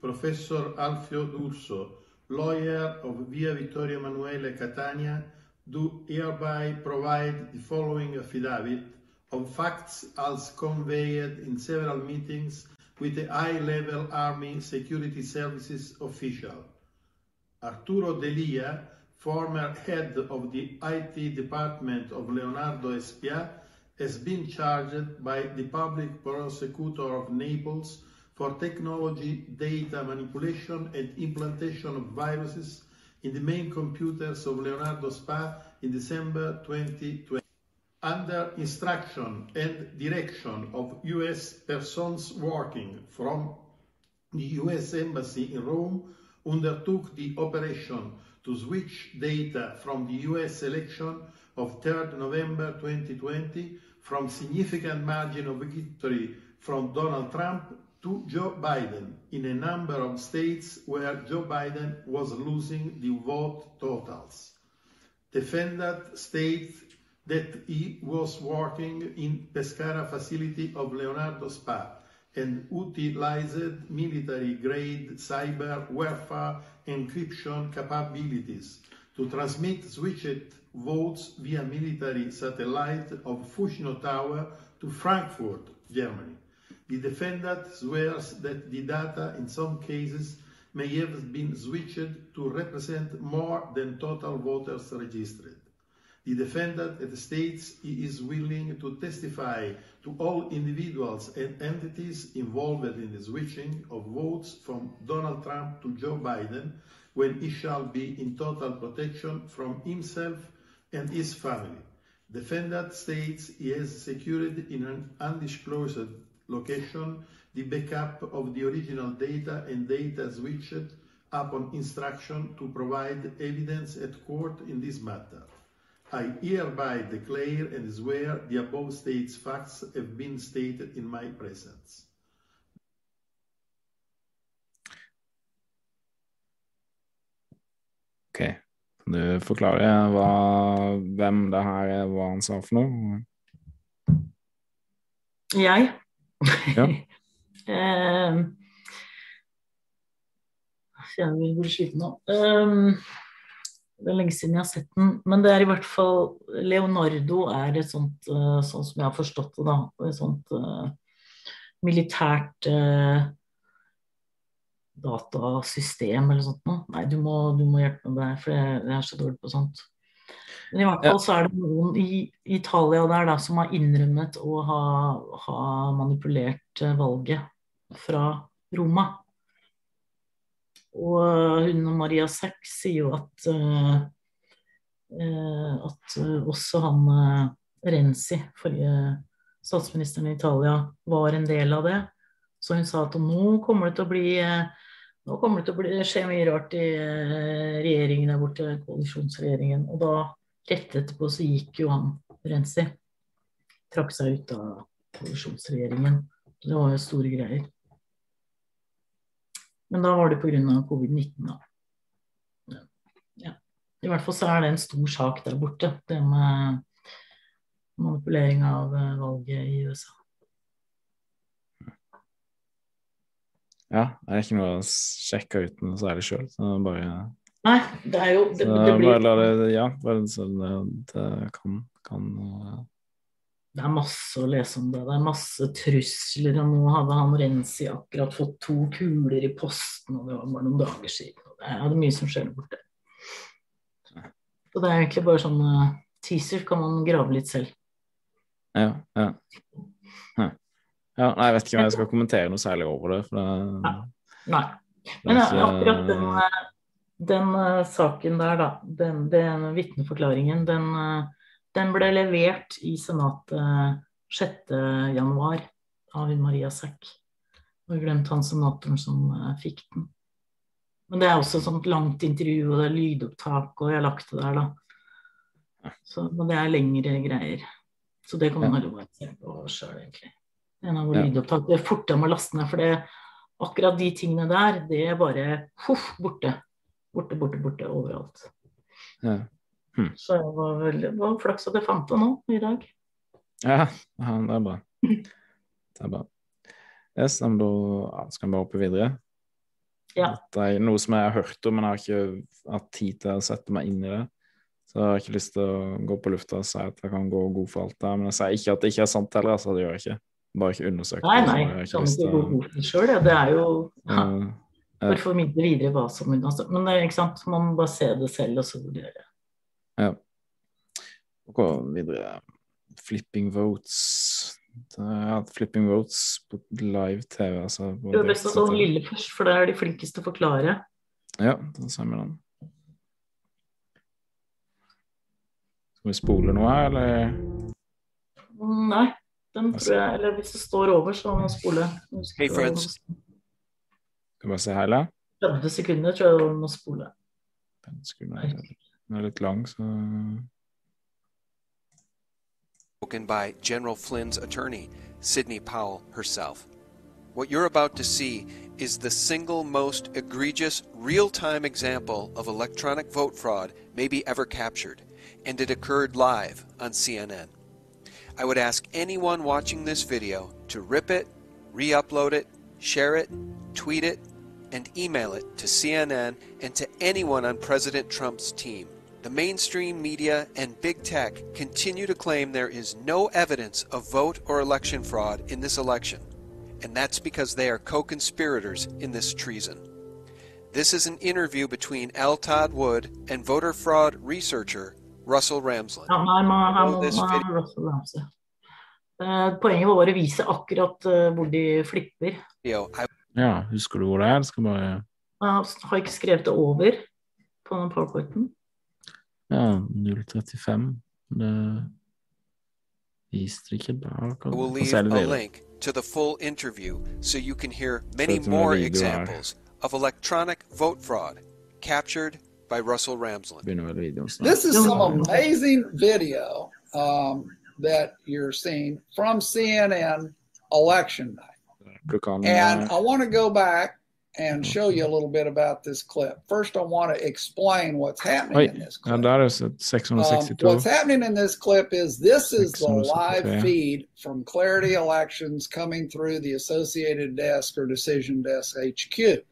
Professor Alfio D'Urso, lawyer of Via Vittorio Emanuele Catania, do hereby provide the following affidavit of facts as conveyed in several meetings with the high-level Army Security Services official. Arturo Delia, former head of the IT department of Leonardo Espia, has been charged by the public prosecutor of Naples for technology, data manipulation and implantation of viruses in the main computers of Leonardo Spa in December 2020 under instruction and direction of U.S. persons working from the U.S. Embassy in Rome, undertook the operation to switch data from the U.S. election of 3rd November 2020 from significant margin of victory from Donald Trump to Joe Biden in a number of states where Joe Biden was losing the vote totals. Defendant states that he was working in Pescara facility of Leonardo Spa and utilized military-grade cyber warfare encryption capabilities to transmit switched votes via military satellite of Fushino Tower to Frankfurt, Germany. The defendant swears that the data in some cases may have been switched to represent more than total voters registered. The defendant states he is willing to testify to all individuals and entities involved in the switching of votes from Donald Trump to Joe Biden when he shall be in total protection from himself and his family. Defendant states he has secured in an undisclosed location the backup of the original data and data switched upon instruction to provide evidence at court in this matter. I hereby declare and swear the above states facts have been stated in my presence. Ok. Kan du forklare hva, hvem det her er, hva han sa for noe? Jeg? Ja. Eh, jeg blir sliten nå. Um, det er lenge siden jeg har sett den. Men det er i hvert fall Leonardo er et sånt, uh, sånn som jeg har forstått det, da. Et sånt uh, militært uh, datasystem eller sånt noe. Nei, du må, du må hjelpe meg der, for jeg, jeg er så dårlig på sånt. Men i hvert fall så er det noen i Italia der da, som har innrømmet å ha, ha manipulert valget fra Roma. Og hun og Maria Sack sier jo at, uh, at også han uh, Renzi, forrige statsministeren i Italia, var en del av det. Så hun sa at nå kommer det til å bli nå kommer det til å bli, skje mye rart i regjeringen der borte, koalisjonsregjeringen. Og da, rett etterpå, så gikk jo han Renzi. Trakk seg ut av koalisjonsregjeringen. Det var jo store greier. Men da var det pga. covid-19, da. Ja. I hvert fall så er det en stor sak der borte, det med manipulering av valget i USA. Ja, det er ikke noe å sjekke ut noe særlig sjøl, så bare Nei, det er jo Det, så, det blir bare Ja, bare så det, det kan, kan Det er masse å lese om det. Det er masse trusler. Og nå hadde han Renzi akkurat fått to kuler i posten, og det var bare noen dager siden. Det er mye som skjer borte. Så det er egentlig bare sånn teaser, kan man grave litt selv. Ja. ja. Ja, nei, jeg vet ikke om jeg skal kommentere noe særlig over det. For det Nei. Men uh, akkurat den, uh, den saken der, da, den, den vitneforklaringen, den den ble levert i Senatet 6.1 av hun Maria Sæck. Vi glemte han senatoren som uh, fikk den. Men det er også et sånt langt intervju, og det er lydopptak, og jeg har lagt det der, da. Så, men det er lengre greier. Så det kan man heller bare se på sjøl, egentlig. En av Ja. lydopptak. Det er fortere med å laste ned, for det, akkurat de tingene der, det er bare huff, borte. Borte, borte, borte overalt. Ja. Hm. Så det var veldig det var flaks at jeg fant det nå i dag. Ja, ja, det er bra. Det er bra. Yes, men da skal vi bare hoppe videre. Ja. Det er noe som jeg har hørt om, men jeg har ikke hatt tid til å sette meg inn i det. Så jeg har ikke lyst til å gå på lufta og si at jeg kan gå god for alt der. Men jeg sier ikke at det ikke er sant heller, altså. Det gjør jeg ikke. Bare ikke undersøkt Nei, det, Nei, kan ikke gå god for det sjøl, det er jo ja, For å formidle videre hva som hun Men det er ikke sant, man må bare se det selv og så vurdere. Ja. Og videre. Flipping votes. Det er flipping votes på live TV, altså. på Det er best å ta den lille først, for da er de flinkeste til å forklare. Ja, da ser vi den. Skal vi spole noe her, eller? Mm, Nei, den tror jeg Eller hvis det står over, så må man spole. Hey, friends. Skal vi bare se hele? 30 sekunder tror jeg man må spole. Den er litt lang, så spoken by General Flynn's attorney, Sidney Powell herself. What you're about to see is the single most egregious real time example of electronic vote fraud maybe ever captured, and it occurred live on CNN. I would ask anyone watching this video to rip it, re upload it, share it, tweet it, and email it to CNN and to anyone on President Trump's team. the mainstream media and big tech continue to claim there is no evidence of vote or election fraud in this election, and that's because they are co conspirators in this treason. This is an interview between L. Todd Wood and voter fraud researcher Russell Ramsland. Ja, nei, man, han, Below this man, Russell Ramsey. Eh, Poenget var bare å vise akkurat eh, hvor de flipper. video, I Ja, husker du hvor det er? Skal bare Jeg har ikke skrevet det over på den powerpointen. Ja, 035. Det viste det ikke bak. will Og leave er det a link to the full interview so you can hear many more examples of electronic vote fraud captured by Russell Ramsland. Begynner vel videoen snart. This is some amazing video um, that you're seeing from CNN election night. Du kan And I want to go back and show you a little bit about this clip. First, I want to explain what's happening Oi, in this der er det Um, 662. what's happening in this clip is this is the live feed from Clarity Elections coming through the Associated Desk or Decision Desk HQ.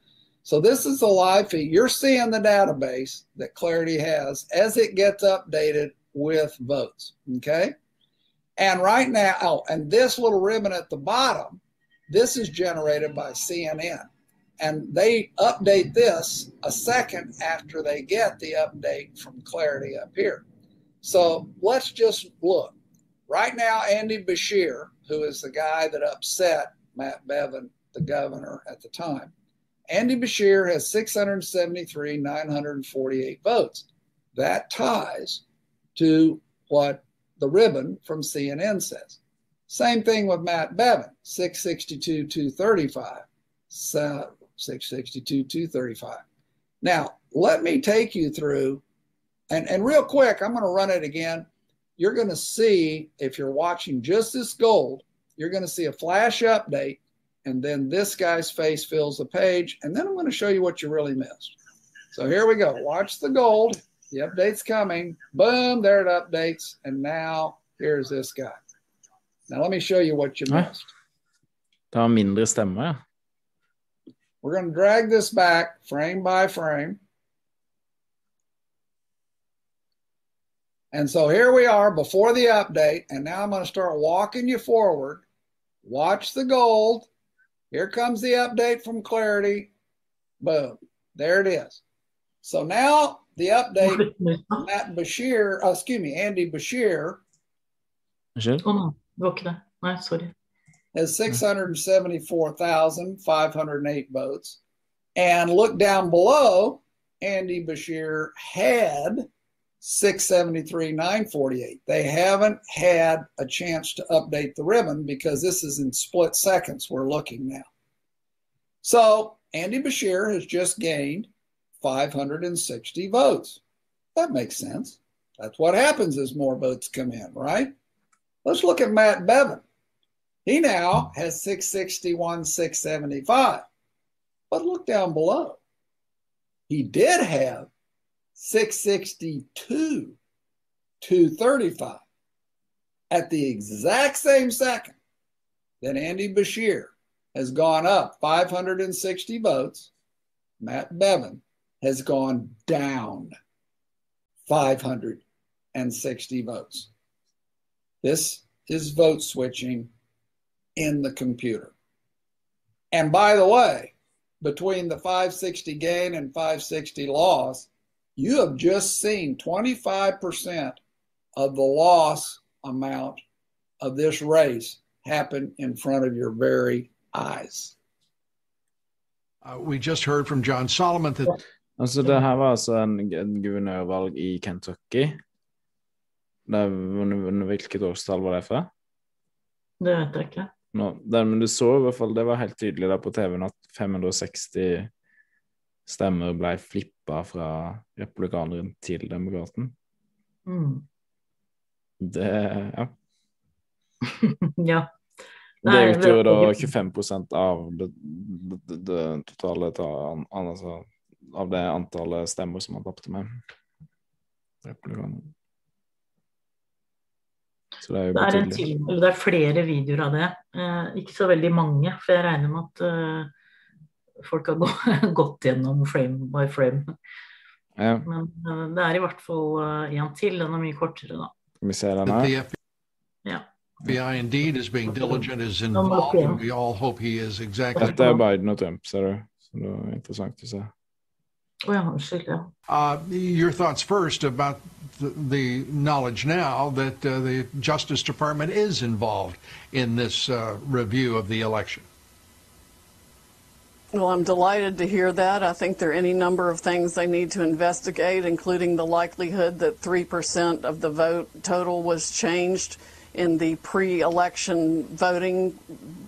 So this is the live feed. You're seeing the database that Clarity has as it gets updated with votes. Okay. And right now, oh, and this little ribbon at the bottom, this is generated by CNN. And they update this a second after they get the update from Clarity up here. So let's just look. Right now, Andy Bashir, who is the guy that upset Matt Bevin, the governor at the time, Andy Bashir has 673, 948 votes. That ties to what the ribbon from CNN says. Same thing with Matt Bevin, 662, 235. So 662, 235. Now, let me take you through, and, and real quick, I'm going to run it again. You're going to see, if you're watching just this gold, you're going to see a flash update, and then this guy's face fills the page, and then I'm going to show you what you really missed. So here we go. Watch the gold. The update's coming. Boom, there it updates. And now here's this guy. Now let me show you what you Hæ? missed. Det har mindre stemme, ja. We're going to drag this back frame by frame. And so here we are before the update. And now I'm going to start walking you forward. Watch the gold. Here comes the update from Clarity. Boom. There it is. So now the update, Matt Bashir, oh, excuse me, Andy Bashir Unnskyld? Det var sorry. has 674,508 votes. And look down below, Andy Bashir had 673,948. They haven't had a chance to update the ribbon because this is in split seconds. We're looking now. So Andy Bashir has just gained 560 votes. That makes sense. That's what happens as more votes come in, right? Let's look at Matt Bevin. He now has 661, 675. But look down below. He did have 662, 235 at the exact same second that Andy Bashir has gone up 560 votes. Matt Bevin has gone down 560 votes. This is vote switching in the computer. And by the way, between the 560 gain and 560 loss, you have just seen 25% of the loss amount of this race happen in front of your very eyes. Uh, we just heard from John Solomon that Altså, det her var altså en, en guvernørvalg i Kentucky. Det, hvilket årstall var det fra? Det vet jeg ikke. No, det, men du så i hvert fall, det var helt tydelig der på TV-en at 560 stemmer ble flippa fra republikaneren til demokraten. Mm. Det ja. (laughs) ja. Det Nei, utgjorde da 25% av det, det, det, det totale ta, an, altså, av det antallet stemmer som han tapte med. Republikaneren. Så det er jo Det er, en til, eller det er flere videoer av det. Eh, ikke så veldig mange, for jeg regner med at eh, folk har gå, (laughs) gått gjennom frame by frame. Ja. Men eh, det er i hvert fall eh, en til. Den er mye kortere, da. Skal vi se den her? Ja. FBI indeed is being diligent, is involved, and we all hope he is exactly. Dette er Biden og Trump, ser du. Så det er interessant å se. Å ja, unnskyld. Ja. Uh, your thoughts first about the, the knowledge now that uh, the Justice Department is involved in this uh, review of the election. Well, I'm delighted to hear that. I think there are any number of things they need to investigate, including the likelihood that 3% of the vote total was changed in the pre election voting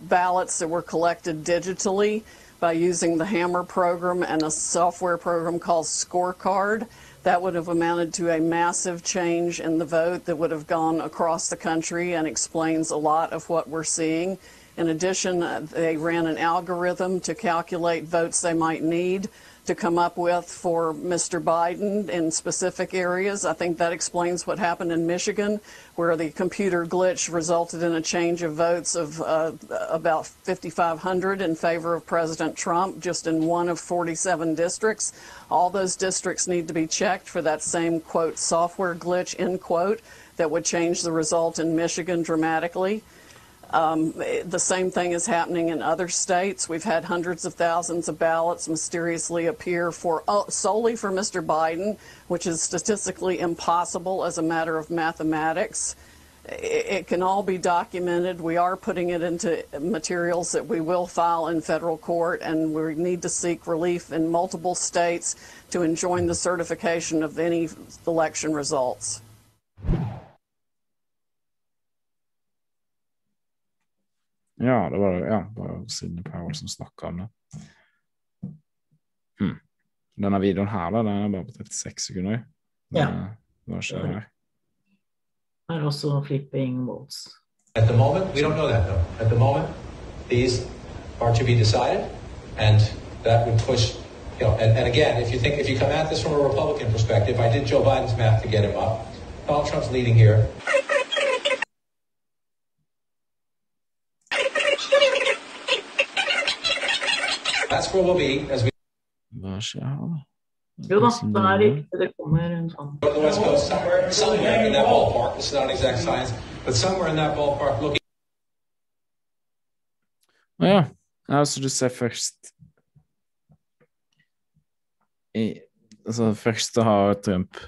ballots that were collected digitally by using the Hammer program and a software program called Scorecard. That would have amounted to a massive change in the vote that would have gone across the country and explains a lot of what we're seeing. In addition, they ran an algorithm to calculate votes they might need to come up with for Mr. Biden in specific areas. I think that explains what happened in Michigan, where the computer glitch resulted in a change of votes of uh, about 5,500 in favor of President Trump, just in one of 47 districts. All those districts need to be checked for that same, quote, software glitch, end quote, that would change the result in Michigan dramatically. Um, the same thing is happening in other states. We've had hundreds of thousands of ballots mysteriously appear for uh, solely for Mr. Biden, which is statistically impossible as a matter of mathematics. It, it can all be documented. We are putting it into materials that we will file in federal court, and we need to seek relief in multiple states to enjoin the certification of any election results. Ja, det var ja, det var Sidney Powell som snakka om det. Hm. Denne videoen her, da, den er bare på 36 sekunder. Ja. Eh, Hva skjer her? Her er også flipping votes. At the moment, we don't know that though. At the moment, these are to be decided, and that would push, you know, and, and again, if you think, if you come at this from a Republican perspective, I did Joe Biden's math to get him up. Donald Trump's leading here. Hva skjer her, da? Jo da, det er riktig. Det kommer en sånn Å ja. ja. Så du ser først i, Altså, først så har Trump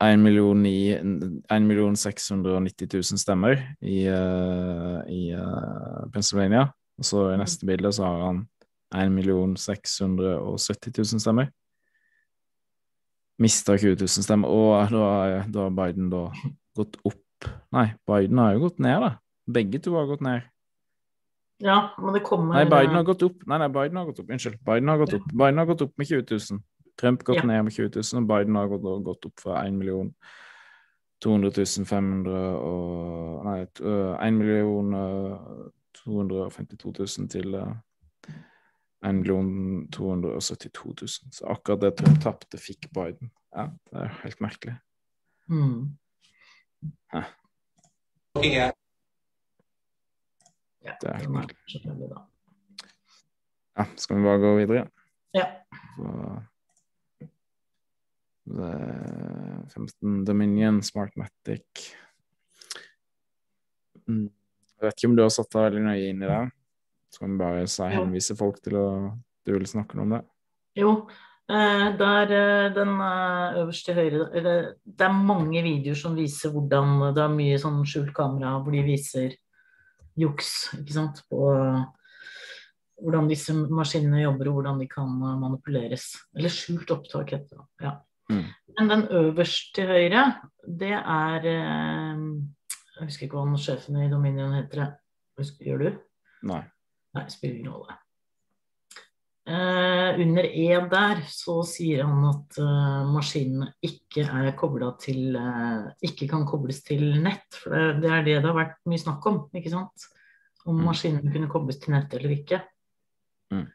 1 million, ni- 1 million 690 000 stemmer i, uh, i uh, Pennsylvania. Og så i neste bilde så har han 1 670 000 stemmer. Mista 20 000 stemmer. Og da har- Biden da gått opp Nei, Biden har jo gått ned, da. Begge to har gått ned. Ja, men det kommer Nei, Biden har gått opp. Nei, nei, Biden har gått opp. Unnskyld. Biden har gått opp Biden har gått opp med 20 000. Trump gått Ja. ned med 20 000, og Biden har gått, gått opp fra 1 million 200 500 og Nei, t- øh, 1 million øh, 252 000 til uh, 1 million 272 000. Så akkurat det Trump tapte, fikk Biden. Ja, det er helt merkelig. Mm. Ja, Det er helt er merkelig. Ja, skal vi bare gå videre? Ja. Så, det er 15 Dominion, Smartmatic mm. Jeg vet ikke om du har satt deg veldig nøye inn i det? Så kan vi bare si, henvise folk til å du vil snakke noe om det. Jo, eh, der eh, den øverste høyre eller, Det er mange videoer som viser hvordan Det er mye sånn skjult kamera hvor de viser juks, ikke sant, på eh, hvordan disse maskinene jobber og hvordan de kan eh, manipuleres. Eller skjult opptak, heter det. Ja. Mm. Men den øverst til høyre, det er eh, Jeg husker ikke hva den sjefen i Dominion heter. jeg. Husker, gjør du? Nei. Nei, spiller ingen rolle. Eh, under E der så sier han at eh, maskinene ikke er kobla til eh, Ikke kan kobles til nett. For det, det er det det har vært mye snakk om, ikke sant? Om maskinene kunne kobles til nett eller ikke. Mm.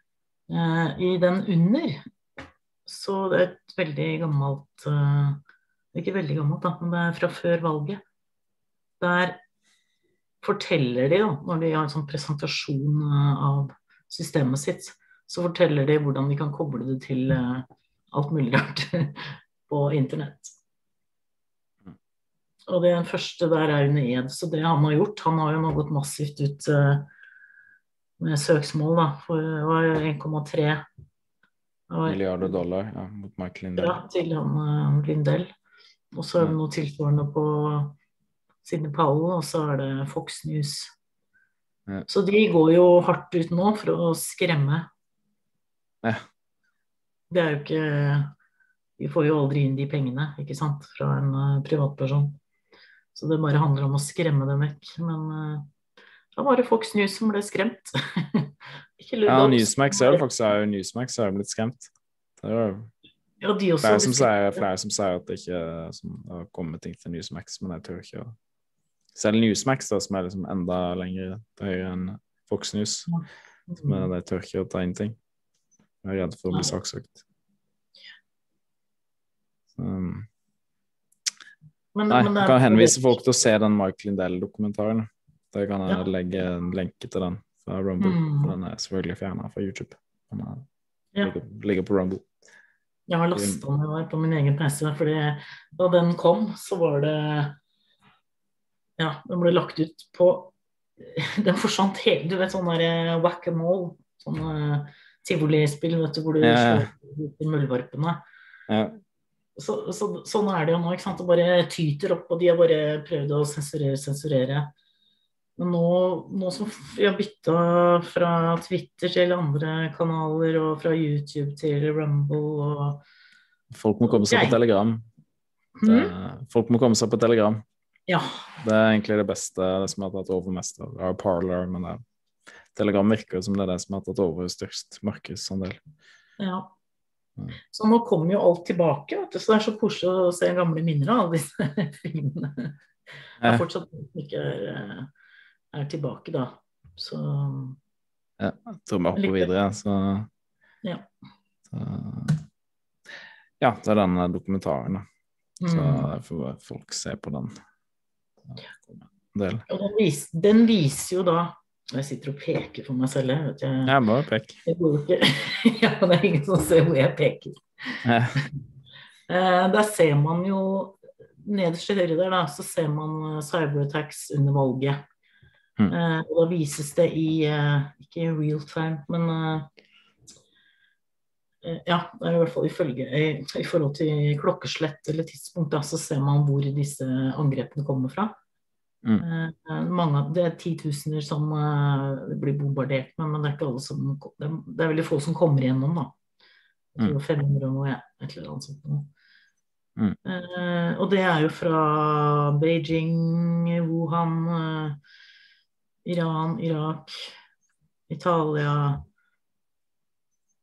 Eh, I den under så det er et veldig gammelt eh, Ikke veldig gammelt, da, men det er fra før valget. Der forteller de, da, når de har en sånn presentasjon eh, av systemet sitt, så forteller de hvordan de kan koble det til eh, alt mulig rart (laughs) på internett. Og den første der er under ed. Så det han har gjort Han har jo nå gått massivt ut uh, med søksmål da, for 1,3 milliarder dollar ja, mot Mike Lindell. Ja, til han Lindell. Og så er det noe tilsvarende på Sidney Powell, og så er det Fox News. Ja. Så de går jo hardt ut nå for å skremme. Ja. Det er jo ikke Vi får jo aldri inn de pengene, ikke sant, fra en uh, privatperson. Så det bare handler om å skremme dem vekk. Men uh, da var det Fox News som ble skremt. (laughs) ja, Newsmax jo faktisk er jo Newsmax er jo blitt skremt. Det er jo ja, de flere, som sier, flere som sier at det ikke som har kommet ting til Newsmax, men jeg tør ikke å Selv Newsmax, da, som er liksom enda lenger til høyre enn Fox News, men de tør ikke å ta inn ting. Jeg er redd for å bli saksøkt. Um, Men- Nei, men er- kan henvise folk til å se den Mike Lindell-dokumentaren. Der kan jeg Ja. legge en lenke til den fra Rumble. Mm. Den er selvfølgelig fjerna fra YouTube. Den er, Ja. ligger, ligger på Rumble. Jeg har lasta den der på min egen PC, fordi da den kom, så var det Ja, den ble lagt ut på (laughs) Den forsvant helt Du vet sånn der whack-a-mole, sånn uh, tivolispill, vet du, hvor du Ja, ja. slår ut i muldvarpene. Ja. Så, så, sånn er det jo nå, ikke sant. Det bare tyter opp, og de har bare prøvd å sensurere, sensurere. Men nå, nå som vi har bytta fra Twitter til andre kanaler, og fra YouTube til Rumble og Folk må komme seg på Telegram. Det, folk må komme seg på Telegram. Ja. Det er egentlig det beste, det som har tatt over mest av ja, Parler, men det, Telegram virker som det er det som har tatt over størst markedsandel. Ja. Så nå kommer jo alt tilbake, vet du. så det er så koselig å se gamle minner av alle disse (laughs) filmene. Det er fortsatt ikke er, er tilbake, da. Så Ja, jeg tror vi hopper videre, så, ja. så Ja, det er den eh, dokumentaren, da. Så Mm. får folk se på den. Del. Og den, vis, den viser jo da Jeg sitter og peker for meg selv, jeg. Vet jeg. Jeg går jo ikke (laughs) Ja, det er ingen som ser hvor jeg peker. Ja. (laughs) Eh, der ser man jo Nederst til høyre der, da, så ser man eh, cyberattacks under valget. Mm. Eh, og da vises det i Ikke i real time, men Ja, det er i hvert fall ifølge i, I forhold til klokkeslett eller tidspunkt, da, så ser man hvor disse angrepene kommer fra. Mm. Eh, mange, av- det er titusener som eh, blir bombardert med, men det er ikke alle som det er, veldig få som kommer igjennom, da. Jeg tror 500 og noe, et eller annet sånt. noe. Mm. Eh, og det er jo fra Beijing, Wuhan, eh, Iran, Irak, Italia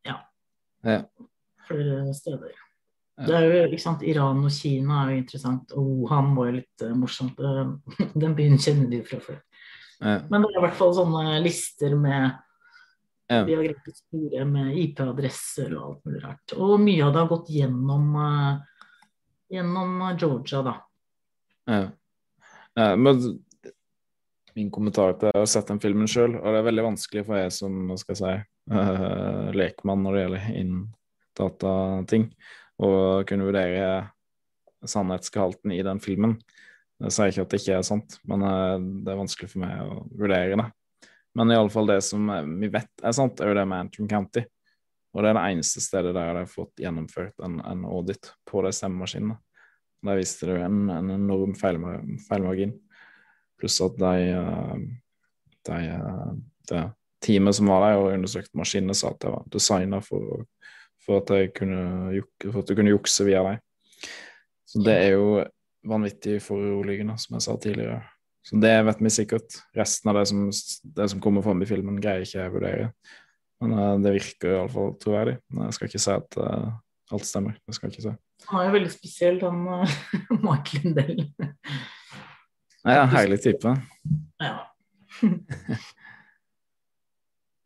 Ja, Ja. flere steder. Det er jo, ikke sant, Iran og Kina er jo interessant, og Wuhan var jo litt uh, morsomt. eh, (laughs) Den byen kjenner de fra før. Ja. Men det er i hvert fall sånne lister med Ja. De har grepet sporet spore med IP-adresser og alt mulig rart. Og mye av det har gått gjennom, uh, gjennom Georgia, da. Ja. Ja, men min kommentar til Jeg har sett den filmen sjøl, og det er veldig vanskelig for jeg som hva skal jeg si, uh, (laughs) lekmann når det gjelder inn datating, å kunne vurdere sannhetsgehalten i den filmen. Jeg sier ikke at det ikke er sant, men eh, det er vanskelig for meg å vurdere det. Men i alle fall det som eh, vi vet er sant, er jo det med Antrim County. Og det er det eneste stedet der de har fått gjennomført en, en audit på de stemmemaskinene. Der viste det jo en, en enorm feilmargin. Pluss at de, de, de, eh, det teamet som var der og undersøkte maskinene, sa at det var designa for, for, at kunne for at du kunne jukse via deg. Så det er jo vanvittig foruroligende, som jeg sa tidligere. Så det vet vi sikkert. Resten av det som, det som kommer fram i filmen, greier ikke jeg å vurdere. Men uh, det virker iallfall troverdig. Men jeg skal ikke si at uh, alt stemmer. Det skal jeg ikke si. Han er jo veldig spesiell, han (laughs) uh, Mark Lindell. Ja, herlig type. Ja. (laughs)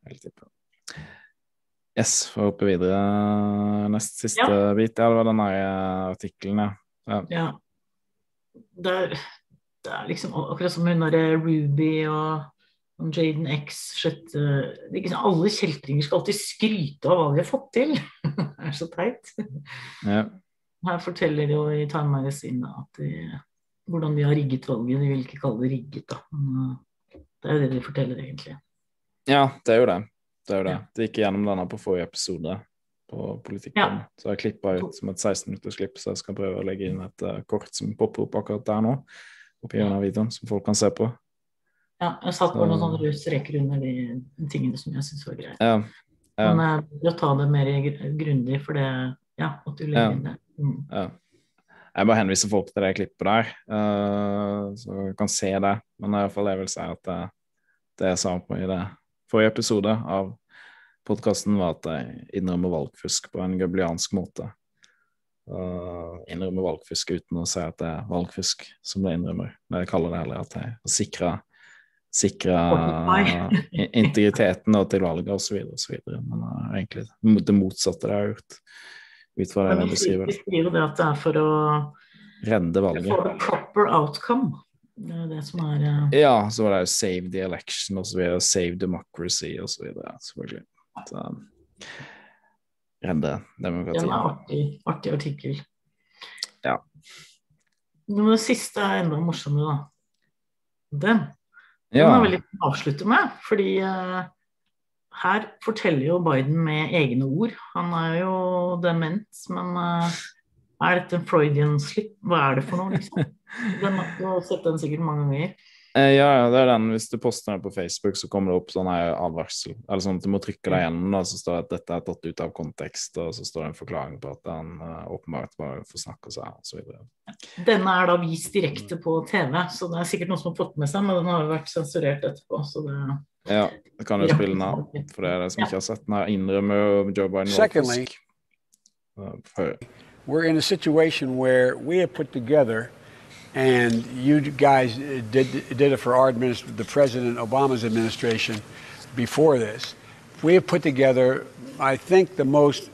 Herlig type. Yes, får hoppe videre. Nest siste Ja. bit. Ja, det var den der eh, artikkelen, ja. ja. Ja. Det er, det er liksom akkurat som hun derre Ruby og Jaden X, sjette liksom, Alle kjeltringer skal alltid skryte av hva de har fått til. (laughs) det er så teit. Ja. Her forteller de jo i Time Magazine at de, hvordan de har rigget valget. De vil ikke kalle det rigget, da. Men uh, det er jo det de forteller, egentlig. ja, det er jo det. Det er jo det. Det gikk gjennom denne på forrige episode på Politikken. Ja. Så jeg klippa ut som et 16 minutters klipp, så jeg skal prøve å legge inn et uh, kort som popper opp akkurat der nå. Oppi denne videoen, som folk kan se på. Ja, jeg satt bare noen sånne røde streker under de tingene som jeg syns var greit. Ja. ja. Men uh, vil å ta det mer gr- grundig, for det Ja, at du legger Ja. inn det. Mm. Ja. Jeg bare henviser folk til det klippet der, uh, så jeg kan se det. Men i hvert fall jeg vil si at det, det jeg sa på i det forrige episode av podkasten, var at jeg innrømmer valgfusk på en gøbliansk måte. Uh, innrømmer valgfusk uten å si at det er valgfusk som det innrømmer. Men jeg kaller det heller at jeg har sikra sikre integriteten og til valget osv. osv. Men er egentlig det motsatte det har gjort, ut fra det jeg beskriver. det at det er for å Redde valget. For a proper outcome. Det er det som er uh, Ja, så var det jo Save the election og så videre, Save democracy og så videre, selvfølgelig. Så, redde en artig, artig artikkel. Ja. Men det siste er enda morsommere, da. Den. Den Ja. vi litt å avslutte med, fordi uh, her forteller jo Biden med egne ord. Han er jo dement, men uh, er dette en Freudian slip? Hva er det for noe, liksom? (laughs) Den har du sett den sikkert mange ganger. Eh, ja, ja, det er den. Hvis du poster den på Facebook, så kommer det opp sånn her advarsel. Eller sånn at du må trykke deg gjennom, da, så står det at dette er tatt ut av kontekst, og så står det en forklaring på at han uh, åpenbart bare forsnakker seg, og så videre. Denne er da vist direkte på TV, så det er sikkert noen som har fått med seg, men den har jo vært sensurert etterpå, så det Ja, det kan jo spille den av, for det er det som ikke har sett den. her innrømmer jo Joe Biden Secondly- uh, Eh. We're in a situation where we have put together, and you guys did did it for our administration, the President Obama's administration, before this. We have put together, I think, the most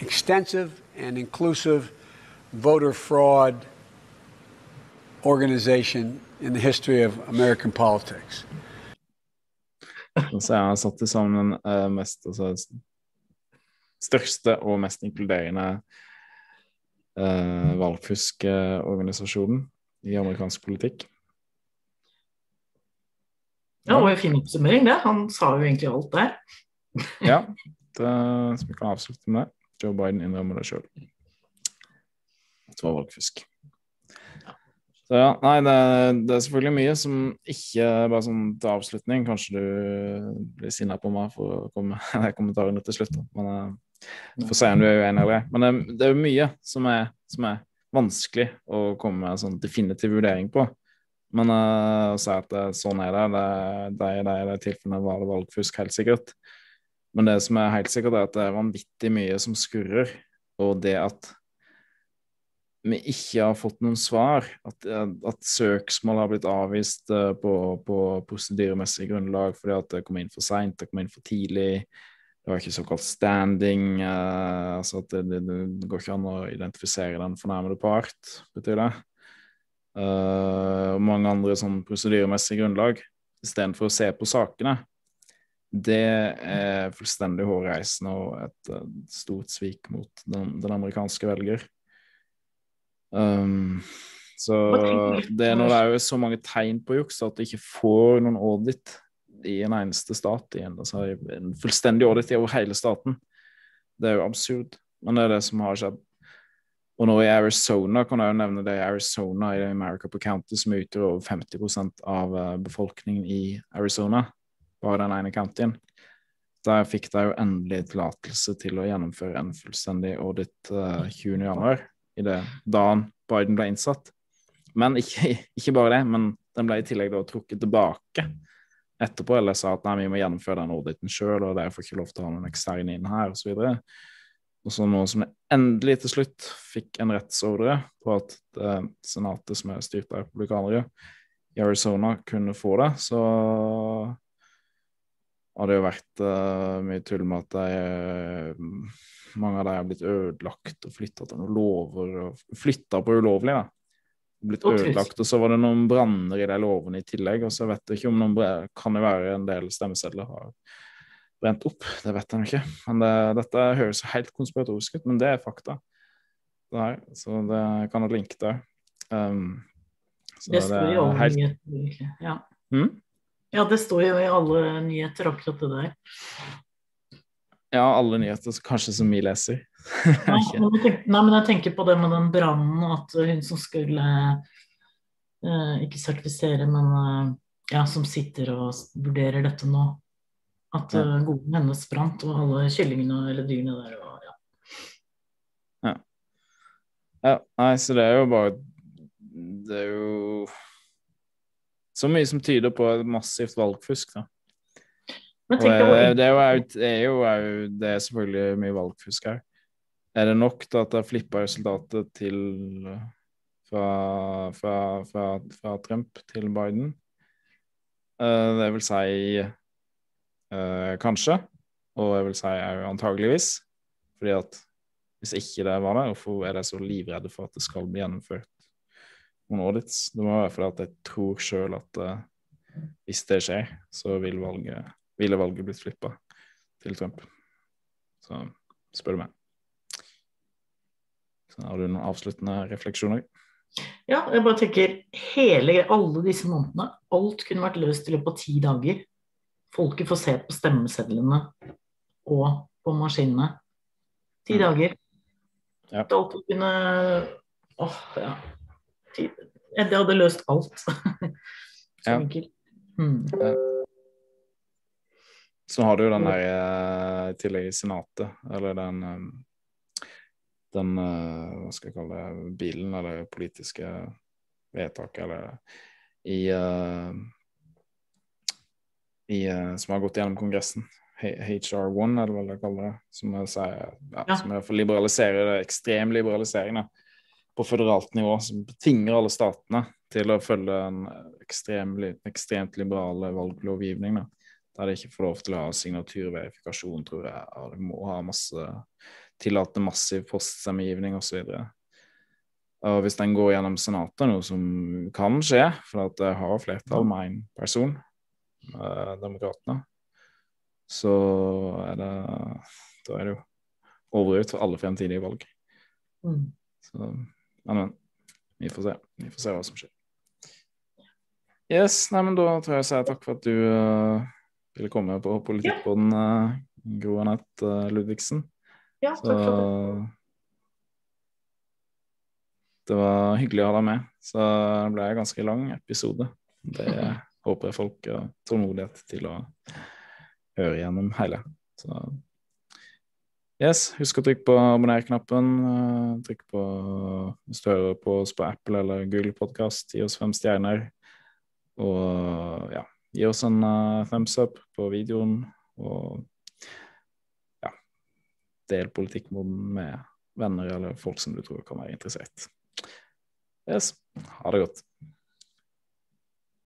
extensive and inclusive voter fraud organization in the history of American politics. Så er han satt til eh, mest altså, største og mest inkluderende uh, valgfuskorganisasjonen i amerikansk politikk. Ja, det var jo fin oppsummering, det. Han sa jo egentlig alt der. (laughs) Ja, det, så vi kan avslutte med det. Joe Biden innrømmer det sjøl. Det var valgfusk. Så ja, nei, det, det er selvfølgelig mye som ikke bare sånn til avslutning. Kanskje du blir sinna på meg for å komme med kommentarene til slutt. Men uh, får se om du er uenig eller ei. Men det, det er jo mye som er, som er vanskelig å komme med en sånn definitiv vurdering på. Men uh, å si at det, sånn er det, det, i de det tilfellet var det valgfusk, helt sikkert. Men det som er helt sikkert, er at det er vanvittig mye som skurrer. Og det at vi ikke har fått noen svar, at, at søksmål har blitt avvist eh, på, på prosedyremessig grunnlag fordi at det kom inn for seint, det kom inn for tidlig. Det var ikke såkalt standing. Uh, altså at det, det, det går ikke an å identifisere den fornærmede part, betyr det. Uh, og mange andre sånn prosedyremessige grunnlag. Istedenfor å se på sakene. Det er fullstendig hårreisende og et, et stort svik mot den, den amerikanske velger. Um, så det er når det er jo så mange tegn på juks at du ikke får noen audit i en eneste stat igjen. Altså en fullstendig audit over hele staten. Det er jo absurd, men det er det som har skjedd. Og nå i Arizona kan jeg jo nevne det i Arizona i America på County, som utgjør over 50% av eh, befolkningen i Arizona, bare den ene countyen. Der fikk de jo endelig tillatelse til å gjennomføre en fullstendig audit uh, 20. januar, i da Biden ble innsatt. Men ikke, ikke bare det, men den ble i tillegg da trukket tilbake etterpå, eller sa at nei, vi må gjennomføre den auditen sjøl, og dere får ikke lov til å ha noen eksterne inn her, osv. Og så nå som det endelig til slutt fikk en rettsordre på at det senatet som er styrt av republikanere i Arizona, kunne få det, så hadde det jo vært uh, mye tull med at de, mange av dem har blitt ødelagt og flytta til noen lover og flytta på ulovlig, da. Blitt ødelagt. Og så var det noen branner i de låvene i tillegg. Og så vet jeg ikke om noen brev, kan det være en del stemmesedler har brent opp. Det vet jeg ikke. Men det, dette høres helt konspiratorisk ut, men det er fakta. Det her. Så det kan jeg linke til. Um, så Det står er helt- nyheter, egentlig. Ja. Hm? ja, det står jo i alle nyheter, akkurat det der. Ja, alle nyheter kanskje som vi leser. (laughs) Nei, men jeg tenker, nei, men jeg tenker på det med den brannen, at hun som skulle eh, ikke sertifisere, men eh, ja, som sitter og vurderer dette nå. At Ja. uh, goden hennes brant, og alle kyllingene eller dyrene der. Og, ja. Ja. ja. Nei, så det er jo bare Det er jo så mye som tyder på massivt valgfusk, da. Men tenk deg hvor eh, det er jo, det er jo det er selvfølgelig mye valgfusk her. Er det nok til at det har flippa resultatet til fra, fra, fra, fra Trump til Biden? Eh, det vil si eh, kanskje, og jeg vil si antageligvis. Fordi at hvis ikke det var det, hvorfor er de så livredde for at det skal bli gjennomført noen audits? Det må være fordi at jeg tror sjøl at uh, hvis det skjer, så vil valget, ville valget blitt flippa til Trump. Så spør du meg. Så har du noen avsluttende refleksjoner? Ja, jeg bare tenker hele, alle disse månedene, alt kunne vært løst i løpet av ti dager. Folket får se på stemmesedlene og på maskinene. Ti Mm. dager. Ja. Alt kunne Åh, ja. Det hadde løst alt. (laughs) Så Ja. enkelt. Mm. Så har du jo den der eh, i tillegg i Senatet, eller den eh, den eh, hva skal jeg kalle det, bilen, eller politiske vedtaket, eller i, i Som har gått gjennom Kongressen. HR1, er det vel jeg kaller det. Som er, sier- ja, Ja. som er for liberalisere det, ekstrem liberalisering da, på føderalt nivå, som betinger alle statene til å følge en ekstrem, ekstremt liberal valglovgivning. da der de ikke får lov til å ha signaturverifikasjon, tror jeg. Og de må ha masse Tillate massiv poststemmegivning osv. Og hvis den går gjennom Senatet, noe som kan skje, for at det har flertall med én person, eh, Demokratene, så er det Da er det jo overut for alle fremtidige valg. Mm. Så, men, men. Vi får se. Vi får se hva som skjer. Yes, nei, men da tror jeg jeg sier takk for at du eh, ville komme på Politikkpodden, uh, Gro Anette eh, Ludvigsen. Ja, takk for det. Det var hyggelig å ha deg med. Så det ble en ganske lang episode. Det (laughs) håper jeg folk har tålmodighet til å høre gjennom hele. Så yes, husk å trykke på abonner-knappen. eh, Trykk på hvis du hører på oss på Apple eller Google Podcast, gi oss fem stjerner. Og ja, gi oss en uh, thumbs up på videoen. Og ja, del politikkmoden med venner eller folk som du tror kan være interessert. Yes, ha det godt.